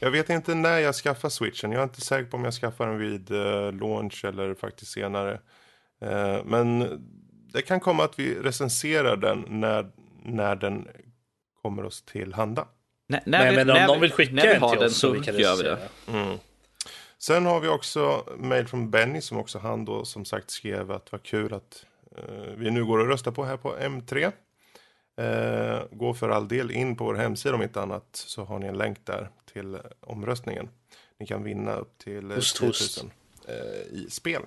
Jag vet inte när jag skaffar switchen. Jag är inte säker på om jag skaffar den vid uh, launch eller faktiskt senare. Uh, men det kan komma att vi recenserar den när, när den kommer oss till handa. När, när Men, vi- men om när någon vi- vill skicka vi en till den oss så så vi kan gör vi det. Sen har vi också mejl från Benny som också han då som sagt skrev att vad kul att eh, vi nu går och röstar på här på M3. Eh, gå för all del in på vår hemsida om inte annat så har ni en länk där till omröstningen. Ni kan vinna upp till eh, Host, 10 000 host. eh, i spel.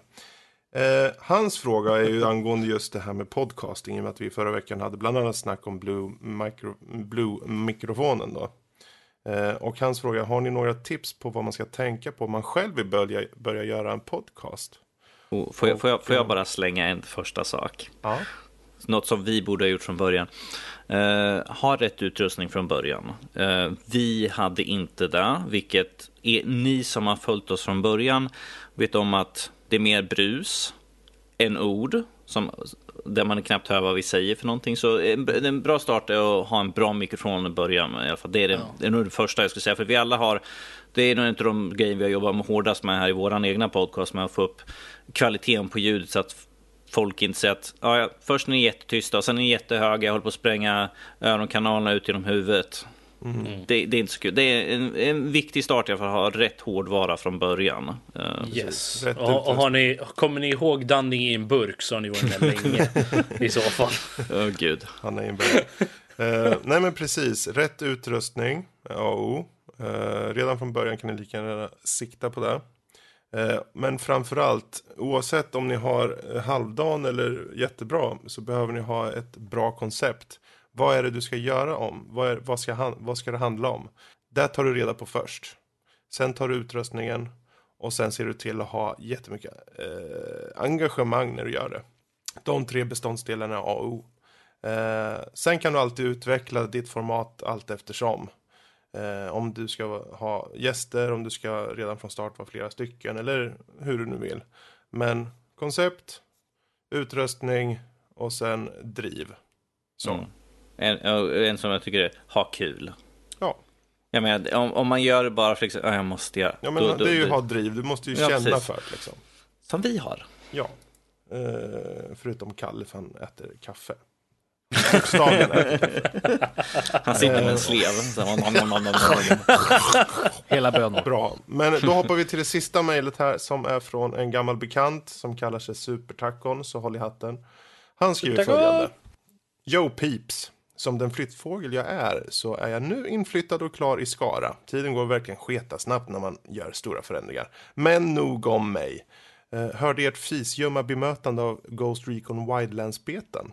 Eh, hans fråga är ju angående just det här med podcasting i och med att vi förra veckan hade bland annat snack om Blue, micro, Blue mikrofonen då. Eh, och hans fråga, har ni några tips på vad man ska tänka på om man själv vill börja, börja göra en podcast? Och Får jag, får, jag, får jag bara slänga en första sak? Ja. Något som vi borde ha gjort från början. Eh, ha rätt utrustning från början. Eh, vi hade inte det, vilket är, ni som har följt oss från början vet om att det är mer brus än ord. Som, där man knappt hör vad vi säger för någonting. Så en, en bra start är att ha en bra mikrofon i början. I alla fall. Det, är det, det är nog det första jag skulle säga. För vi alla har, det är nog inte de grejer vi har jobbat med hårdast med här i vår egna podcast. Med att få upp kvaliteten på ljudet så att folk inte säger att ja, ja, först är ni jättetysta och sen är ni jättehöga. Jag håller på att spränga öronkanalerna ut genom huvudet. Det, det är inte så kul. Det är en, en viktig start i alla fall att ha rätt hårdvara från början. Eh, Yes. Rätt Och, och har ni, kommer ni ihåg Danning i en burk så har ni varit med länge i så fall. Åh gud. Han är en början. eh, nej men precis, rätt utrustning, AO. Eh, redan från början kan ni lika gärna sikta på det. Men framförallt, oavsett om ni har halvdan eller jättebra, så behöver ni ha ett bra koncept. Vad är det du ska göra om? Vad, är, vad, ska, vad ska det handla om? Det tar du reda på först. Sen tar du utrustningen och sen ser du till att ha jättemycket eh, engagemang när du gör det. De tre beståndsdelarna är A och O. Eh, sen kan du alltid utveckla ditt format allt eftersom. Eh, om du ska ha gäster, om du ska redan från start vara flera stycken eller hur du nu vill. Men koncept, utrustning och sen driv. Så. Mm. En, en som jag tycker är ha kul. Ja. Jag menar, om, om man gör det bara för att ja, jag måste göra. ja, men då- det är ju ha driv. Du måste ju Ja, känna precis. för det liksom. Som vi har. Ja. Eh, förutom Kalle för han äter kaffe. Bokstavligen äter kaffe. Han sitter Eh. med en slev. Så, nom, nom, nom, nom, nom. Hela bönor. Bra, men då hoppar vi till det sista mejlet här som är från en gammal bekant som kallar sig Supertacon, så håll i hatten. Han skriver följande. Yo peeps! Som den flyttfågel jag är så är jag nu inflyttad och klar i Skara. Tiden går verkligen sketa snabbt när man gör stora förändringar. Men nog om mig. Eh, hörde ert fisgömma bemötande av Ghost Recon Wildlands-betan.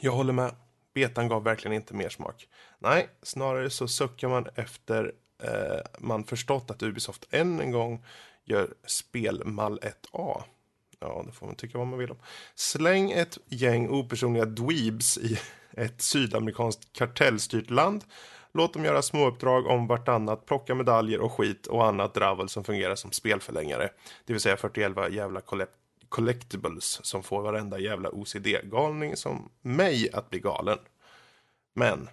Jag håller med. Betan gav verkligen inte mer smak. Nej, snarare så suckar man efter eh, man förstått att Ubisoft än en gång gör spelmall 1A. Ja, det får man tycka vad man vill om. Släng ett gäng opersonliga dweebs i ett sydamerikanskt kartellstyrt land. Låt dem göra småuppdrag om vartannat, plocka medaljer och skit och annat dravel som fungerar som spelförlängare. Det vill säga 41 jävla collectibles som får varenda jävla OCD-galning som mig att bli galen. Men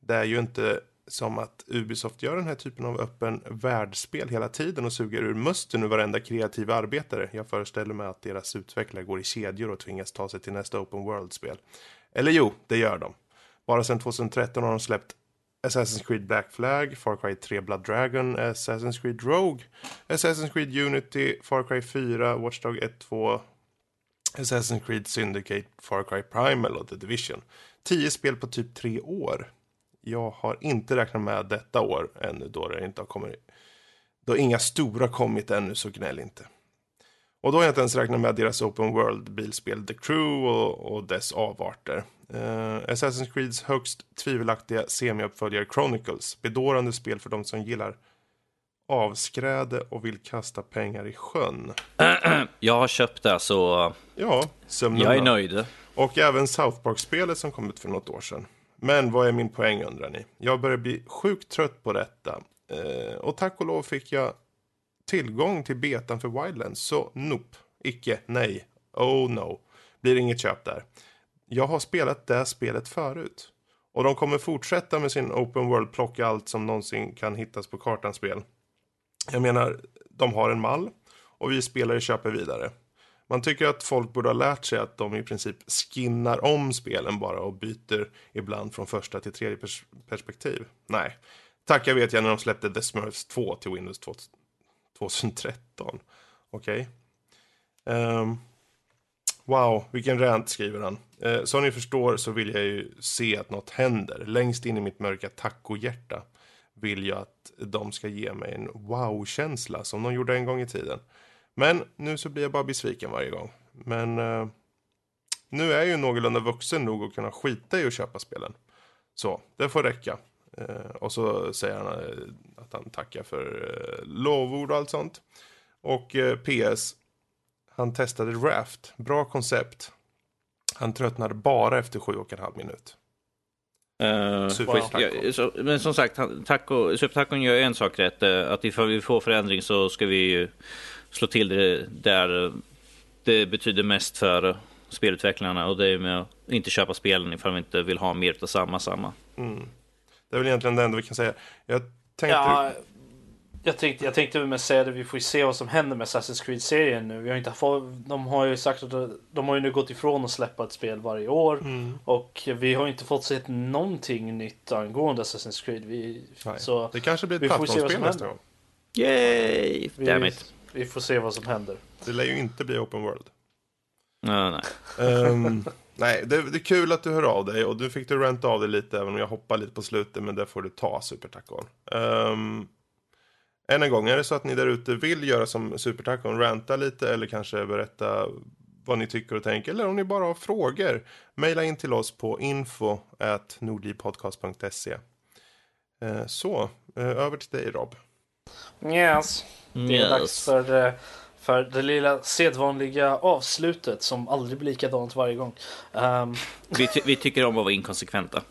det är ju inte som att Ubisoft gör den här typen av öppen världsspel hela tiden och suger ur musten ur varenda kreativ arbetare. Jag föreställer mig att deras utvecklare går i kedjor och tvingas ta sig till nästa open world-spel. Eller jo, det gör de. Bara sedan 2013 har de släppt Assassin's Creed Black Flag, Far Cry 3 Blood Dragon, Assassin's Creed Rogue, Assassin's Creed Unity, Far Cry 4, Watchdog 1, 2, Assassin's Creed Syndicate, Far Cry Primal och The Division. Tio spel på typ tre år. Jag har inte räknat med detta år ännu då det inte har kommit. Då inga stora kommit ännu så gnäll inte. Och då har jag inte ens räknat med deras Open World-bilspel The Crew och, och dess avarter. Uh, Assassin's Creeds högst tvivelaktiga semi-uppföljare Chronicles. Bedårande spel för de som gillar avskräde och vill kasta pengar i sjön. Jag har köpt det så Ja, sömnen jag är nöjd. Och även South Park-spelet som kom ut för något år sedan. Men vad är min poäng undrar ni? Jag börjar bli sjukt trött på detta. Eh, och tack och lov fick jag tillgång till betan för Wildlands. Så nope, icke, nej, oh no. Blir inget köp där. Jag har spelat det spelet förut. Och de kommer fortsätta med sin open world plocka allt som någonsin kan hittas på kartan spel. Jag menar, de har en mall och vi spelare köper vidare. Man tycker att folk borde ha lärt sig att de i princip skinnar om spelen bara och byter ibland från första till tredje pers perspektiv. Nej, Tacka vet jag när de släppte The Smurfs 2 till Windows 2 2013. Okej. Ehm, wow, vilken rant skriver han. Eh, uh, som ni förstår så vill jag ju se att något händer. Längst in i mitt mörka tacohjärta vill jag att de ska ge mig en wow-känsla som de gjorde en gång i tiden. Men nu så blir jag bara besviken varje gång. Men uh, nu är jag ju någorlunda vuxen nog att kunna skita i att köpa spelen. Så, det får räcka. Eh, och så säger han eh, att han tackar för eh, lovord och allt sånt. Och eh, PS, han testade Raft. Bra koncept. Han tröttnade bara efter sju och en halv minut. Uh, Supertaco. ja, så, men som sagt, taco, Supertacon gör en sak rätt. Att ifall vi får förändring så ska vi ju slå till det där det betyder mest för spelutvecklarna. Och det är med att inte köpa spelen ifall vi inte vill ha mer av samma, samma. Det är väl egentligen det enda vi kan säga. Jag tänkte... Ja, jag tänkte, jag tänkte med säga det, vi får ju se vad som händer med Assassin's Creed-serien nu. Vi har inte fått, de har ju sagt att de har ju nu gått ifrån att släppa ett spel varje år. Mm. Och vi har inte fått se någonting nytt angående Assassin's Creed. Vi, Nej. så Det kanske blir ett vi får se vad plattformsspel som nästa gång. Yay! vi, Damn it. vi får se vad som händer. Det lär ju inte bli open world. Ja, nej. Ehm, nej, det, det är kul att du hör av dig och du fick du ranta av dig lite även om jag hoppar lite på slutet men det får du ta Supertacon. Um, än en gång, är det så att ni där ute vill göra som Supertacon, ranta lite eller kanske berätta vad ni tycker och tänker eller om ni bara har frågor, mejla in till oss på info nordlivpodcast.se. Eh, så, eh, över till dig Rob. Yes. Det är dags Yes. för, eh, för det lilla sedvanliga avslutet som aldrig blir likadant varje gång. Um... Vi, ty- vi tycker om att vara inkonsekventa.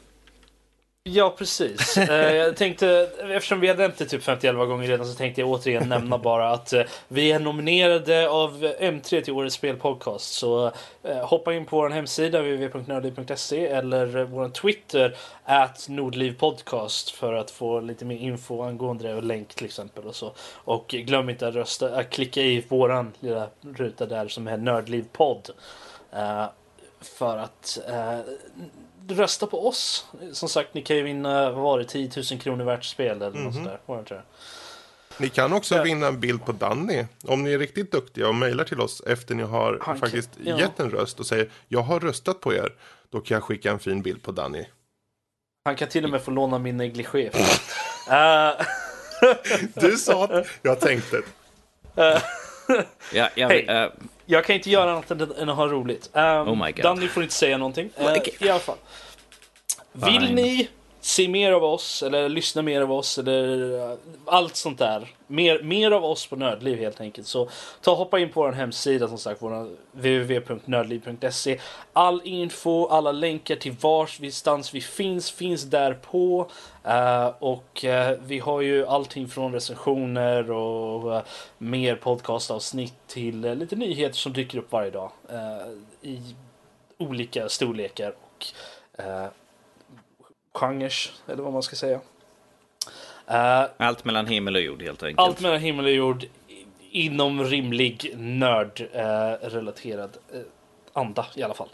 Ja, precis. Eh, jag tänkte, eftersom vi har nämnt det typ 51 gånger redan så tänkte jag återigen nämna bara att eh, vi är nominerade av M3 till Årets Spelpodcast. Så eh, hoppa in på vår hemsida www.nördliv.se eller vår Twitter at nordlivpodcast för att få lite mer info angående det och länk till exempel och så. Och glöm inte att rösta, att klicka i våran lilla ruta där som är Nördlivpodd. För att rösta på oss. Som sagt, ni kan ju vinna, vad var det, 10 000 kronor värt spel eller något sånt där. Var det inte det? Ni kan också Ja. vinna en bild på Danny. Om ni är riktigt duktiga och mejlar till oss efter ni har Han kan- faktiskt ja. gett en röst och säger jag har röstat på er. Då kan jag skicka en fin bild på Danny. Han kan till och med få låna min negligé. uh, Du sa att jag tänkte. Ja, jag, Hej. eh, jag kan inte göra annat än, att ha roligt. Um, Oh. Danny får inte säga någonting. Uh, I alla fall. Vill Fine. ni se mer av oss eller lyssna mer av oss eller eh, allt sånt där. Mer, mer av oss på Nördliv helt enkelt. Så ta hoppa in på vår hemsida som sagt. Eh, Www.nördliv.se All info, alla länkar till varstans vi finns, finns där på. Uh, och uh, vi har ju allting från recensioner och uh, mer podcastavsnitt till lite nyheter som dyker upp varje dag. I olika storlekar och uh, genrer, eller vad man ska säga. Eh, allt mellan himmel och jord helt enkelt. allt mellan himmel och jord inom rimlig nörd-relaterad eh, anda i alla fall.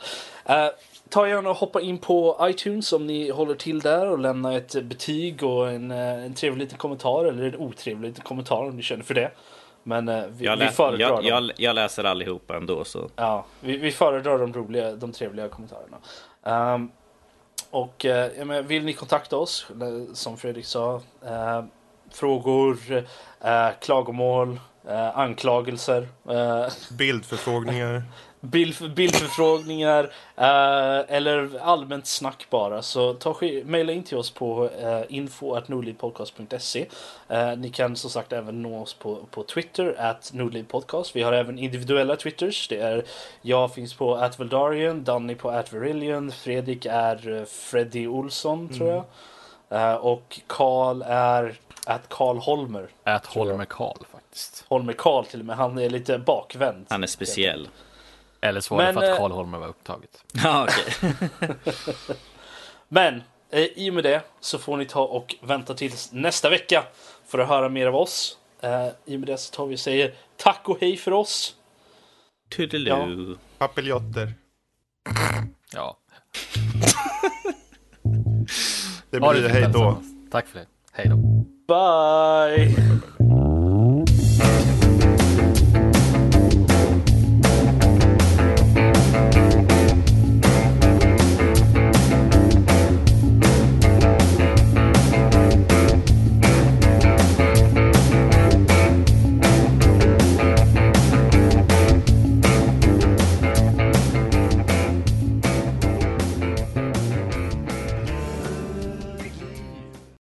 Eh, ta gärna och hoppa in på iTunes om ni håller till där och lämna ett betyg och en, eh, en trevlig liten kommentar eller en otrevlig liten kommentar om ni känner för det. Men eh, vi, jag, vi föredrar jag, jag, jag läser allihopa ändå så. Ja, vi, vi föredrar de roliga, de trevliga kommentarerna. Ehm, och eh, vill ni kontakta oss, eh, som Fredrik sa, eh, frågor, eh, klagomål, eh, anklagelser, eh, Bildförfrågningar. bild, bildförfrågningar eh, eller allmänt snack bara så ta mejla in till oss på eh, info.nordlivpodcast.se eh, Ni kan som sagt även nå oss på, på Twitter, at nordlivpodcast. Vi har även individuella Twitters. Det är, jag finns på at Veldarian, Danny på at Verillion, Fredrik är eh, Freddy Olsson tror jag. Eh, och Karl är at Karl Holmer. Ät Holmer Karl faktiskt. Holmer Karl till och med, han är lite bakvänd. Han är speciell. Eller så var det Men, för att eh, Karl Holmer var upptaget. Ja, okej. Men eh, i och med det så får ni ta och vänta tills nästa vecka för att höra mer av oss. Eh, I och med det så tar vi och säger tack och hej för oss. Toodaloo. Papiljotter. Ja. Det blir hej då. Tack för det. Hej då. Bye!